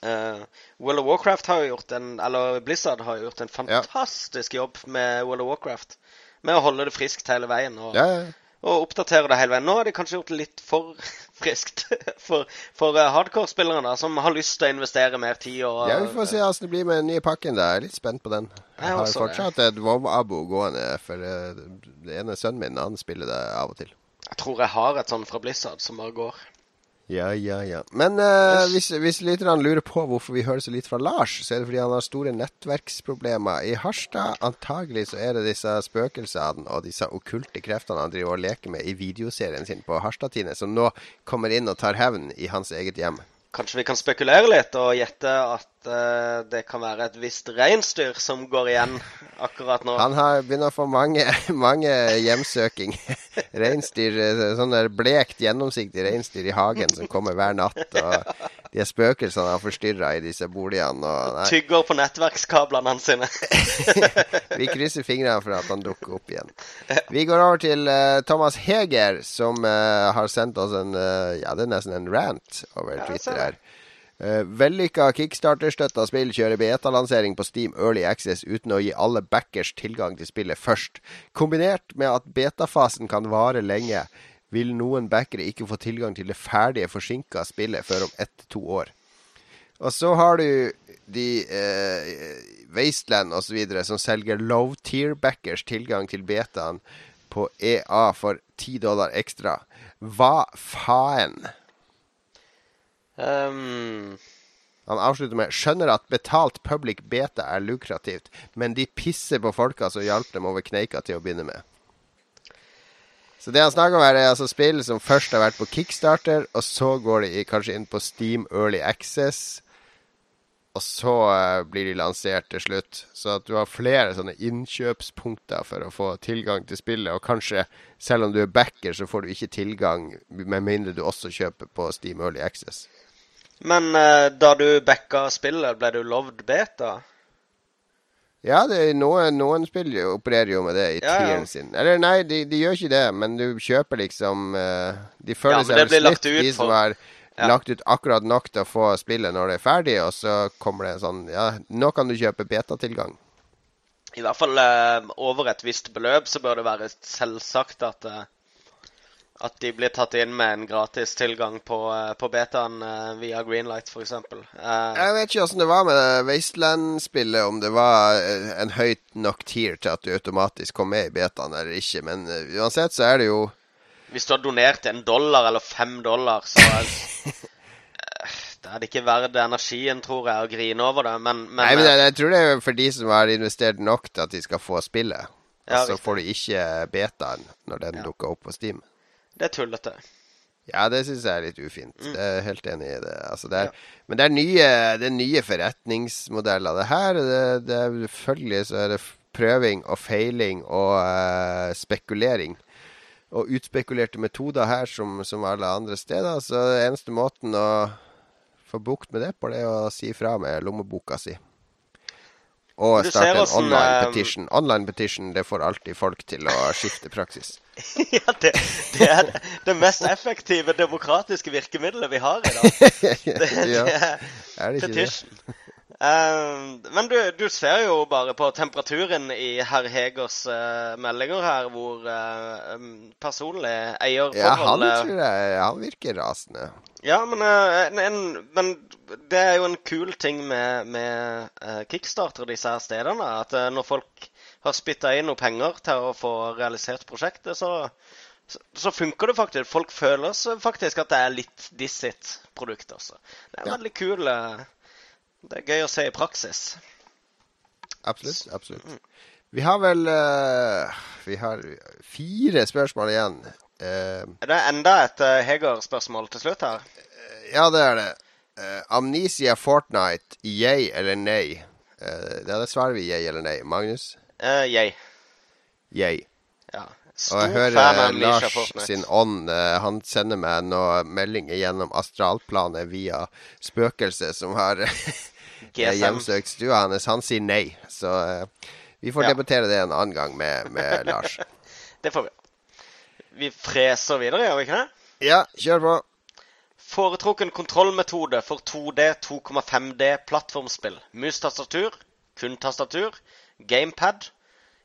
Uh, World of Warcraft har jo gjort en Eller Blizzard har jo gjort en Ja. fantastisk jobb med World of Warcraft. Med å holde det friskt hele veien. Og, Ja, ja. Og oppdaterer det hele veien. Nå har de kanskje gjort det litt for friskt for, for eh, hardcore-spillere som har lyst til å investere mer tid. Og, ja, vi får se hvordan det blir med den nye pakken. da. Jeg er litt spent på den. Jeg har det. fortsatt et WoW-abo gående, for eh, det ene sønnen min han spiller det av og til. Jeg tror jeg har et sånt fra Blizzard som bare går. Ja, ja, ja. Men uh, hvis, hvis lytterne lurer på hvorfor vi hører så lite fra Lars, så er det fordi han har store nettverksproblemer i Harstad. Antagelig så er det disse spøkelsene og disse okkulte kreftene han driver og leker med i videoserien sin på Harstad-Tine, som nå kommer inn og tar hevn i hans eget hjem. Kanskje vi kan spekulere litt og gjette at eh, det kan være et visst reinsdyr som går igjen akkurat nå. Han har begynner å få mange, mange hjemsøking. Reinsdyr, eh, sånn der blekt, gjennomsiktig reinsdyr i hagen som kommer hver natt. Og de spøkelsene har forstyrra i disse boligene. Og, nei. Tygger på nettverkskablene hans sine. Vi krysser fingrene for at han dukker opp igjen. Vi går over til uh, Thomas Heger, som uh, har sendt oss en uh, Ja, det er nesten en rant over Twitter her. Uh, Vellykka kickstarter-støtta spill kjører beta-lansering på Steam Early Access uten å gi alle backers tilgang til spillet først. Kombinert med at beta-fasen kan vare lenge, vil noen backere ikke få tilgang til det ferdige forsinka spillet før om ett til to år. Og så har du de eh, Wasteland osv. som selger low tier backers tilgang til betaen på EA for 10 dollar ekstra. Hva faen? Um, Han avslutter med skjønner at betalt public beta er lukrativt, men de pisser på folka som hjalp dem over kneika til å begynne med. Så det han snakker om her, er altså spill som først har vært på Kickstarter, og så går de kanskje inn på Steam Early Access, og så eh, blir de lansert til slutt. Så at du har flere sånne innkjøpspunkter for å få tilgang til spillet, og kanskje selv om du er backer, så får du ikke tilgang, med mindre du også kjøper på Steam Early Access. Men uh, da du backa spillet, ble du lovd beta? Ja, det er noen, noen spill opererer jo med det i Ja, ja. tieren sin. Eller nei, de, de gjør ikke det, men du kjøper liksom uh, De Ja, føler men seg vel snytt, de som har Ja. lagt ut akkurat nok til å få spillet når det er ferdig, og så kommer det sånn Ja, nå kan du kjøpe betatilgang. I hvert fall uh, over et visst beløp så bør det være selvsagt at, eh, At de blir tatt inn med en gratis tilgang på, eh, på betaen eh, via Greenlight, f.eks. Uh, Jeg vet ikke åssen det var med Wasteland-spillet, om det var eh, en høyt nok tier til at du automatisk kom med i betaen eller ikke. Men eh, uansett så er det jo hvis du har donert en dollar eller fem dollar, så er eh, det er det ikke verdt energien, tror jeg, å grine over det. Men, men, Nei, men eh, jeg, jeg tror det er for de som har investert nok til at de skal få spillet. Ja, Og så får du ikke betaen når den Ja. dukker opp på Steam. Det er tullete. Ja, det syns jeg er litt ufint. Mm. Jeg er helt enig i det. Altså, det er, Men det er nye, det er nye forretningsmodeller. Det her det, det er selvfølgelig så er det prøving og feiling og uh, spekulering. Og utspekulerte metoder her som, som alle andre steder. Så eneste måten å få bukt med det på, det er å si fra med lommeboka si. Og starte en online eh, petition. Online petition det får alltid folk til å skifte praksis. ja, det, det er det- det mest effektive demokratiske virkemidlet vi har i dag. Det, ja, det er er det ikke det? petition. Eh, men du, du ser jo bare på temperaturen i herr Hegers eh, meldinger her, hvor uh, personlig Ja, han tror jeg Han virker rasende. Ja, men, eh, en, en, men det er jo en kul ting med, med eh, Kickstarter disse her stedene. At eh, når folk har spytta inn noe penger til å få realisert prosjektet, så, så, så funker det faktisk. Folk føler faktisk at det er litt diss sitt produkt også. Det er Ja. veldig kul eh, Det er gøy å se i praksis. Absolutt. absolutt. Vi har vel uh, Vi har fire spørsmål igjen. Uh, Er det enda et uh, Heger-spørsmål til slutt her? ja, det er det. Eh, Amnesia Fortnite, yay eller nei? Ja, det svarer vi yay eller nei. Magnus? Uh, yay. Yay. Ja. Og jeg hører eh, Lars Fortnite. sin ånd. eh, han sender meg noen meldinger gjennom astralplanet via spøkelset som har eh, hjemsøkt stua hans. Han sier nei. Så uh, vi får Ja. debattere det en annen gang med, med Lars. Det får vi. Vi freser videre, gjør vi ikke det? Ja, kjør på. Foretrukken kontrollmetode for 2D, 2,5D plattformspill. Mus-tastatur, kun tastatur, gamepad.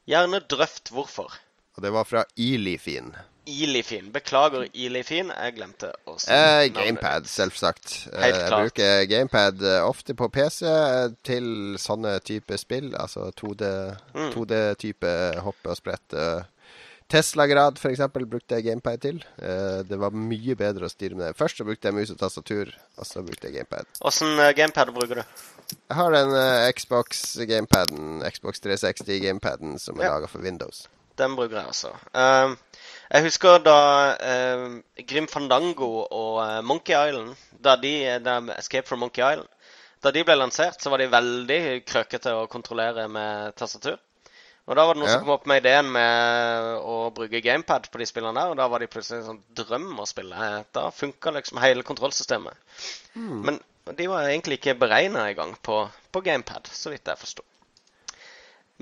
Gjerne drøft hvorfor. Og det var fra Ilifin. Ilifin. Beklager, Ilifin. Jeg glemte å si Eh, gamepad, selvsagt. Eh, jeg bruker gamepad eh, ofte på PC eh, til sånne type spill. Altså 2D, Mm. 2D-type hoppe og sprett. eh. Tesla-grad f.eks. brukte jeg gamepad til. Det var mye bedre å styre med det. Først så brukte jeg mus og tastatur, og så brukte jeg gamepad. Åssen gamepad bruker du? Jeg har den Xbox-gamepaden, Xbox 360-gamepaden, som er Ja. laga for Windows. Den bruker jeg også. Um, jeg husker da um, Grim Fandango og eh, Monkey Island da de, da Escape from Monkey Island Da de ble lansert, så var de veldig krøkete å kontrollere med tastatur. Og da var det noen Ja. som kom opp med ideen med å bruke gamepad på de spillene der, og da var de plutselig en sånn drøm å spille. Da funka liksom hele kontrollsystemet. Men de var egentlig ikke beregna engang på, på gamepad, så vidt jeg forsto.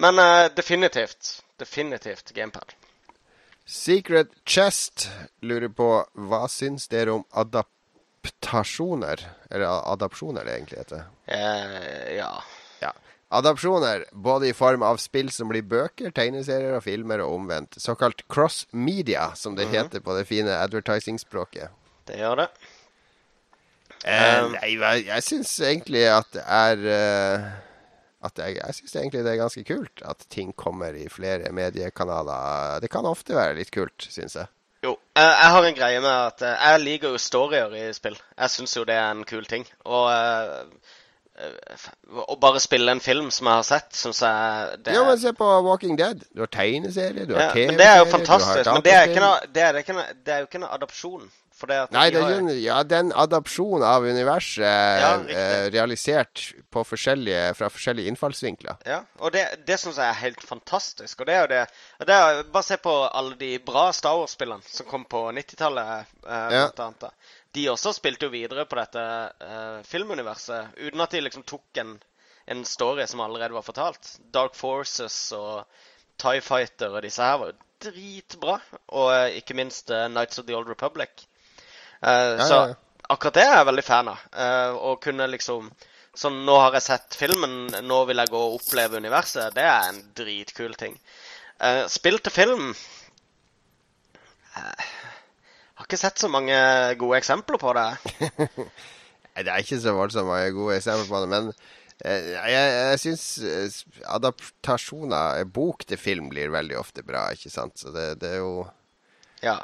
Men uh, definitivt. Definitivt gamepad. Secret Chest lurer på hva syns dere om adaptasjoner? Eller adapsjoner, det egentlig heter. Eh, ja. Ja. Adapsjoner, både i form av spill som blir bøker, tegneserier og filmer, og omvendt. Såkalt cross-media, som det heter på det fine advertising-språket. Det gjør det. Eh, Um, nei, jeg, jeg syns egentlig at det er eh, At jeg, jeg syns egentlig det er ganske kult at ting kommer i flere mediekanaler. Det kan ofte være litt kult, syns jeg. Jo. jeg, jeg har en greie med at eh, jeg liker jo storyer i spill. Jeg syns jo det er en kul ting. Og eh, eh, å bare spille en film som jeg har sett, syns jeg det Ja, men se på Walking Dead. Du har tegneserie, du har Ja, TV-serie, det er jo fantastisk. Men det er, noe, det, er noe, det er jo ikke en adopsjon. Nei, de det har- jo ja, den adopsjonen av universet Ja, eh, realisert på forskjellige, fra forskjellige innfallsvinkler. Ja, og det, det syns jeg er helt fantastisk. Og det er jo det, det er, Bare se på alle de bra Star Wars-spillene som kom på 90-tallet. Eh, Ja. De også spilte jo videre på dette eh, filmuniverset uten at de liksom tok en, en story som allerede var fortalt. Dark Forces og Tie Fighter og disse her var jo dritbra. Og eh, ikke minst eh, Nights of the Old Republic. Eh, så akkurat det er jeg veldig fan av. Eh, å kunne liksom Sånn, nå har jeg sett filmen, nå vil jeg gå og oppleve universet. Det er en dritkul ting. Eh, spill til film eh, ikke sett så mange gode eksempler på det. Det er ikke så voldsomt mange gode eksempler på det, men jeg, jeg syns adaptasjoner, eh, bok til film, blir veldig ofte bra, ikke sant. Så det, det er jo Ja.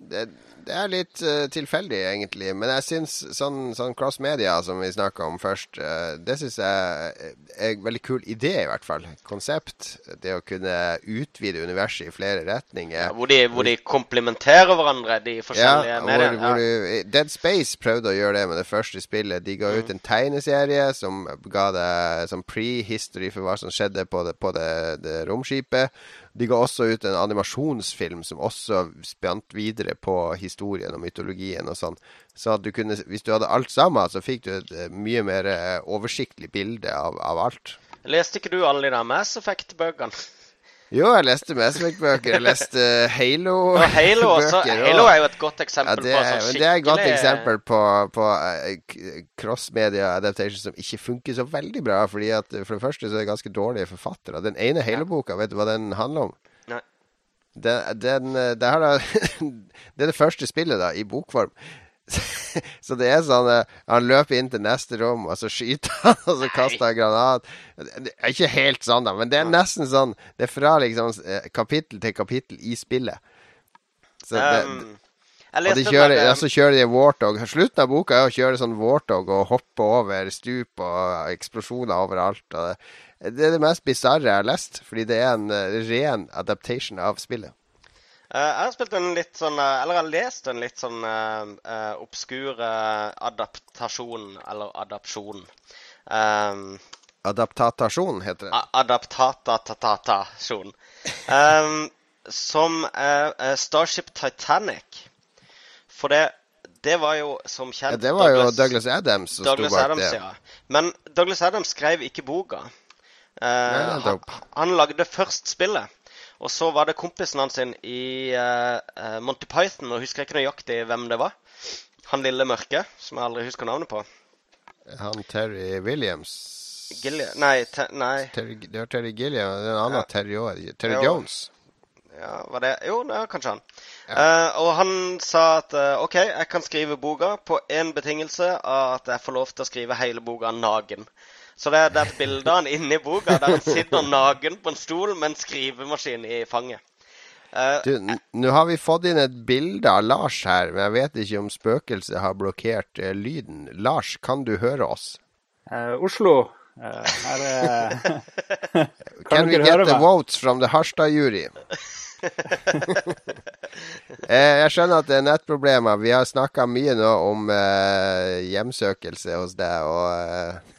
det, det er litt uh, tilfeldig, egentlig. Men jeg syns sånn, sånn cross-media, som vi snakka om først, uh, det syns jeg er en veldig kul idé, i hvert fall. Konsept. Det å kunne utvide universet i flere retninger. Hvor de, hvor de komplementerer hverandre, de forskjellige Ja, hvor, mediene. hvor du, Dead Space prøvde å gjøre det med det første spillet. De ga ut en tegneserie som ga det som pre-history for hva som skjedde på det, på det, det romskipet. De ga også ut en animasjonsfilm som også spant videre på historien og mytologien og sånn. Så du kunne, hvis du hadde alt sammen, så fikk du et eh, mye mer eh, oversiktlig bilde av, av alt. Leste ikke du alle de der Mass Effect-bøkene? Jo, jeg leste Mass Effect-bøker. Jeg leste Halo-bøker. Halo også. Halo er jo et godt Ja, eksempel det, på sånn skikkelig det er et godt eksempel på, på eh, cross-media adaptation som ikke funker så veldig bra. Fordi at For det første så er det ganske dårlige forfattere. Den ene Halo-boka, vet du hva den handler om? Nei. Den, det, her da, det er det første spillet da, i bokform. Så det er sånn eh, Han løper inn til neste rom, og så skyter han, og så kaster han granat. Det er ikke helt sånn, da, men det er nesten sånn. Det er fra liksom eh, kapittel til kapittel i spillet. Så det, Um, og de kjører, der, ja, så kjører de Warthog. Slutten av boka er å kjøre sånn Warthog og hoppe over stup og eksplosjoner overalt. Og det, det er det mest bisarre jeg har lest, fordi det er en eh, ren adaptation av spillet. Eh, jeg har spilt en litt sånn eh, Eller jeg har lest en litt sånn uh, obskur adaptasjon, eller adapsjon. Um, Adaptatasjon heter det. Adaptatatatasjon. Um, som eh, eh, Starship Titanic. For det, det var jo som Ja, kjent det var jo Douglas Adams som Douglas sto bak Adams, det. ja. Men Douglas Adams skrev ikke boka. Eh, han, lagde først spillet. Og så var det kompisen hans sin i eh, Monty Python, og husker ikke nøyaktig hvem det var. Han lille mørke, som jeg aldri husker navnet på. Han Terry Williams Gilly... Nei, te, nei. Terry, det var Terry Gilliam. Det er en annen Ja. Terry òg. Terry Jo. Jones. Ja, var det Jo, det var kanskje han. Eh, og han sa at uh, OK, jeg kan skrive boka på én betingelse av at jeg får lov til å skrive hele boka naken. Så det, det er et bilde av han inni boka der han sitter naken på en stol med en skrivemaskin i fanget. Uh, Du, nå har vi fått inn et bilde av Lars her, men jeg vet ikke om spøkelset har blokkert uh, lyden. Lars, kan du høre oss? Uh, Oslo. her er Can kan vi get the meg? votes from the Harstad-jury? eh, jeg skjønner at det er nettproblemer. Vi har snakka mye nå om hjemsøkelse hos deg, og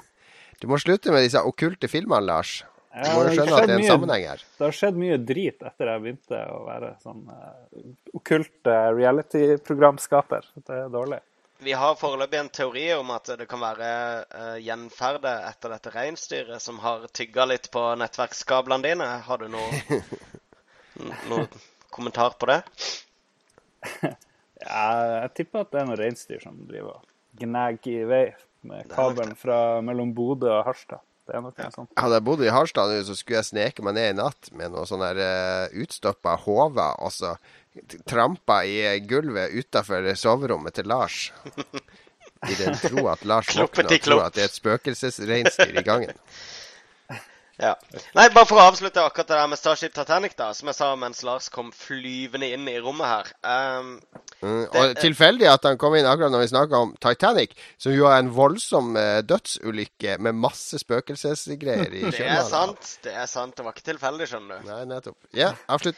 Du må slutte med disse okkulte filmene, Lars. Du må jo skjønne at det er en mye- sammenheng her. Det har skjedd mye drit etter jeg begynte å være sånn uh, okkult uh, reality-programskaper. Det er dårlig. vi har foreløpig en teori om at det kan være uh, gjenferde etter dette reinsdyret som har tygga litt på nettverkskablene dine. Har du noe, noe kommentar på det? Ja, jeg tipper at det er noen reinsdyr som driver og gnager i vei med kabelen fra mellom Bodø og Harstad. Det er nok noe sånt. Hadde jeg bodd i Harstad så skulle jeg sneke meg ned i natt med noen sånne uh, utstoppa hoder, og så trampa i eh, gulvet utafor soverommet til Lars. I den tro at Lars våkner og tror at det er et spøkelsesreinsdyr i gangen. Ja. Nei, bare for å avslutte akkurat det der med Starship Titanic, da, som jeg sa mens Lars kom flyvende inn i rommet her. Um, Mm, Det- og tilfeldig at han kom inn akkurat når vi snakka om Titanic, som jo er en voldsom uh, dødsulykke med masse spøkelsesgreier i det er sant. Det er sant. Det var ikke tilfeldig, skjønner du. Nei, nettopp. Ja, avslutt.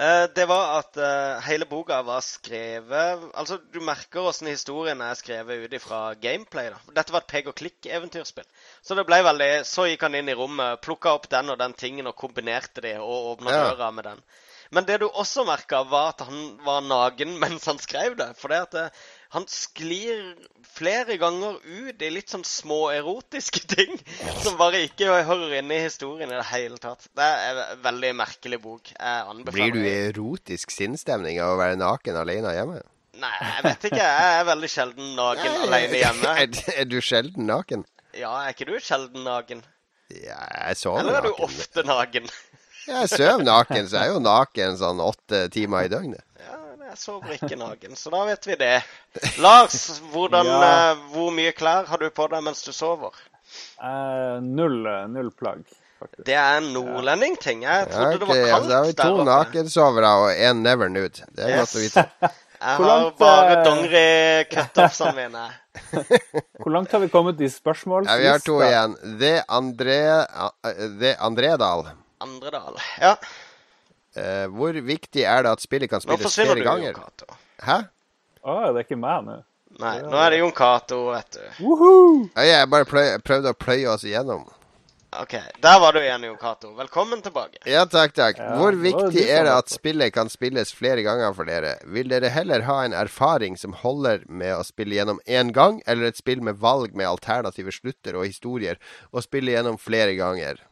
Eh, det var at eh, hele boka var skrevet Altså, du merker åssen historien er skrevet ut ifra gameplay. da. Dette var et pek og klikk-eventyrspill. Så det ble veldig Så gikk han inn i rommet, plukka opp den og den tingen og kombinerte de og åpna Ja. døra med den. Men det du også merka, var at han var naken mens han skrev det. For det at eh, han sklir flere ganger ut i litt sånn småerotiske ting som bare ikke hører inn i historien i det hele tatt. Det er en veldig merkelig bok. Jeg anbefaler Blir du i erotisk sinnsstemning av å være naken alene hjemme? Nei, jeg vet ikke. Jeg er veldig sjelden naken alene hjemme. Er, er du sjelden naken? Ja, er ikke du sjelden naken? Ja, jeg sover naken. Eller er du naken. ofte naken? Jeg sover naken, så jeg er jo naken sånn åtte timer i døgnet. Det jeg sover ikke naken, så da vet vi det. Lars, hvordan, Ja. eh, hvor mye klær har du på deg mens du sover? Eh, null, null plagg, faktisk. Det er en nordlending-ting. Jeg Ja, trodde det ok, var altså, da har vi to der oppe. nakensovere og én never nude. Det er godt å vite. Jeg har langt, bare eh, dongeri-cutoffsene mine. Hvor langt har vi kommet i spørsmål? Ja, vi har to igjen. Det André Det Andredal. Andredal. Ja, Eh, hvor viktig er det at spillet kan spilles flere du, ganger? Jon Cato. Hæ? Å, det er ikke meg nå. Nei, nå er det Jon Cato, vet du. Woohoo! Ja, jeg bare pløy, prøvde å pløye oss igjennom. OK, der var du igjen, Jon Cato. Velkommen tilbake. Ja, takk, takk. Ja, Hvor viktig er det at spillet kan spilles flere ganger for dere? Vil dere heller ha en erfaring som holder med å spille gjennom én gang, eller et spill med valg med alternative slutter og historier, og spille gjennom flere ganger?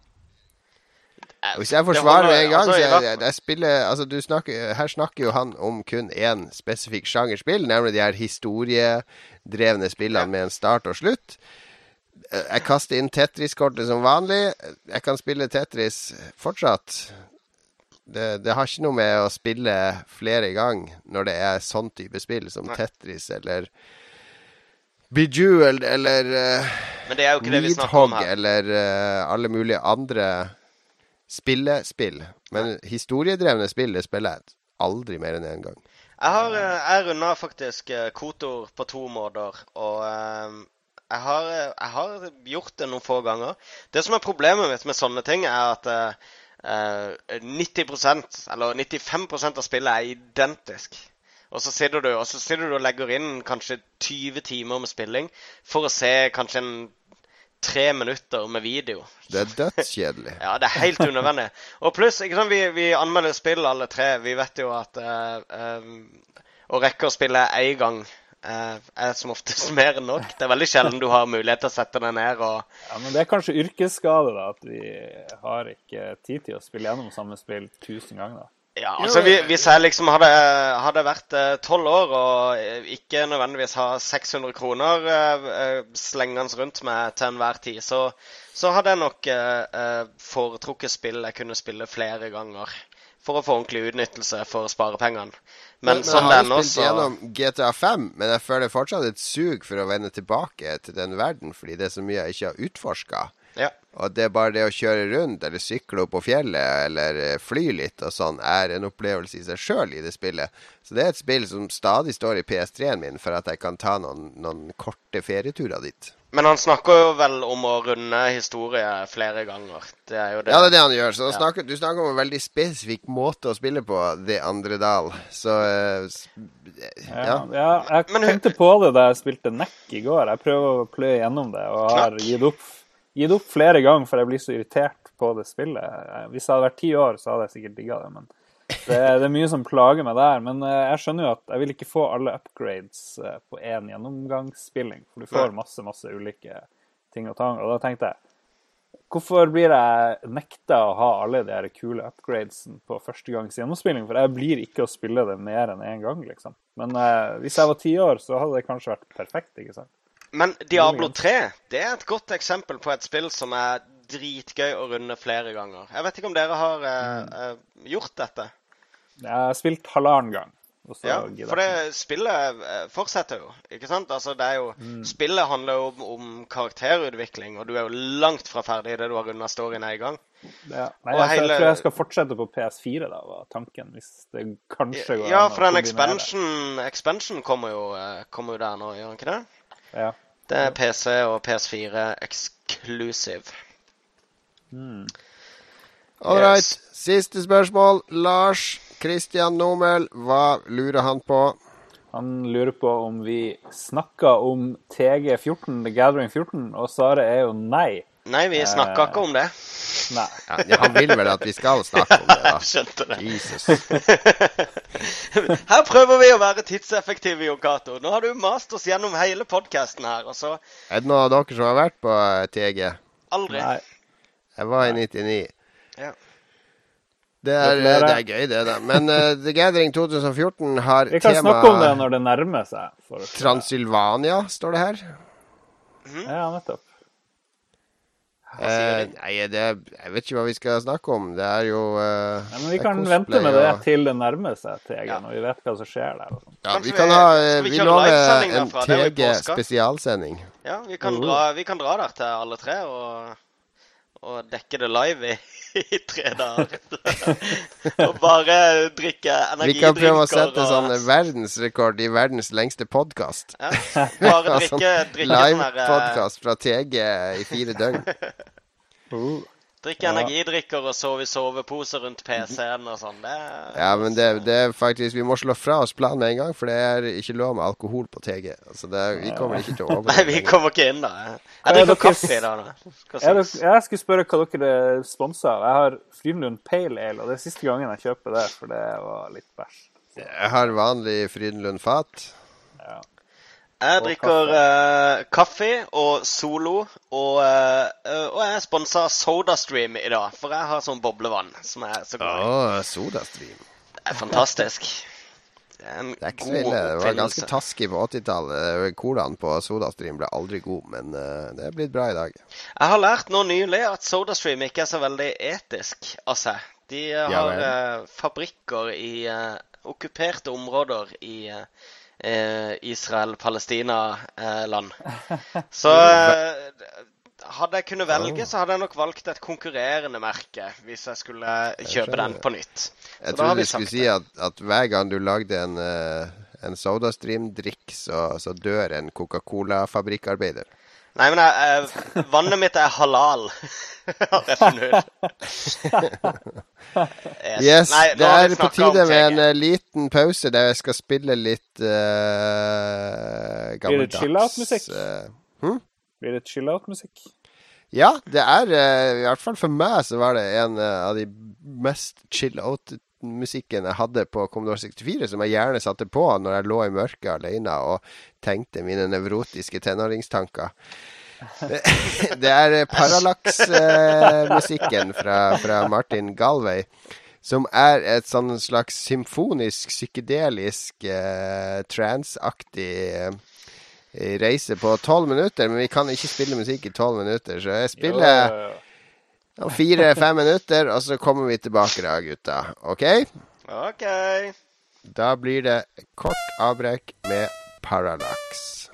Eh, Hvis jeg forsvarer med en gang, altså, så jeg, jeg, jeg spiller Altså, du snakker Her snakker jo han om kun én spesifikk sjangerspill, nemlig de her historiedrevne spillene med en start og slutt. Eh, Jeg kaster inn Tetris-kortet som vanlig. Jeg kan spille Tetris fortsatt. Det, det har ikke noe med å spille flere gang når det er sånn type spill som Nei. Tetris eller Bejeweled eller uh, Men det er jo ikke det vi snakker om her. eller uh, alle mulige andre spillespill. Men historiedrevne spill det spiller jeg aldri mer enn én gang. Jeg har eh, jeg runda faktisk eh, Kotor på to måter, og eh, jeg har, eh, jeg har gjort det noen få ganger. Det som er problemet mitt med sånne ting, er at eh, eh, 90% eller 95% av spillet er identisk. Og så sitter du og så sitter du og legger inn kanskje 20 timer med spilling for å se kanskje en tre minutter med video. Det er dødskjedelig. Ja, det er helt unødvendig. Og pluss, ikke sant, vi, vi anmelder spill alle tre. Vi vet jo at uh, um, å rekke å spille én gang uh, er som oftest mer enn nok. Det er veldig sjelden du har mulighet til å sette deg ned og Ja, men det er kanskje yrkesskade, da. At vi har ikke tid til å spille gjennom samme spill tusen ganger. da. Ja, altså vi, Hvis jeg liksom hadde, hadde vært tolv år og eh, ikke nødvendigvis ha 600 kroner eh, eh, slengende rundt meg til enhver tid, så, så hadde jeg nok eh, eh, foretrukket spill jeg kunne spille flere ganger. For å få ordentlig utnyttelse for sparepengene. Men, sånn det jeg er nå, har spilt gjennom GTA 5, men jeg føler fortsatt et sug for å vende tilbake til den verden, fordi det er så mye jeg ikke har utforska. Ja. Og det er bare det å kjøre rundt, eller sykle opp på fjellet, eller eh, fly litt og sånn, er en opplevelse i seg sjøl i det spillet. Så det er et spill som stadig står i PS3-en min for at jeg kan ta noen, noen korte ferieturer dit. Men han snakker jo vel om å runde historie flere ganger. Det er jo det. Ja, det er det han gjør. Så Ja. snakker, du snakker om en veldig spesifikk måte å spille på, det andre dal. Så eh, s- Ja, ja. ja jeg tenkte på det da jeg spilte Neck i går. Jeg prøver å pløye gjennom det, og har Knakk. gitt opp, gitt opp flere ganger, for jeg blir så irritert på det spillet. Hvis jeg hadde vært ti år, så hadde jeg sikkert digga det, men det, det er mye som plager meg der. Men eh, jeg skjønner jo at jeg vil ikke få alle upgrades eh, på én gjennomgangsspilling, for du får masse, masse ulike ting og tang. Og da tenkte jeg Hvorfor blir jeg nekta å ha alle de her kule upgradesene på første gangs gjennomspilling? For jeg blir ikke å spille det mer enn én gang, liksom. Men eh, hvis jeg var ti år, så hadde det kanskje vært perfekt, ikke sant? Men Diablo 3 det er et godt eksempel på et spill som er dritgøy å runde flere ganger. Jeg vet ikke om dere har eh, eh, gjort dette? Jeg har spilt halvannen gang. Ja, for det spillet eh, fortsetter jo, ikke sant? Altså, det er jo, Spillet handler jo om, om karakterutvikling, og du er jo langt fra ferdig idet du har runda storyen er i gang. Ja. Nei, altså, hele- Jeg tror jeg skal fortsette på PS4, da, var tanken. Hvis det kanskje går Ja, for den expansion, expansion kommer, jo, eh, kommer jo der nå, gjør den ikke det? Ja. Det er PC og PS4 exclusive. All right. Yes. Siste spørsmål. Lars Christian Nomel, hva lurer han på? Han lurer på om vi snakka om TG14, The Gathering 14, og svaret er jo nei. Nei, vi snakka ikke om det. Nei. Ja, han vil vel at vi skal snakke om det, da. Skjønte det. Jesus. Her prøver vi å være tidseffektive, Jon Cato. Nå har du mast oss gjennom hele podkasten her, og så Er det noen av dere som har vært på eh, TG? aldri. nei. Jeg var i 99. Ja. Det er, det er gøy, det, da. Men uh, The Gathering 2014 har Vi kan tema snakke om det når det nærmer seg. Transylvania, står det her. Ja, nettopp. Eh, nei, det, jeg vet ikke hva vi skal snakke om. Det er jo eh, Ja, men vi kan cosplay vente med det til det nærmer seg TG, Ja. når vi vet hva som skjer der. sånn. Ja, vi kan ha eh, vi Vi lover en TG spesialsending. Ja, vi kan, Oh. dra, vi kan dra der til alle tre og, og dekke det live i, i tre dager. og bare drikke Vi kan prøve å energidrinker sette sånn verdensrekord i verdens lengste podkast. ja, Bare Sånn drikke, drikke sånn Live-podkast fra TG i fire døgn. Drikke Ja. energidrikker og sove i sovepose rundt PC-en og sånn. Det er Ja, men det, det er faktisk Vi må slå fra oss planen med en gang, for det er ikke lov med alkohol på TG. Altså det, vi kommer ikke til å overleve. Nei, vi kommer ikke inn da. Jeg drikker dere- kaffe i dag. Jeg, jeg skulle spørre hva dere sponser av. Jeg har Frydenlund Pale Ale, og det er siste gangen jeg kjøper det, for det var litt bæsj. Jeg har vanlig Frydenlund fat. Jeg drikker uh, kaffe og Solo, og, uh, og jeg er sponsa av SodaStream i dag. For jeg har sånn boblevann som jeg er så glad i. Oh, Sodastream. Det er fantastisk. Det er en Det er god ille. Det var ganske oppfinnelse. taskig på 80-tallet. Colaen på Sodastream ble aldri god, men uh, det er blitt bra i dag. Jeg har lært nå nylig at SodaStream ikke er så veldig etisk av seg. De har Ja fabrikker i okkuperte områder i eh, Israel-Palestina-land. så eh, hadde jeg kunnet velge, så hadde jeg nok valgt et konkurrerende merke hvis jeg skulle kjøpe den på nytt. Jeg Så har trodde du skulle si at, at hver gang du lagde en, eh, en Sodastream-drikk, så, så dør en Coca-Cola-fabrikkarbeider. Nei, men jeg, jeg, vannet mitt er halal, har jeg funnet ut. Yes, Nei, det er på tide med en eh, liten pause der jeg skal spille litt uh, Blir det gammeldags chill-out-musikk? eh, Blir det chill-out-musikk? Ja, det er uh, I hvert fall for meg så var det en uh, av de mest chill-out-musikken jeg hadde på Commodore 64, som jeg gjerne satte på når jeg lå i mørket alene og tenkte mine nevrotiske tenåringstanker. Det, det er eh, Parallax-musikken fra, fra Martin Galway. Som er et sånn slags symfonisk, psykedelisk, eh, transaktig eh, reise på tolv minutter. Men vi kan ikke spille musikk i tolv minutter, så jeg spiller Jo, jo, jo. fire-fem minutter, og så kommer vi tilbake da, gutta. OK? OK. Da blir det kort avbrekk med Parallax.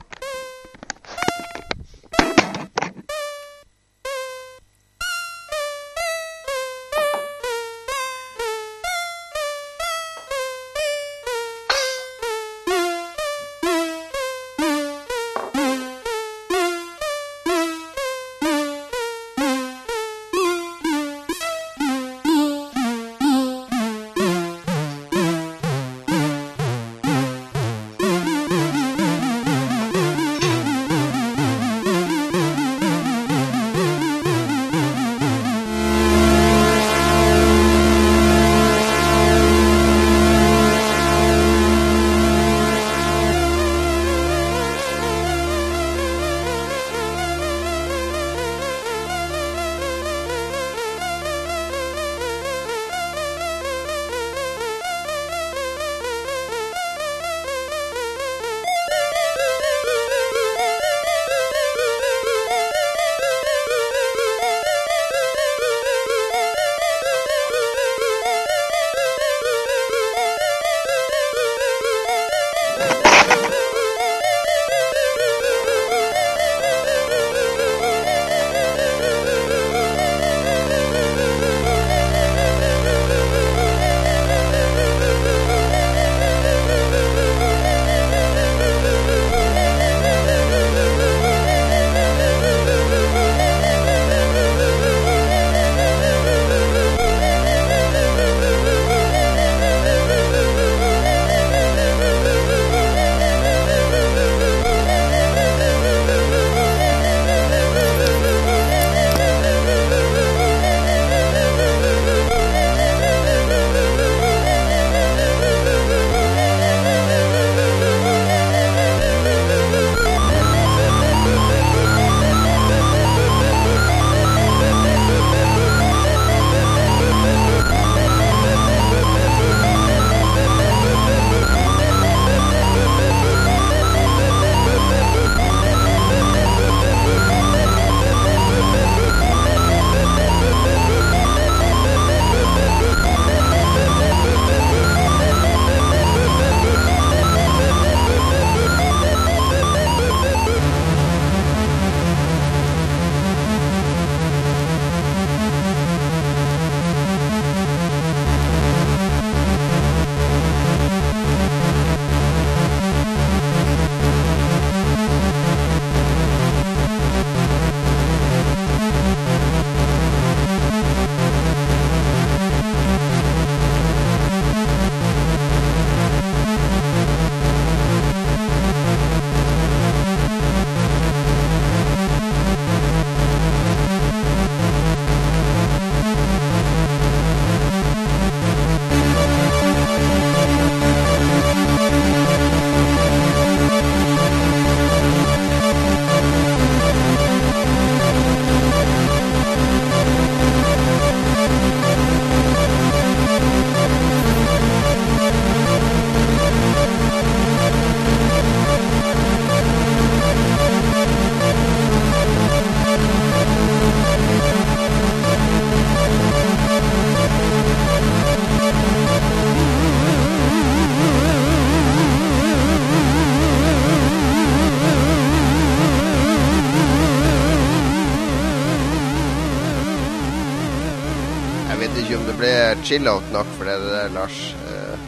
Chill-out nok for det der, Lars. Eh,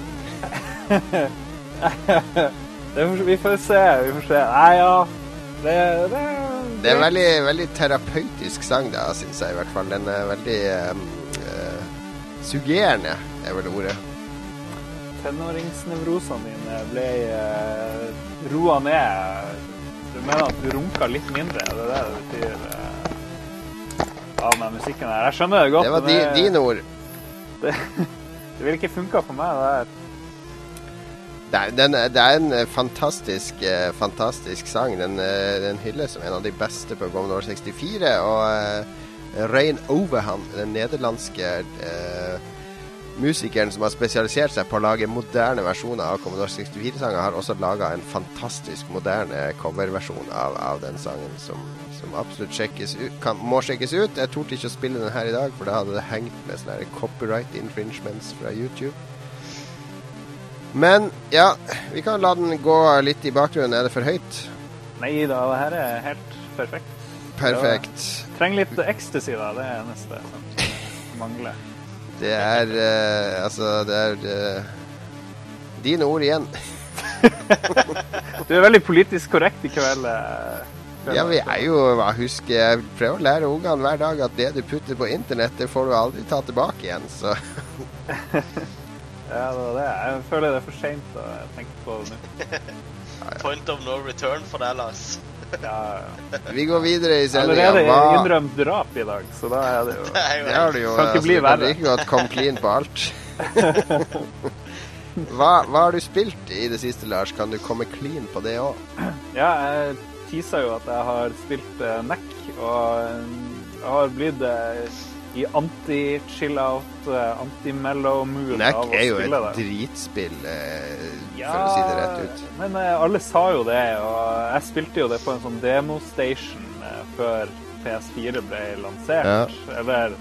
Det vi får se, vi får se. Nei, ja. Det, det, Det er en veldig, veldig terapeutisk sang, da, syns jeg i hvert fall. Den er veldig um, uh, suggerende, er vel ordet. Tenåringsnevrosene dine ble uh, roa ned. Du mener at du runka litt mindre? Er det det det betyr? Uh, av den musikken her. Jeg skjønner det godt. Det var di, dine ord. Det, det ville ikke funka for meg, det her. Det er, den, det er en eh, fantastisk, eh, fantastisk sang. Den, eh, den hylles som en av de beste på Commodore 64. Og uh, Rein Overham, den nederlandske uh, musikeren som har spesialisert seg på å lage moderne versjoner av Commodore 64-sanger, har også laga en fantastisk moderne coverversjon av, av den sangen, som, som absolutt sjekkes ut, kan, må sjekkes ut. Jeg torde ikke å spille den her i dag, for da hadde det hengt med sånne copyright infringements fra YouTube. Men ja, vi kan la den gå litt i bakgrunnen. Er det for høyt? Nei da, det her er helt perfekt. Perfekt. Trenger litt ecstasy, da. Det er neste som mangler. Det er uh, Altså, det er uh, dine ord igjen. Du er veldig politisk korrekt i kveld. eh, Ja, vi er jo husker Jeg prøver å lære ungene hver dag at det du putter på internett, det får du aldri ta tilbake igjen. Så Ja, det var det. Jeg føler det er for seint å tenke på det nå. Point of no return for deg, Lars. Ja, ja. vi går videre i Allerede sendinga. Hva innrømt drap i dag, så da er det jo Det er jo Det har du jo. Kan ikke altså, bli verre. like godt come clean på alt. Hva, hva har du spilt i det siste, Lars? Kan du komme clean på det òg? Ja, jeg tisa jo at jeg har spilt uh, NEC, og eh, jeg har blitt eh, i anti-chill-out, uh, anti-mellow mood NEC av å er jo et det. dritspill, ja, for å si det rett ut. men eh, alle sa jo det, og jeg spilte jo det på en sånn demostation før PS4 ble lansert. Eller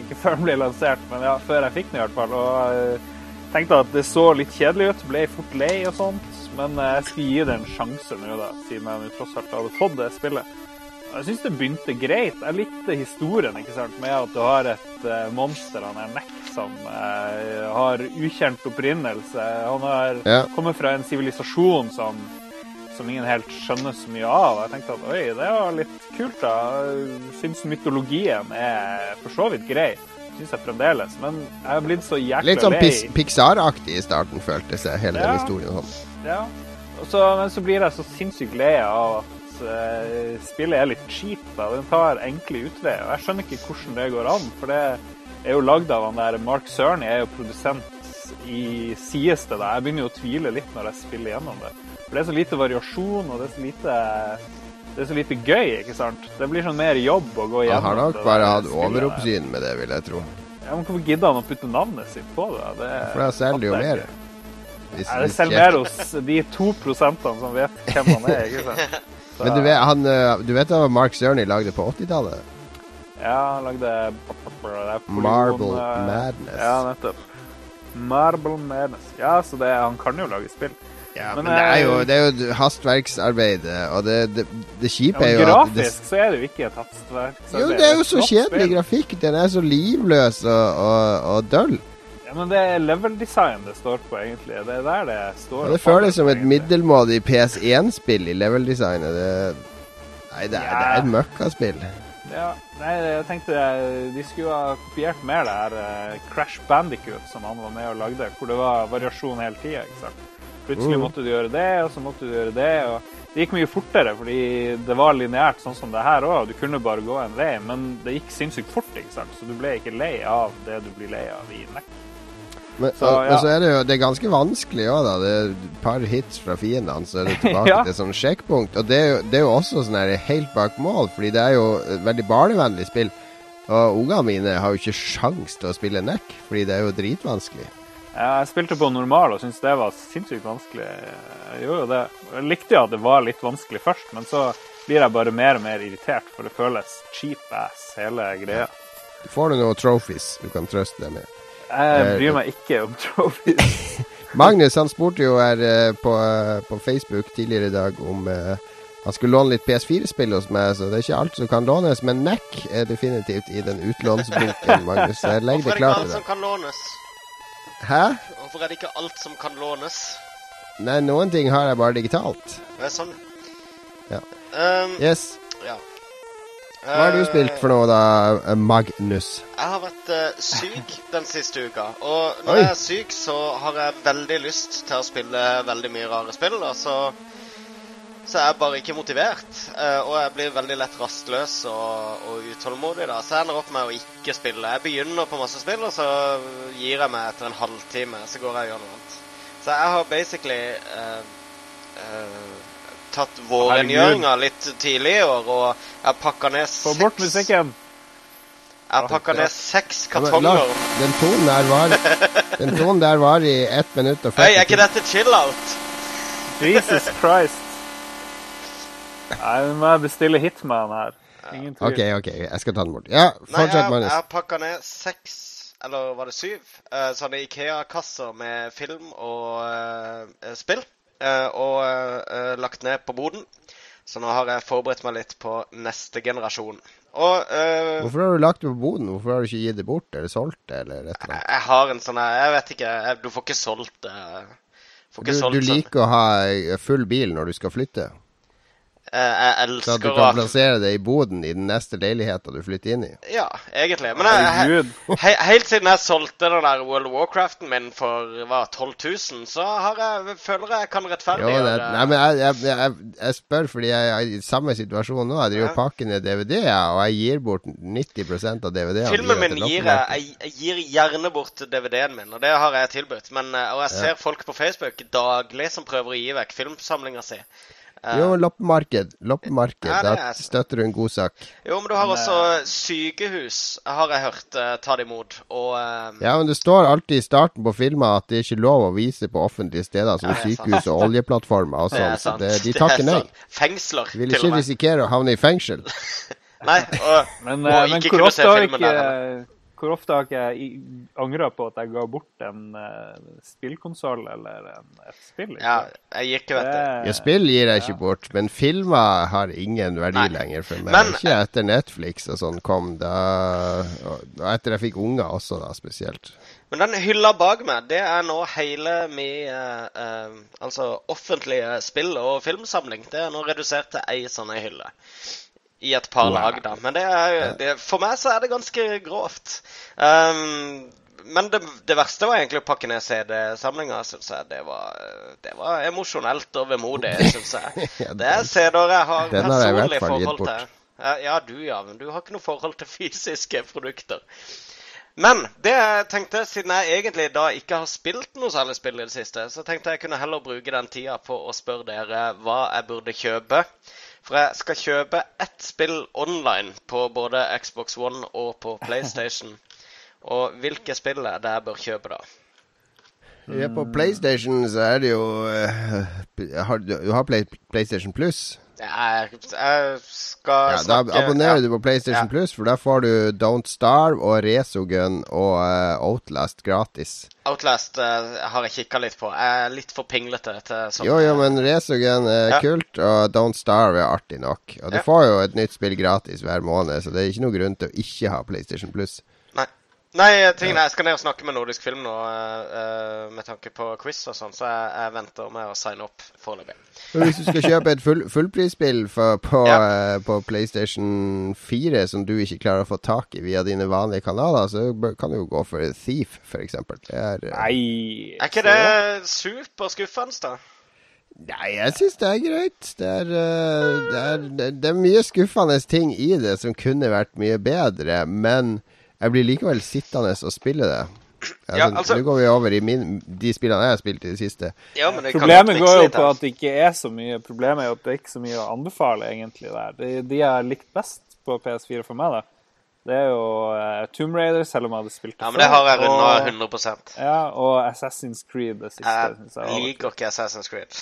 ikke før den ble lansert, men ja, før jeg fikk den i hvert fall. Og eh, tenkte at det så litt kjedelig ut, ble fort lei og sånt. Men eh, jeg skal gi det en sjanse nå, da, siden jeg tross alt hadde fått det spillet. Jeg syns det begynte greit. Jeg likte historien ikke sant, med at du har et eh, monster, han er Neck, som eh, har ukjent opprinnelse. Han har Ja. kommet fra en sivilisasjon som, som ingen helt skjønner så mye av. Jeg tenkte at oi, det var litt kult, da. Syns mytologien er for så vidt grei. Syns jeg fremdeles. Men jeg har blitt så jækla Litt sånn Pixar-aktig i starten, føltes det, hele den historien. Sånn. Ja. Så, men så blir jeg så sinnssykt lei av at uh, spillet er litt cheap. da. Den tar enkle utveier. Jeg skjønner ikke hvordan det går an. For det er jo lagd av han der Mark Cerny, er jo produsent i sies det. Jeg begynner jo å tvile litt når jeg spiller gjennom det. For det er så lite variasjon, og det er så lite det er så lite gøy, ikke sant? Det blir sånn mer jobb å gå Han har nok bare hatt overoppsyn med det, vil jeg tro. Ja, men Hvorfor gidder han å putte navnet sitt på det? det For da selger de jo mer. Hvis, er det hvis selger mer hos de to prosentene som vet hvem han er. ikke sant? Så, Men du vet, han, eh, du vet hva Mark Cerny lagde på 80-tallet? Ja, han lagde polygon, Marble eh, Madness. Ja, nettopp. Marble Madness. Ja, så det, han kan jo lage spill. Ja, Men, men, det er jo, eh, det er jo hastverksarbeid, og det, det, det Ja, kjipe er jo jo at grafisk så er det jo ikke et hastverk. Jo, det er jo så kjedelig grafikk. Den er så livløs og, og, og døll. Ja, men det er level design det står på, egentlig. Det er der det står. Og det føles som et middelmådig PS1-spill i level-designet. Det, nei, det er, det er et møkkaspill. Ja, nei, jeg tenkte eh, de skulle ha kopiert mer det her eh, Crash Bandicoot som han var med og lagde, hvor det var variasjon hele tida. ikke sant? Plutselig Mm. måtte du gjøre det, og så måtte du gjøre det. og Det gikk mye fortere fordi det var lineært, sånn som det her òg. Du kunne bare gå en vei, men det gikk sinnssykt fort, ikke sant? så du ble ikke lei av det du blir lei av i NEC. Men Så, ja. men så er det jo det er ganske vanskelig òg, da. Det er et par hits fra fiendene, så er det tilbake Ja. til sånn sjekkpunkt. Og det er, jo, det er jo også sånn her helt bak mål, fordi det er jo et veldig barnevennlig spill. Og ungene mine har jo ikke sjans til å spille NEC, fordi det er jo dritvanskelig. Jeg spilte på normal og syntes det var sinnssykt vanskelig. Jeg gjorde jo det. Jeg likte jo at det var litt vanskelig først, men så blir jeg bare mer og mer irritert, for det føles cheap ass, hele greia. Du får du noen trophies du kan trøste deg med. Jeg bryr meg ikke om trophies. Magnus han spurte jo her eh, på, eh, på Facebook tidligere i dag om eh, Han skulle låne litt PS4-spill hos meg, så det er ikke alt som kan lånes. Men Mac er definitivt i den utlånsbunken, Magnus. Jeg legger Hvorfor det er det ikke alt som kan lånes? Hæ? Hvorfor er det ikke alt som kan lånes? Nei, noen ting har jeg bare digitalt. Det er sånn. Ja. Um, Yes. ja. Hva har du Eh, spilt for noe, da, Magnus? Jeg har vært uh, syk den siste uka. Og når Oi. jeg er syk, så har jeg veldig lyst til å spille veldig mye rare spill. Og så, så er jeg bare ikke motivert. Uh, og jeg blir veldig lett rastløs og, og utålmodig. da. Så jeg ender opp med å ikke spille. Jeg begynner på masse spill, og så gir jeg meg etter en halvtime. Så går jeg og gjør noe annet. Så jeg har basically uh, eh, tatt vårrengjøringa litt tidlig i år, og jeg pakka ned Få bort seks- musikken! Jeg pakka ned seks Ja, men, kartonger. Lars, den tonen der var Den tonen der var i 1 minutt og 40 Hei, er ikke dette chill-out? Jesus Christ. Nei, nå må jeg bestille Hitman her. Ingen tvil. OK, OK, jeg skal ta den bort. Ja, Nei, jeg, jeg har pakka ned seks, eller var det syv, eh, sånne Ikea-kasser med film og uh, spill. Eh, og eh, lagt ned på boden. Så nå har jeg forberedt meg litt på neste generasjon. Og uh, Hvorfor har du lagt det på boden? Hvorfor har du ikke gitt det bort eller solgt det? eller et eller jeg, annet? jeg har en sånn Jeg vet ikke. Jeg, du får ikke solgt det. Får Du, du sånn. liker å ha full bil når du skal flytte? Eh, jeg Så at du elsker kan plassere det i boden i den neste leiligheten du flytter inn i? Ja, egentlig. Men jeg, He helt siden jeg solgte den der World of Warcraften min for hva, 12 000, så har jeg, føler jeg kan Jo, rettferdiggjøre det, nei, men jeg, jeg, jeg, jeg spør fordi jeg er i samme situasjon nå. Jeg driver og Ja. pakker ned DVD-er, og jeg gir bort 90% av DVD-ene. Filmen min gir jeg, gir gjerne bort DVD-en min, og det har jeg tilbudt. Men, eh, og jeg ser folk på Facebook daglig som prøver å gi vekk filmsamlinga si. Eh, Jo, loppemarked. Loppemarked. Ja, Da er- støtter du en god sak. jo, men du har også sykehus, har jeg hørt, eh, ta det imot. Og eh, Ja, men det står alltid i starten på filmer at det er ikke lov å vise på offentlige steder som Ja, sykehus og oljeplattformer og sånn. Så det, de er takker nei. Fengsler, vil til ikke og med. risikere å havne i fengsel. Nei, og, Men, og ikke men ikke kunne se filmen der heller. Hvor ofte har ikke jeg angra på at jeg ga bort en uh, spillkonsoll eller en, et spill? ikke? Ja, jeg gir ikke, vet du. Ja, spill gir jeg ikke bort, men filmer har ingen verdi Nei. lenger for meg. Men- ikke etter Netflix og sånn kom. Da, og etter jeg fikk unger også, da, spesielt. Men den hylla bak meg, det er nå hele min uh, uh, altså offentlige spill- og filmsamling. Det er nå redusert til ei sånn hylle. I et par lag, da. Men det er, det, for meg så er det ganske grovt. Um, men det, det verste var egentlig å pakke ned CD-samlinga, syns jeg. Det var, det var emosjonelt og vemodig, syns jeg. Det er CD-er jeg har personlig forhold til. Ja, ja, du ja, men du har ikke noe forhold til fysiske produkter. Men det jeg tenkte, siden jeg egentlig da ikke har spilt noe særlig spill i det siste, så tenkte jeg kunne heller bruke den tida på å spørre dere hva jeg burde kjøpe. For jeg skal kjøpe ett spill online på både Xbox One og på PlayStation. Og hvilke spill er det jeg bør kjøpe, da? Ja, på PlayStation så er det jo eh, har, Du har Play, PlayStation Plus. Jeg, jeg skal Ja, da abonnerer ja. du på PlayStation Ja. Plus, for da får du Don't Starve og Resogun og uh, Outlast gratis. Outlast uh, har jeg kikka litt på. Jeg er litt for pinglete til sånn. Jo, jo, men Resogun er Ja. kult, og Don't Starve er artig nok. Og du får jo et nytt spill gratis hver måned, så det er ikke noe grunn til å ikke ha PlayStation Plus. Nei. tingene, tingen er, jeg skal ned og snakke med Nordisk Film nå eh, eh, med tanke på quiz og sånn, så jeg, jeg venter med å signe opp foreløpig. Hvis du skal kjøpe et full, fullprisspill på, Ja. eh, på PlayStation 4 som du ikke klarer å få tak i via dine vanlige kanaler, så kan du jo gå for Thief, f.eks. Er Nei Er ikke det superskuffende, da? Nei, jeg syns det er greit. Det er, eh, det, er, det, det er mye skuffende ting i det som kunne vært mye bedre, men jeg blir likevel sittende og spille det. Altså, Ja, altså- Nå går vi over i min, de spillene jeg har spilt i det siste. Ja, men det Problemet går jo på at det ikke er så mye Problemet er jo at det er ikke så mye å anbefale egentlig der. De, de jeg har likt best på PS4 for meg, da, det er jo uh, Tomb Raider, selv om jeg hadde spilt det Ja, men det har jeg runda 100% ja, og Assassin's Creed, det siste. Jeg jeg liker ikke Assassin's Creed.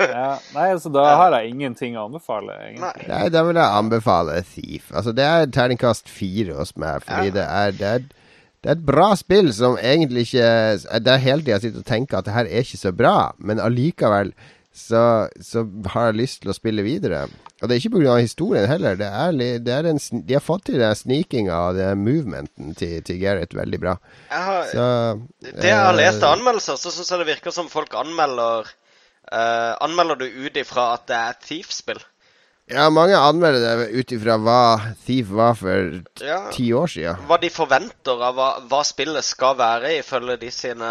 Ja, nei, altså da har jeg ingenting å anbefale, egentlig. Nei. Da vil jeg anbefale Thief. Altså, det er terningkast fire hos meg, fordi Ja. det, er, det, er, det er et bra spill som egentlig ikke Det er hele tida jeg sitter og tenker at det her er ikke så bra, men allikevel så, så har jeg lyst til å spille videre. Og det er ikke pga. historien heller. Det er, det er en, de har fått til den snikinga og den movementen til, til Gareth veldig bra. Jeg har, Så det jeg har lest eh, av anmeldelser, så syns jeg det virker som folk anmelder eh, Anmelder du ut ifra at det er Thief-spill? Ja, mange anmelder det ut ifra hva Thief var for Ja. ti år siden. Hva de forventer av hva, hva spillet skal være, ifølge de sine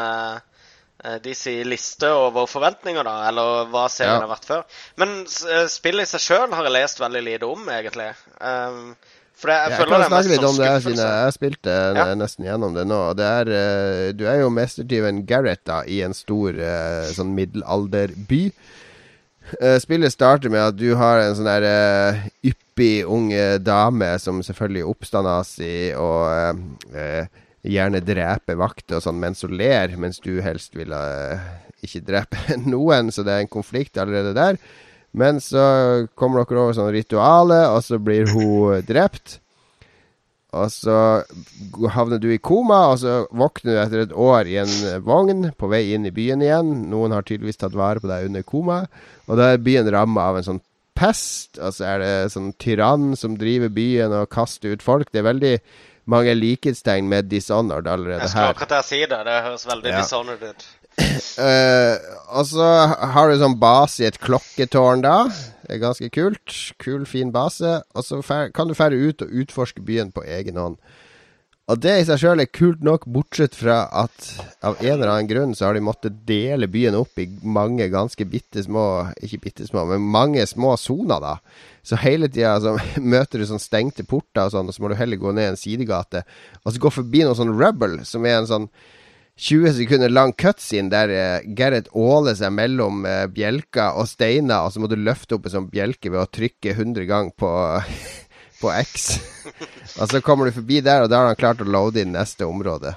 eh, de sier liste over forventninger, da, eller hva serien Ja. har vært før. Men eh, spillet i seg sjøl har jeg lest veldig lite om, egentlig. Um, for jeg, Jeg føler kan er snakke litt om sånn det her, siden jeg spilte Ja. nesten gjennom det nå. Det er, eh, du er jo mestertyven Gareth da, i en stor eh, sånn middelalderby. Eh, Spillet starter med at du har en sånn der eh, yppig unge dame som selvfølgelig er oppstandasig og eh, eh, gjerne dreper vakter og sånn mens hun ler, mens du helst vil uh, ikke drepe noen, så det er en konflikt allerede der. Men så kommer dere over sånn ritualet, og så blir hun drept. Og så havner du i koma, og så våkner du etter et år i en vogn på vei inn i byen igjen. Noen har tydeligvis tatt vare på deg under koma, og da er byen ramma av en sånn pest. Og så er det sånn tyrann som driver byen og kaster ut folk. Det er veldig mange likhetstegn med Dishonored allerede Jeg skulle her. akkurat si det. Det høres veldig Ja. dishonored ut. Eh, og så har du sånn base i et klokketårn da. Det er ganske kult. Kul, fin base. Og så kan du fære ut og utforske byen på egen hånd. Og det i seg sjøl er kult nok, bortsett fra at av en eller annen grunn så har de måttet dele byen opp i mange ganske bitte små Ikke bitte små, men mange små soner, da. Så hele tida så møter du sånn stengte porter og sånn, og så må du heller gå ned en sidegate. Og så gå forbi noe sånn rubble, som er en sånn 20 sekunder lang cutscene der uh, Gerrit åler seg mellom eh, bjelker og steiner, og så må du løfte opp en sånn bjelke ved å trykke 100 ganger på, på X. og så kommer du forbi der, og da har han klart å loade inn neste område.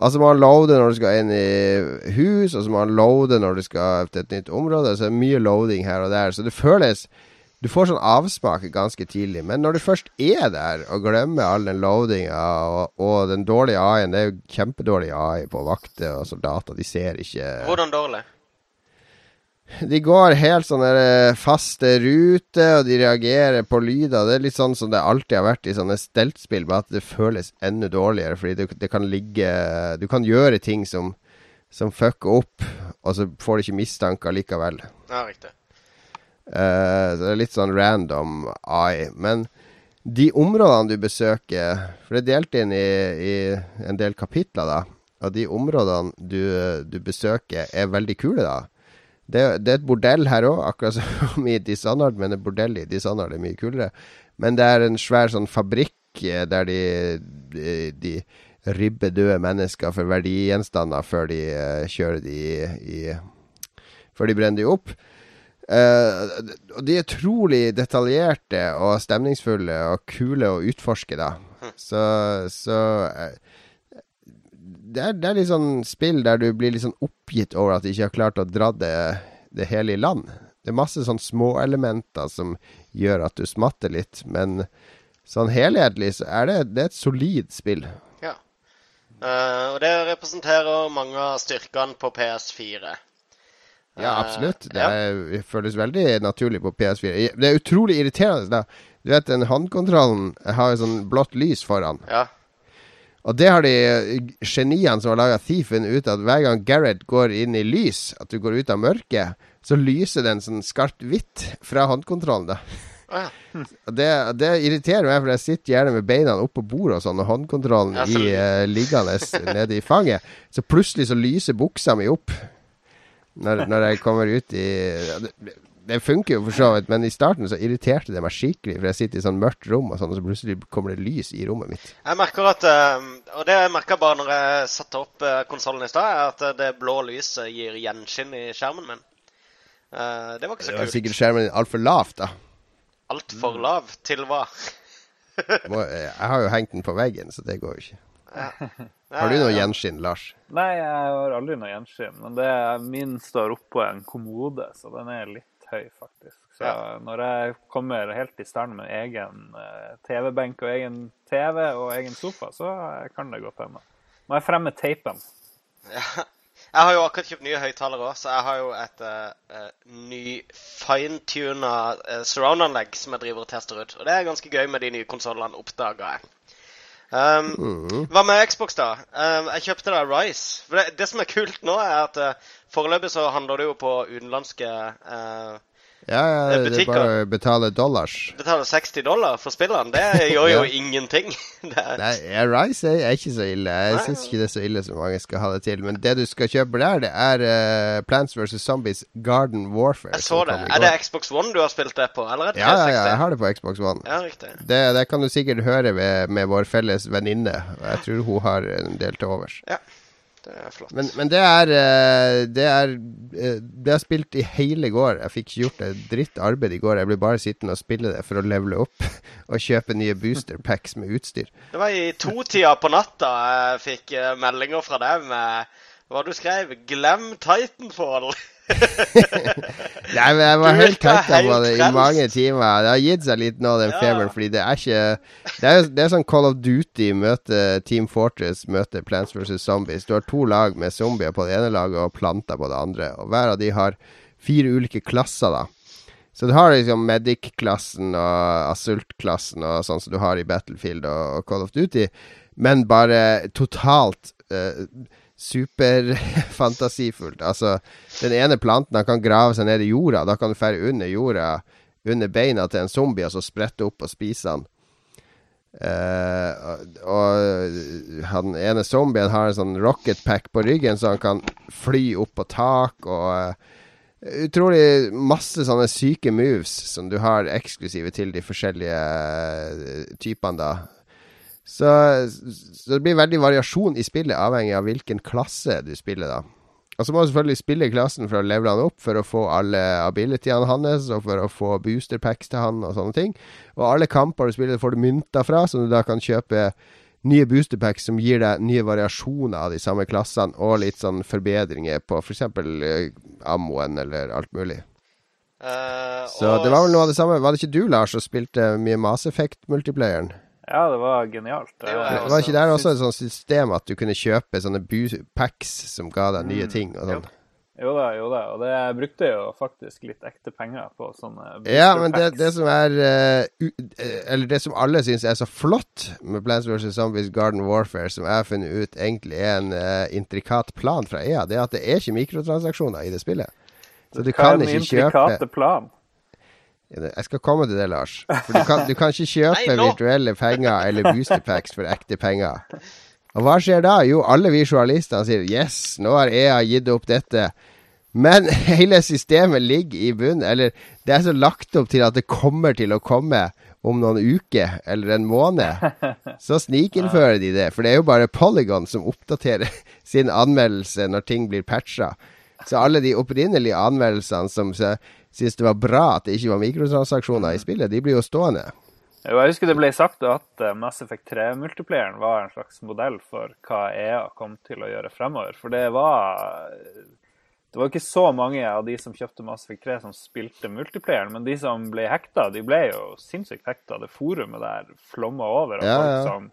Altså må han loade når du skal inn i hus, og så må han loade når du skal til et nytt område. Så det er mye loading her og der. Så det føles Du får sånn avsmak ganske tidlig. Men når du først er der og glemmer all den loadinga og, og den dårlige AI-en Det er jo kjempedårlig AI på vakter og soldater. De ser ikke Hvordan dårlig? De går helt sånne der faste ruter, og de reagerer på lyder. Det er litt sånn som det alltid har vært i sånne steltspill, bare at det føles enda dårligere. Fordi det, det kan ligge Du kan gjøre ting som, som fucker opp, og så får du ikke mistanker likevel. Ja, riktig. Eh, så det er litt sånn random eye. Men de områdene du besøker For det er delt inn i, i en del kapitler, da. Og de områdene du, du besøker, er veldig kule, da. Det, det er et bordell her òg, akkurat som i Dishonored, men et bordell i Dishonored er mye kulere. Men det er en svær sånn fabrikk eh, der de, de, de ribber døde mennesker for verdigjenstander før de uh, kjører de i, i Før de brenner de opp. Eh, og de er utrolig detaljerte og stemningsfulle og kule å utforske, da. Så, så eh, det, er, det er litt sånn spill der du blir litt sånn oppgitt over at de ikke har klart å dra det, det hele i land. Det er masse sånn småelementer som gjør at du smatter litt, men sånn helhetlig så er det, det er et solid spill. Ja. Uh, og det representerer mange av styrkene på PS4. Ja, Eh, absolutt. Det, er, ja. føles veldig naturlig på PS4. Det er utrolig irriterende. da. Du vet, den håndkontrollen har jo sånn blått lys foran. Ja. Og det har de eh, geniene som har laga Thiefen ut at hver gang Gareth går inn i lys, at du går ut av mørket, så lyser den sånn skarpt hvitt fra håndkontrollen. da. Ah, ja. hm. det, det irriterer meg, for jeg sitter gjerne med beina oppå bordet og sånn, og håndkontrollen Ja, så- i, uh, liggende nede i fanget. Så plutselig så lyser buksa mi opp når, når jeg kommer ut i det, funker jo for så vidt, men i starten så irriterte det meg skikkelig, for jeg sitter i sånn mørkt rom, og sånn, og så plutselig kommer det lys i rommet mitt. Jeg merker at eh, Og det merka jeg bare når jeg satte opp uh, konsollen i stad, er at eh, det blå lyset gir gjenskinn i skjermen min. Eh, det var ikke så kult. Det var sikkert skjermen din altfor lavt, da. Altfor lav til hva? Jeg har jo hengt den på veggen, så det går jo ikke. Har du noe gjenskinn, Lars? Nei, jeg har aldri noe gjenskinn. Men det, min står oppå en kommode, så den er litt høy, faktisk. Så Ja. når jeg kommer helt i stand med egen eh, TV-benk og egen TV og egen sofa, så kan det godt hende. Må jeg fremme teipen. Ja. Jeg har jo akkurat kjøpt nye høyttalere òg, så jeg har jo et uh, ny fine-tuna uh, surround-anlegg som jeg driver og tester ut. Og det er ganske gøy med de nye konsollene, oppdaga jeg. Um, Mm. Hva med Xbox, da? Um, jeg kjøpte da Rise. Det, det som er kult nå, er at uh, foreløpig så handler det jo på utenlandske uh, Ja, ja, det er bare å betale dollars. Betale 60 dollar for spillene. Det gjør jo Ja. ingenting. Det er, Nei, Rise er, er ikke så ille. Jeg syns ikke det er så ille som mange skal ha det til. Men det du skal kjøpe der, det er uh, Plants vs. Zombies Garden Warfare. jeg så det. Er det. Xbox One du har spilt det på, eller er Ja, ja, ja, jeg har det på Xbox One. Ja, riktig. Det, det kan du sikkert høre med, med vår felles venninne. Jeg tror hun har en del til overs. Det er flott. Men, men det er eh, Det er eh, Det har spilt i hele går. Jeg fikk ikke gjort et dritt arbeid i går. Jeg ble bare sittende og spille det for å levele opp og kjøpe nye booster packs med utstyr. Det var i totida på natta jeg fikk eh, meldinger fra deg med hva du skrev. 'Glem Titanfall'. Nei, men jeg var helt tenkt på det i mange timer. Det har gitt seg litt nå, den Ja. feberen, fordi det er ikke Det er, det er sånn Call of Duty møter Team Fortress møter Plants vs. Zombies. Du har to lag med zombier på det ene laget og planter på det andre. Og hver av de har fire ulike klasser, da. Så du har liksom Medic-klassen og Assault-klassen og sånn som du har i Battlefield og, Call of Duty, men bare totalt eh, superfantasifullt. Altså, den ene planten han kan grave seg ned i jorda. Da kan du fære under jorda, under beina til en zombie, og så sprette opp og spise han. Uh, og han ene zombien har en sånn rocket pack på ryggen, så han kan fly opp på tak og uh, Utrolig masse sånne syke moves som du har eksklusive til de forskjellige eh, typene, da. Så, så det blir veldig variasjon i spillet, avhengig av hvilken klasse du spiller, da. Og så må du selvfølgelig spille klassen for å levele han opp, for å få alle abilityene hans, og for å få booster packs til han, og sånne ting. Og alle kamper du spiller, får du mynter fra, så du da kan kjøpe nye booster packs som gir deg nye variasjoner av de samme klassene, og litt sånn forbedringer på f.eks. For ammoen eller alt mulig. Uh, Så det var vel noe av det samme. Var det ikke du, Lars, som spilte mye Mass Effect-multiplayeren? Ja, det var genialt. Det var Jeg jeg Var ikke der også et sånt system at du kunne kjøpe sånne packs som ga deg nye ting og sånn? Jo da, jo da. Og det jeg brukte jo faktisk litt ekte penger på sånne Ja, men det, det som er uh, Eller det som alle syns er så flott med Plans vs. Zombies Garden Warfare, som jeg har funnet ut egentlig er en uh, intrikat plan fra EA, det er at det er ikke mikrotransaksjoner i det spillet. Så du Hva er kan den ikke kjøpe intrikate plan? Jeg skal komme til det, Lars. For du kan, du kan ikke kjøpe Nei, virtuelle penger eller boosterpacks for ekte penger. Og hva skjer da? Jo, alle vi journalister sier yes, nå har EA gitt opp dette. Men hele systemet ligger i bunnen. Eller det er så lagt opp til at det kommer til å komme om noen uker eller en måned. Så snikinnfører de det. For det er jo bare Polygon som oppdaterer sin anmeldelse når ting blir patcha. Så alle de opprinnelige anmeldelsene som sy- syns det var bra at det ikke var mikrotransaksjoner i spillet, de blir jo stående. Jeg husker det ble sagt at eh, Mass Effect 3-multiplayeren var en slags modell for hva EA kom til å gjøre fremover. For det var Det var ikke så mange av de som kjøpte Mass Effect 3 som spilte multiplayeren, men de som ble hekta, de ble jo sinnssykt hekta. Det forumet der flomma over av Ja, folk som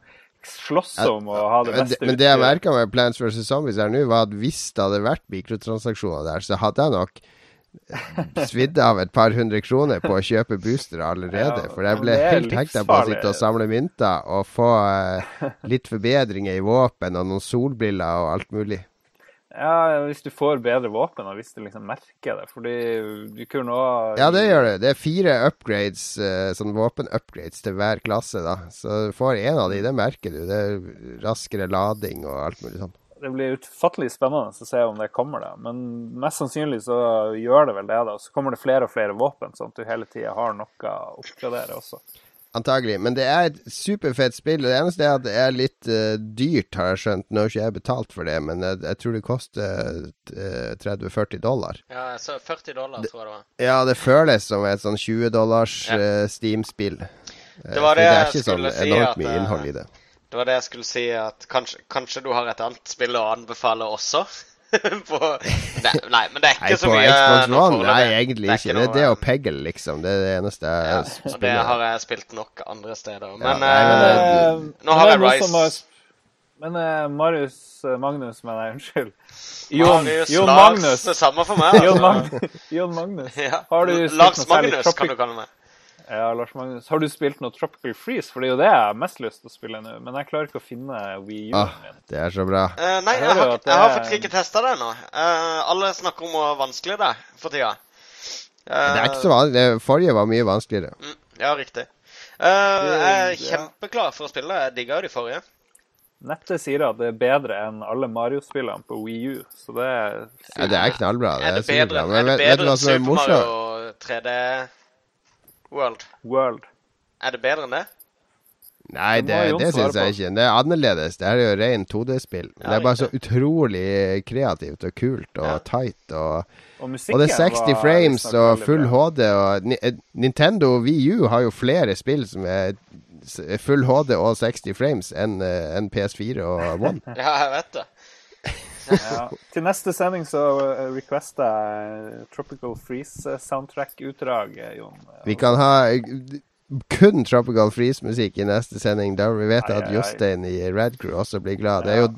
slåss om å ha det Men det, men det jeg utstyret. merka med Plants vs. Zombies her nå, var at hvis det hadde vært mikrotransaksjoner der, så hadde jeg nok svidd av et par hundre kroner på å kjøpe boostere allerede. Ja, for jeg ble helt hekta på å sitte og samle mynter og få uh, litt forbedringer i våpen og noen solbriller og alt mulig. Ja, hvis du får bedre våpen, og hvis du liksom merker det. Fordi du kunne òg Ja, det gjør du. Det er fire upgrades, eh, sånn våpen-upgrades til hver klasse, da. Så får en av de, det merker du. Det er raskere lading og alt mulig sånn. Det blir utfattelig spennende å se om det kommer, da. Men mest sannsynlig så gjør det vel det, da. Så kommer det flere og flere våpen, sånn at du hele tida har noe å oppgradere også. Antagelig. Men det er et superfett spill. Det eneste er at det er litt uh, dyrt, har jeg skjønt. Nå har ikke jeg betalt for det, men jeg, jeg tror det koster uh, 30-40 dollar. Ja, så 40 dollar, tror jeg det var. Ja, det føles som et sånn 20 dollars Ja. eh, Steam-spill. Eh, Det var det det er ikke sånn enormt si, at, mye eh, innhold i det. Det var det jeg skulle si, at kanskje, kanskje du har et annet spill å anbefale også? på, nei, nei, men det er Nei, ikke så mye nå One? Nei, egentlig Det ikke. Noe, Det er det og Peggle, liksom. Det er det eneste jeg Ja, spiller. og det har jeg spilt nok andre steder. Ja, Men, nei, men uh, nå har jeg Rise. Men uh, Marius uh, Magnus, mener jeg. Unnskyld. Jon, Marius Jon Lars, Magnus. Det samme for meg. Jon, Altså. Mag Jon Magnus. Ja. Har du Lars Magnus, kan du kalle meg. Ja, Lars Magnus. Har du spilt noe Tropical Freeze? For det er jo det jeg har mest lyst til å spille nå. Men jeg klarer ikke å finne Wii U-en Ah, min. det er så bra. Uh, nei, Jeg jeg har, jeg har faktisk ikke testa det ennå. Uh, alle snakker om hvor vanskelig det er for tida. Uh, Det er ikke så vanlig. Det forrige var mye vanskeligere. Mm, ja, riktig. Eh, jeg er kjempeklar for å spille. Jeg digga jo de forrige. Nettet sier at det er bedre enn alle Mario-spillene på Wii U, så det er Ja, det er knallbra. Det Er er det bedre, bedre, Men er det vet, vet du bedre hva enn som er Super morsomt? Mario 3D World? World. Er det bedre enn det? Nei, Det det, det syns jeg ikke. Det er annerledes. Det er jo ren 2D-spill. Ja, det er bare så utrolig kreativt og kult og Ja. tight. Og, Og og det er 60 var frames og full. HD. Og eh, Nintendo Wii U har jo flere spill som er full HD og 60 frames enn en enn PS4 og One. Ja, jeg vet det. Ja. Til neste sending så eh, requester jeg Tropical Freeze-soundtrack-utdrag, eh, Jon. Vi kan ha eh, kun Tropical Freeze-musikk i neste sending, da vi vet Ai, at. Jostein i Red Crew også blir glad. Det er jo,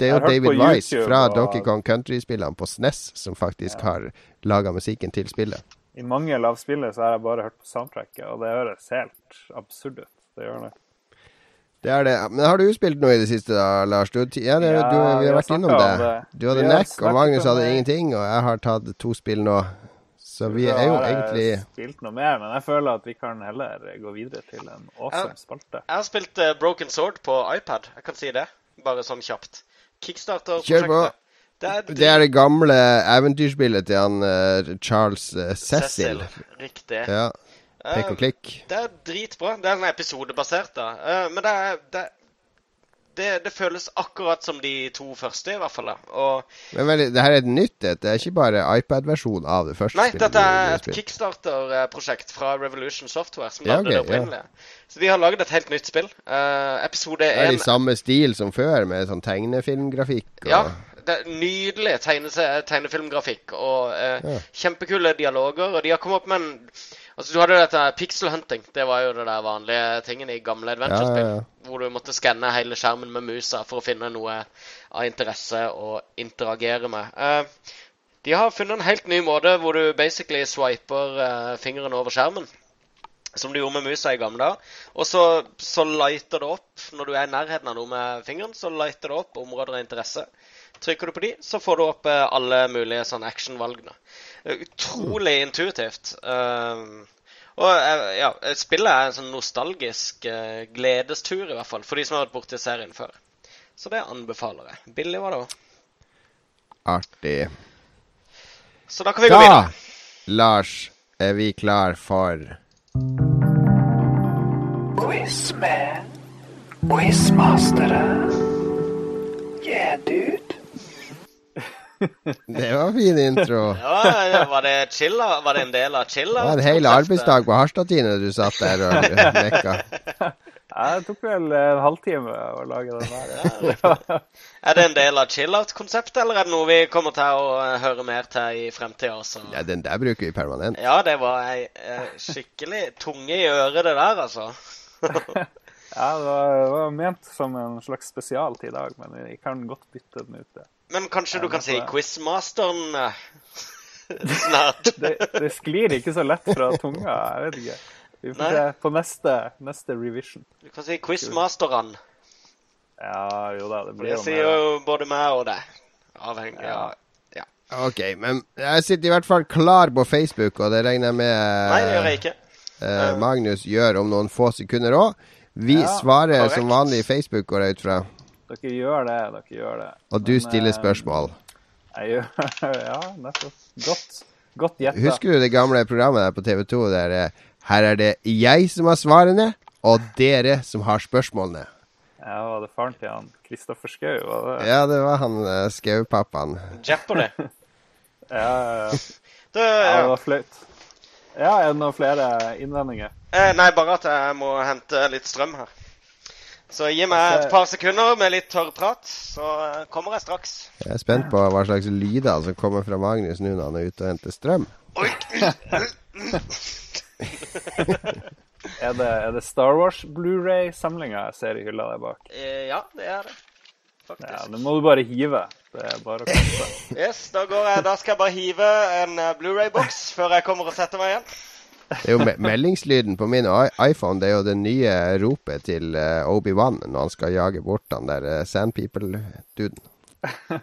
det er jo David Wise fra og- Donkey Kong Country-spillene på SNES som faktisk har laga musikken til spillet. I mange lavspillere så har jeg bare hørt på soundtracket, og det høres helt absurd ut. Det gjør det. Det er det. Men har du spilt noe i det siste, da, Lars? Du, ja, det, Ja, du, vi vi har vært innom det. det. Du hadde Neck, og Magnus hadde det. ingenting, og jeg har tatt to spill nå. Så vi er jo egentlig jeg har spilt noe mer, men jeg føler at vi kan heller gå videre til en awesome spalte. Jeg har spilt uh, Broken Sword på iPad. Jeg kan si det. Bare sånn kjapt. Kjør på. Kickstarter-prosjektet. Det er, Det er det gamle eventyrspillet til han uh, Charles eh, Cecil. Riktig. Ja. Pek og klikk. Det er dritbra. Det er en episodebasert, da. Eh, men det er det, det, det føles akkurat som de to første, i hvert fall. Og Men vel, det her er nytt et. Det er ikke bare iPad-versjon av det første Nei, dette er et kickstarter-prosjekt fra Revolution Software, som Ja, okay, det opprinnelige. ja. Så de har laget et helt nytt spill. Eh, episode Det er i samme stil som før, med sånn tegnefilmgrafikk. Og... Ja. Det er nydelig tegnefilmgrafikk og eh, Ja. kjempekule dialoger. Og de har kommet opp med en Altså, du hadde jo dette pixel hunting. Det var jo det der vanlige tingen i gamle adventure-spill. Ja, ja. Hvor du måtte skanne hele skjermen med musa for å finne noe av interesse å interagere med. Eh, de har funnet en helt ny måte hvor du basically swiper eh, fingeren over skjermen. Som du gjorde med musa i gamle dager. Og så, så lighter det opp når du er i nærheten av noe med fingeren. Så lighter det opp områder av interesse. Trykker du på de, så får du opp eh, alle mulige sånn actionvalgene. Eh, Utrolig intuitivt. Um, og ja, spillet er en sånn nostalgisk uh, gledestur, i hvert fall, for de som har vært borti serien før. Så det anbefaler jeg. Billig var det òg. Artig. Så da kan vi gå Da, videre. Lars, er vi klar for Quizman. Quizmasteren. Det var en fin intro. Ja, ja, var det chilla? Var det en del av chilla? Det var en hel arbeidsdag på Harstadtine du satt der og mekka. Ja, det tok vel en halvtime å lage den der. Er det en del av chill-out-konseptet, eller er det noe vi kommer til å eh, høre mer til i fremtida også? Ja, den der bruker vi permanent. Ja, det var ei eh, skikkelig tunge i øret, det der, altså. Ja, det var, det var ment som en slags spesial til i dag, men vi kan godt bytte den ut. det. Men kanskje du kan si quizmasteren eh, snart? Det, det sklir ikke så lett fra tunga, jeg vet ikke. Vi får Nei. se på neste, neste revision. Du kan si quizmasteren. Ja, jo da, det blir Det jo sier jo både meg og deg. Avhengig Ja. av Ok, men jeg sitter i hvert fall klar på Facebook, og det regner jeg med Nei, det gjør jeg ikke. eh, Magnus gjør om noen få sekunder òg. Vi Ja, svarer korrekt. som vanlig i Facebook, går jeg ut fra. Dere gjør det, dere gjør det. Og du Men, stiller eh, spørsmål. Jeg gjør Ja, nettopp. Godt. Godt gjetta. Husker du det gamle programmet der på TV2 der eh, her er det jeg som har svarene, og dere som har spørsmålene? Ja, var det faren til han Kristoffer Schou? var det? Ja, det var han uh, Skaupappaen. Jeopardy. Ja, ja, ja. Det, ja, det var flaut. Ja, er det noen flere innvendinger? Eh, nei, bare at jeg må hente litt strøm her. Så gi meg et par sekunder med litt tørr prat, så eh, kommer jeg straks. Jeg er spent på hva slags lyder som kommer fra Magnus nå når han er ute og henter strøm. Oi! Er det, er det Star Wars Blu-ray-samlinga jeg ser i hylla der bak? Eh, ja, det er det. Ja, det må du bare hive. Det er bare å kaste. Yes, da, går jeg, da skal jeg bare hive en eh, Blu-ray-boks før jeg kommer og setter meg igjen. Det er jo me meldingslyden på min iPhone. Det er jo det nye ropet til eh, Obi-Wan når han skal jage bort han der uh, Sandpeople-duden. Det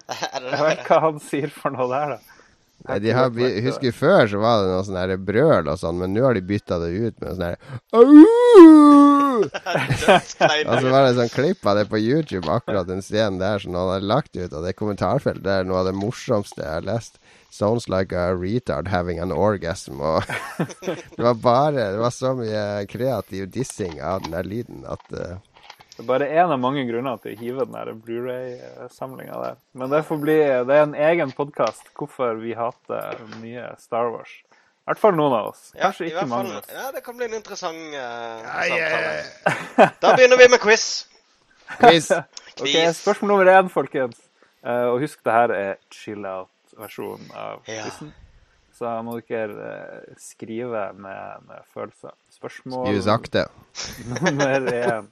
Jeg vet hva han sier for noe der, da. Nei, De har, husker Før så var det noe sånn her brøl og sånn, men nå har de bytta det ut med sånn her Og så var det sånn klipp av det på YouTube, akkurat den scenen der som han har lagt ut. Og det kommentarfeltet er noe av det morsomste jeg har lest. Sounds like a retard having an orgasm. Og det var bare Det var så mye kreativ dissing av den der lyden at uh... Det er bare én av mange grunner til å hive den der Blu-ray-samlinga der. Men det får bli Det er en egen podkast hvorfor vi hater nye Star Wars. I hvert fall noen av oss. Ja, Kanskje ikke mange. Ja, det kan bli en interessant uh, Ai, samtale. ai, ai. Da begynner vi med quiz. Quiz. Ok, Spørsmål nummer én, folkens. Uh, og husk, det her er chill-out-versjonen av Ja. Så må dere eh, skrive med, med følelser. Spørsmål Skriv sakte. nummer én.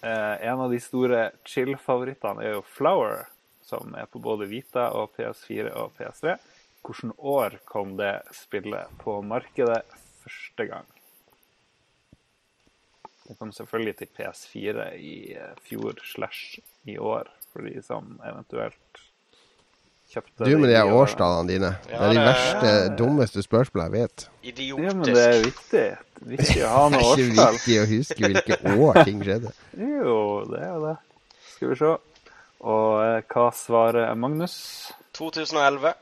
Eh, en av de store chill-favorittene er jo Flower, som er på både Vita og PS4 og PS3. Hvilket år kom det spillet på markedet første gang? Det kom selvfølgelig til PS4 i eh, fjor slash i år, for de som eventuelt kjøpte Du med de årstallene dine. Det er de det- verste, dummeste spørsmålene jeg vet. Idiotisk. Ja, men det er viktig. Viktig å ha Det er ikke årstall. viktig å huske hvilke år ting skjedde. Jo, det er jo det. Skal vi se. Og eh, hva svarer Magnus? 2011.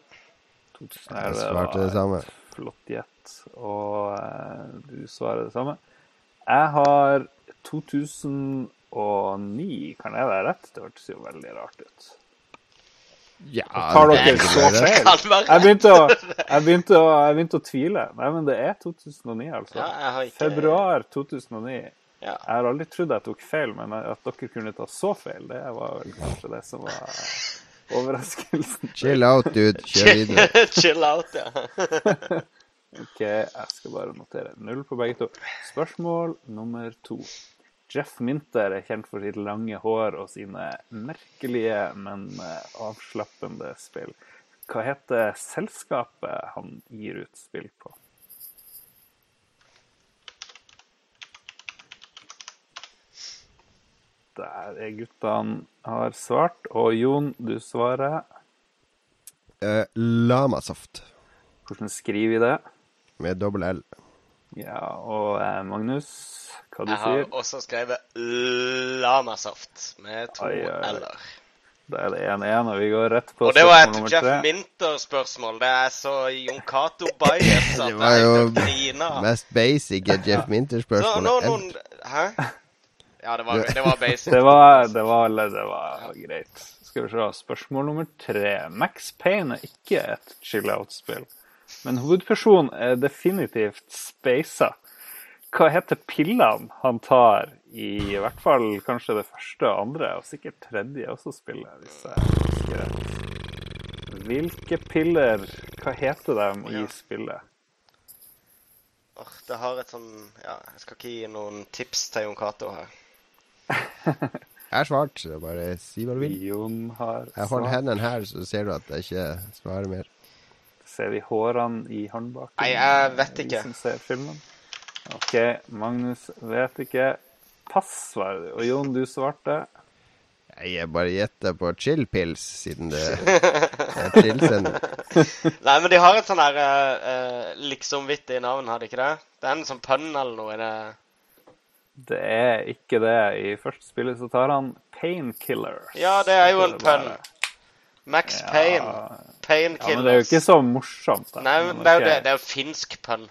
2011 Jeg svarte det samme. Flott gjett. Og eh, du svarer det samme. Jeg har 2009. Kan jeg være rett? Det hørtes jo veldig rart ut. Ja, Tar dere er så feil? Jeg begynte, å, jeg, begynte å, jeg begynte å tvile. Nei, men det er 2009, altså. Ja, jeg har ikke Februar 2009. Ja. Jeg har aldri trodd jeg tok feil, men at dere kunne ta så feil, det var vel kanskje det som var overraskelsen. Chill out, dude. Kjør videre. Chill out, ja. Ok, jeg skal bare notere null på begge to. Spørsmål nummer to. Jeff Minter er kjent for sitt lange hår og sine merkelige, men eh, avslappende spill. Hva heter selskapet han gir ut spill på? Der er guttene har svart, og Jon, du svarer. Eh, Lamasoft Hvordan skriver vi det? med dobbel L. Ja, og eh, Magnus, hva du Jeg har sier? også skrevet Lamasoft med to l-er. Da er det 1-1, og vi går rett på Og det var et Jeff. Minter-spørsmål. Det er så Jon Cato-bias at Det var jo mest basic Jeff Minter-spørsmål. Minter-spørsmålet. noen Hæ? Ja, det var, det var basic. Det var, det var, det var greit. Skal vi se. Spørsmål nummer tre. Max Payne er ikke et chill-out-spill, men hovedpersonen er definitivt speisa. Hva heter pillene han tar i, i hvert fall kanskje det første og andre, og sikkert tredje også spillet, hvis jeg husker rett. Hvilke piller, hva heter de i spillet? Åh, det har et sånn Ja, jeg skal ikke gi noen tips til Jon Cato her. Jeg har svart, så bare si hva du vil. Jon har svart. Jeg holder hendene her, så ser du at jeg ikke svarer mer. Ser vi hårene i håndbaken? Nei, jeg vet Vi ikke. som ser filmen. OK, Magnus vet ikke. Pass, svarer du. Og Jon, du svarte. Jeg bare gjetter på chill-pils, siden det er chill-sending. Nei, men de har et sånn her uh, liksom-vittig navn, har de ikke det? Det er en sånn pønn eller noe i det. Det er ikke det. I første spillet så tar han painkillers. Ja, det er jo en pønn. Max Ja. Payne. Ja, men det er jo ikke så morsomt. Da. Nei, men det er jo det. Det er jo finsk pønn.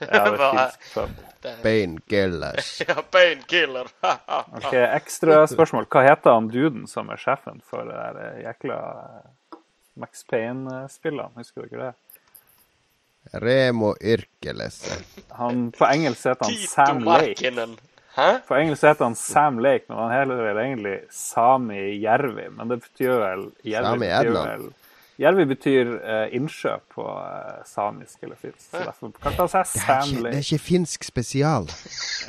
Ja, det er finsk pønn. Painkillers. Ja, painkiller. Ok, Ekstra spørsmål. Hva heter han duden som er sjefen for det der eh, jækla eh, Max Payne-spillene? Husker dere det? Remo Yrkelesse. Han, på engelsk heter han Sam Lake. Hæ? På engelsk heter han Sam Lake, men han heter vel egentlig Sami Jervi. Men det betyr vel Jervi betyr vel Jervi betyr eh, innsjø på eh, samisk eller finsk. Så derfor kalte han seg Det er, ikke, det er ikke finsk spesial.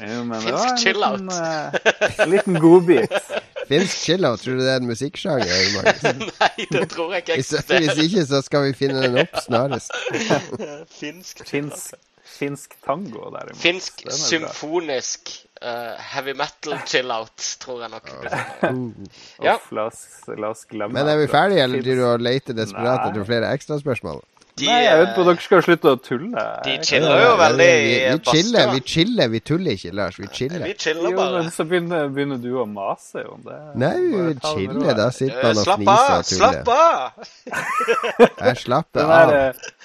Jo, men det Finsk var en chill-out. liten, eh, en liten godbit. Finsk chillout, tror du det er en musikksjanger? Nei, det tror jeg ikke Hvis, eksisterer. hvis ikke, så skal vi finne den opp snarest. Finsk Finsk, finsk tango, derimot. Finsk symfonisk uh, heavy metal chill-out, tror jeg nok. Ja. Off, la, oss, la oss glemme Men er vi ferdige, eller driver du og leter desperat etter flere ekstraspørsmål? De, Nei, jeg vet på eh, dere skal slutte å tulle. de chiller jo veldig vi, i vi, chiller, badstua. vi chiller, vi tuller ikke, Lars. Vi chiller. Vi chiller. bare. Jo, men så begynner, begynner du å mase om det. Nei, vi chiller. Da sitter man og fniser av! tuller. Slapp av! Jeg slapper av.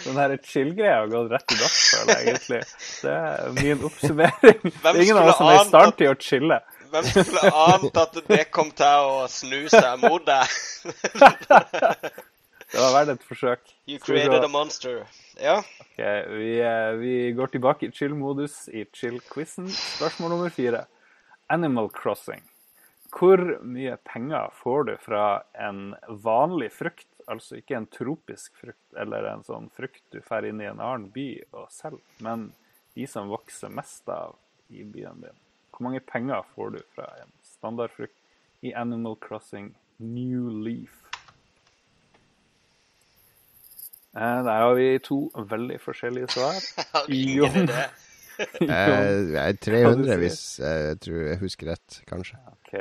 den her chill-greia har gått rett i dass, føler jeg egentlig. Det er min oppsummering. Det er ingen av oss som er i stand til å chille. Hvem skulle ant at det kom til å snu seg mot deg? Det var verdt et forsøk. You created a monster. Ja. Ok, vi, eh, vi går tilbake i chill-modus i chill-quizen. Spørsmål nummer fire. Animal Crossing. Hvor mye penger får du fra en vanlig frukt, altså ikke en tropisk frukt eller en sånn frukt du får inn i en annen by og selger, men de som vokser mest av i byen din? Hvor mange penger får du fra en standardfrukt i Animal Crossing New Leaf? Eh, Der har vi to veldig forskjellige svar. Jo. Eh, jeg er Hva 300, du hvis jeg tror jeg husker rett, kanskje. OK.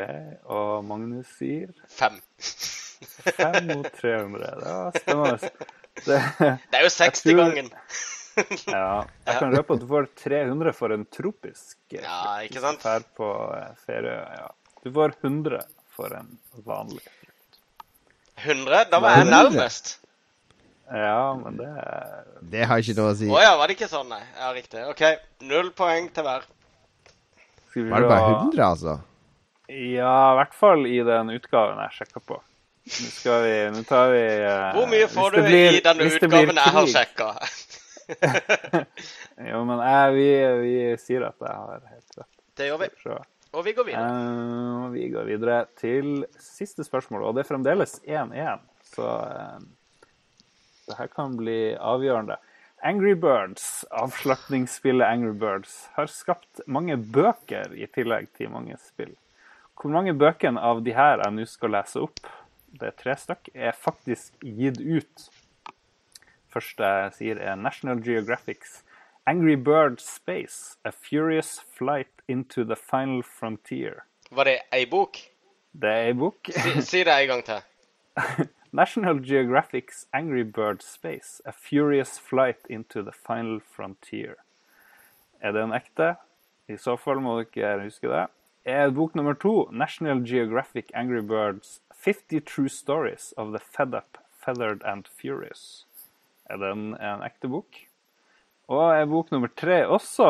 Og Magnus sier Fem. 5 mot 300. Det var spennende. Det, Det er jo tror- 60-gangen. ja, jeg kan røpe at du får 300 for en tropisk eh, Ja, ikke sant? Her på eh, ferie. Ja. Du får 100 for en vanlig. 100? Da var jeg 100. nærmest. Ja, men det Det har ikke noe å si. Å ja, var det ikke sånn, nei? Ja, riktig. OK. Null poeng til hver. Var det bare se- 100, altså? Ja, i hvert fall i den utgaven jeg sjekka på. Nå skal vi Nå tar vi uh, Hvor mye får du blir- i denne blir utgaven jeg har sjekka? Jo, men jeg, vi, vi sier at jeg har helt rett. Det gjør vi. Så, Og vi går videre. Uh, vi går videre til siste spørsmål, og det er fremdeles 1-1. Så eh, det her kan bli avgjørende. Angry Birds, avslutningsspillet Angry Birds, har skapt mange bøker i tillegg til mange spill. Hvor mange bøker av de her jeg nå skal lese opp, det er tre stykk, er faktisk gitt ut? Første jeg sier er National Geographics Angry Bird Space, A Furious Flight into the Final Frontier. Var det ei bok? Det er ei bok. Si, si det en gang til. National Geographic's Angry Bird Space, A Furious Flight into the Final Frontier. Er det en ekte? I så fall må dere huske det. Er bok nummer to National Geographic Angry Birds 50 True Stories of the Fed Up, Feathered and Furious. Er den en ekte bok? Og er bok nummer tre også,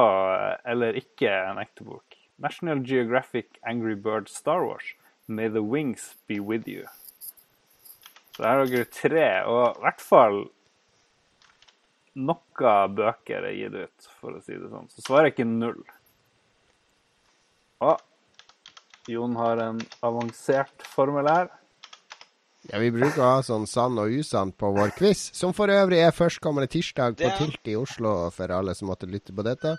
eller ikke, en ekte bok? National Geographic Angry Bird Star Wars, May the Wings Be With You. Så her har dere tre, og i hvert fall noen bøker er gitt ut, for å si det sånn. Så svaret er ikke null. Å, Jon har en avansert formel her. Ja, Vi bruker å ha sånn sann og usann på vår quiz, som for øvrig er førstkommende tirsdag på Tilt i Oslo, for alle som måtte lytte på dette.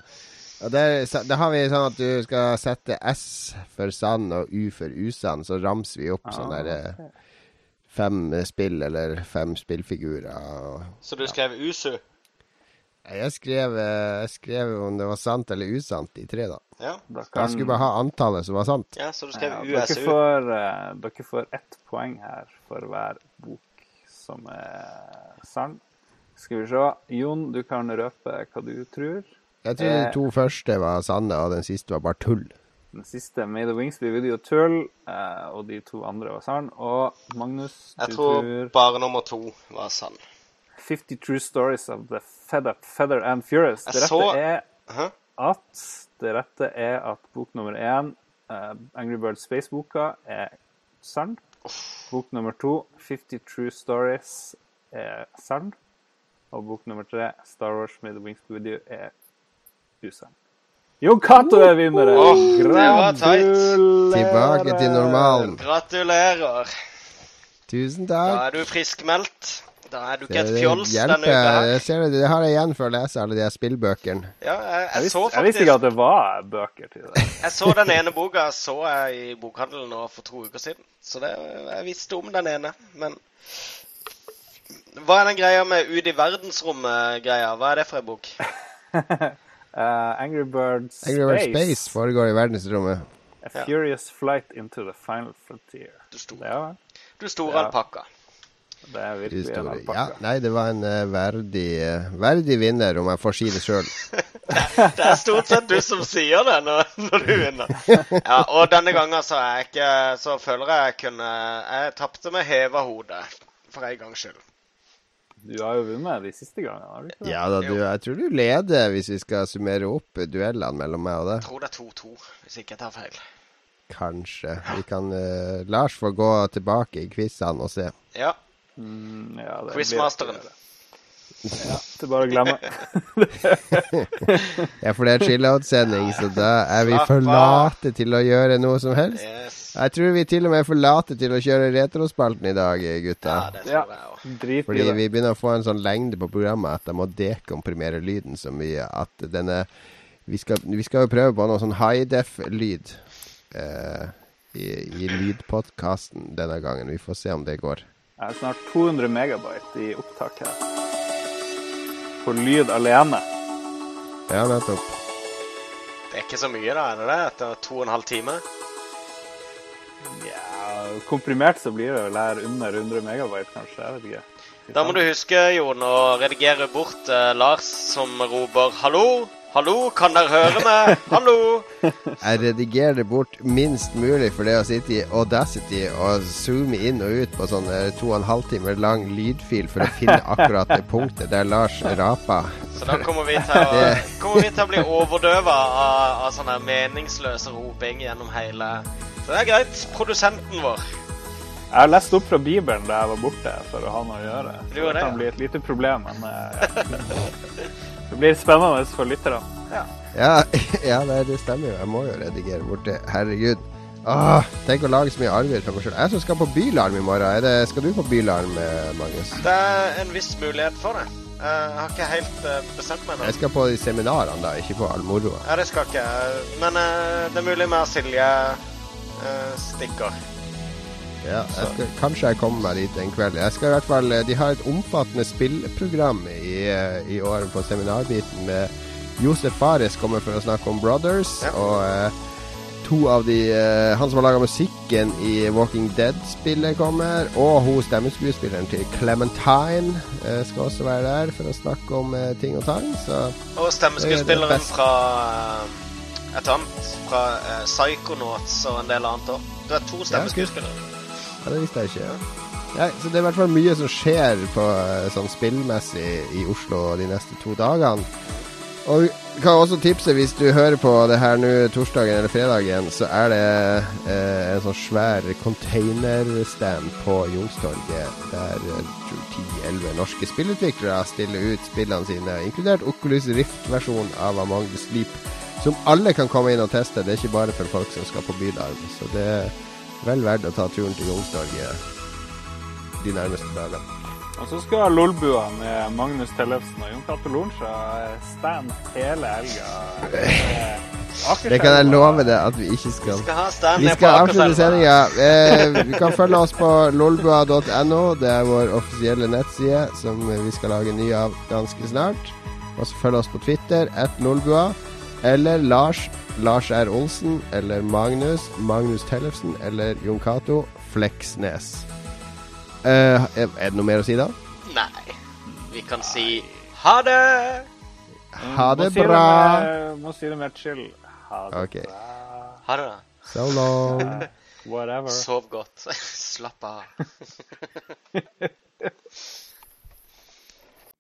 Og der, Da har vi sånn at du skal sette S for sann og U for usann, så ramser vi opp sånne der, eh, fem spill eller fem spillfigurer. og- Så du skrev USU? Jeg skrev, eh, jeg skrev om det var sant eller usant, i tre, da. Ja. Da Jeg skulle bare ha antallet som var sant. ja, så du skrev ja, dere, USU? får, eh, dere får ett poeng her for hver bok som er sann. Skal vi se. Jon, du kan røpe hva du tror. Jeg tror de Eh. to første var sanne, og den siste var bare tull. Den siste, May the Wings blir Video Tull, eh, og de to andre var sann. Og Magnus, Jeg du tror tror bare nummer to var sann. 50 True Stories of the Fed Up, Feather and Furious. Det Jeg rette så- er Hæ? at Det rette er at bok nummer én, eh, Angry Birds Space-boka, er sann. Bok nummer to, 50 True Stories, er sann. Og bok nummer tre, Star Wars May the Wings Video, er usann. Jon Cato er vinneren! Åh, det var tight. Tilbake til normalen. Gratulerer. Tusen takk. Da er du friskmeldt. Da er du ikke et det fjols denne uka. Jeg ser det, det har jeg igjen for å lese alle de spillbøkene. Ja, jeg, Jeg jeg, visste, jeg visste ikke at det var bøker til det. Jeg så den ene boka så jeg i bokhandelen nå for to uker siden. Så det, jeg visste om den ene. Men hva er den greia med ut i verdensrommet-greia? Hva er det for en bok? Eh, Angry Birds Angry Birds Space foregår i verdensrommet. A Furious Flight into the Final Frontier. Du store, Det er, Du store Ja. alpakka. det er virkelig en alpakka. Ja, nei, det var en uh, verdig, uh, verdig vinner, om jeg får si det sjøl. Det er stort sett du som sier det når, når du vinner. Ja, og denne gangen så er jeg ikke Så føler jeg jeg kunne Jeg tapte med heva hode, for en gangs skyld. Du har jo vunnet de siste gangene, har du ikke det? Ja da, du, jeg tror du leder hvis vi skal summere opp duellene mellom meg og Jeg tror det er 2-2, hvis ikke jeg tar feil. Kanskje. Vi kan uh, Lars får gå tilbake i quizene og se. Ja. Mm, ja, Quizmasteren. blir. Ja, det er bare å glemme. Ja, for det er chill-out-sending, så da er vi for late til å gjøre noe som helst. Yes. Jeg tror vi til og med er for late til å kjøre retrospalten i dag, gutta. Ja, det Fordi det. vi begynner å få en sånn lengde på programmet at jeg må dekomprimere lyden så mye at denne Vi skal, vi skal jo prøve på noe sånn high def-lyd uh, i, i lydpodkasten denne gangen. Vi får se om det går. Jeg har snart 200 megabyte i opptak her. På lyd alene. Ja, nettopp. Det er ikke så mye, da, er det det? Etter to og en halv time? Ja, komprimert så blir det vel her under 100 megabyte, kanskje. Jeg vet ikke. Da må du huske, Jon, å redigere bort eh, Lars som roper 'hallo'. Hallo, kan dere høre meg? Hallo! Jeg redigerer det bort minst mulig for det å sitte i Audacity og zoome inn og ut på sånn eh, to og en halv time lang lydfil for å finne akkurat det punktet der Lars raper. Så da kommer vi til å, kommer vi til å bli overdøva av, av sånn her meningsløs roping gjennom hele Så det er greit. Produsenten vår. Jeg har lest opp fra Bibelen da jeg var borte, for å ha noe å gjøre. Det kan bli et lite problem, men eh, det blir spennende for lytterne. Ja, ja det, det stemmer jo. Jeg må jo redigere bort det. Herregud. Åh, tenk å lage så mye arver for meg sjøl. Jeg som skal på Bylarm i morgen. Er det, skal du på Bylarm, eh, Magnus? Det er en viss mulighet for det. Jeg har ikke helt eh, bestemt meg nå. Jeg skal på de seminarene, da, ikke på all moroa. Ja, det skal ikke jeg. Men eh, det er mulig med Silje eh, stikker. Ja, jeg skal, kanskje jeg kommer meg dit en kveld. Jeg skal i hvert fall, De har et omfattende spillprogram i, eh, i år på seminarbiten. med Josef Fares kommer for å snakke om Brothers. Ja. Og Uh, to av de uh, Han som har laga musikken i Walking Dead-spillet, kommer. Og hun stemmeskuespilleren til Clementine uh, skal også være der for å snakke om uh, ting og tang. Så Og er stemmeskuespilleren fra eh, et annet. Fra Psychonauts og en del annet òg. Du er to stemmeskuespillere. Ja, det visste jeg ikke. Ja, så det er i hvert fall mye som skjer på eh, sånn spillmessig i Oslo de neste to dagene. Og kan også tipse, hvis du hører på det her nå torsdagen eller fredagen, så er det eh, en sånn svær containerstand på Youngstorget der eh, jeg tror 10-11 norske spillutviklere stiller ut spillene sine, inkludert Oculus Rift-versjonen av Among the Sleep, som alle kan komme inn og teste. Det er ikke bare for folk som skal på bylarm. Så det vel verdt å ta turen til Youngstorget de nærmeste dagene. Og så skal Lolbua med Magnus Tellefsen og Jon Cato Lorentzen stand hele helga. Det kan jeg love deg at vi ikke skal. Vi skal avslutte sendinga. Eh, vi kan følge oss på lolbua.no. Det er vår offisielle nettside som vi skal lage ny av ganske snart. Og så følg oss på Twitter, at lolbua. Eller Lars, Lars R. Olsen. Eller Magnus, Magnus Tellefsen. Eller Jon Cato Fleksnes. Eh, er det noe mer å si da? Nei. Vi kan si ha det! Ha det må bra. Må si det mer chill. Ha det okay. bra. Ha det. So long. Whatever. Sov godt. Slapp av.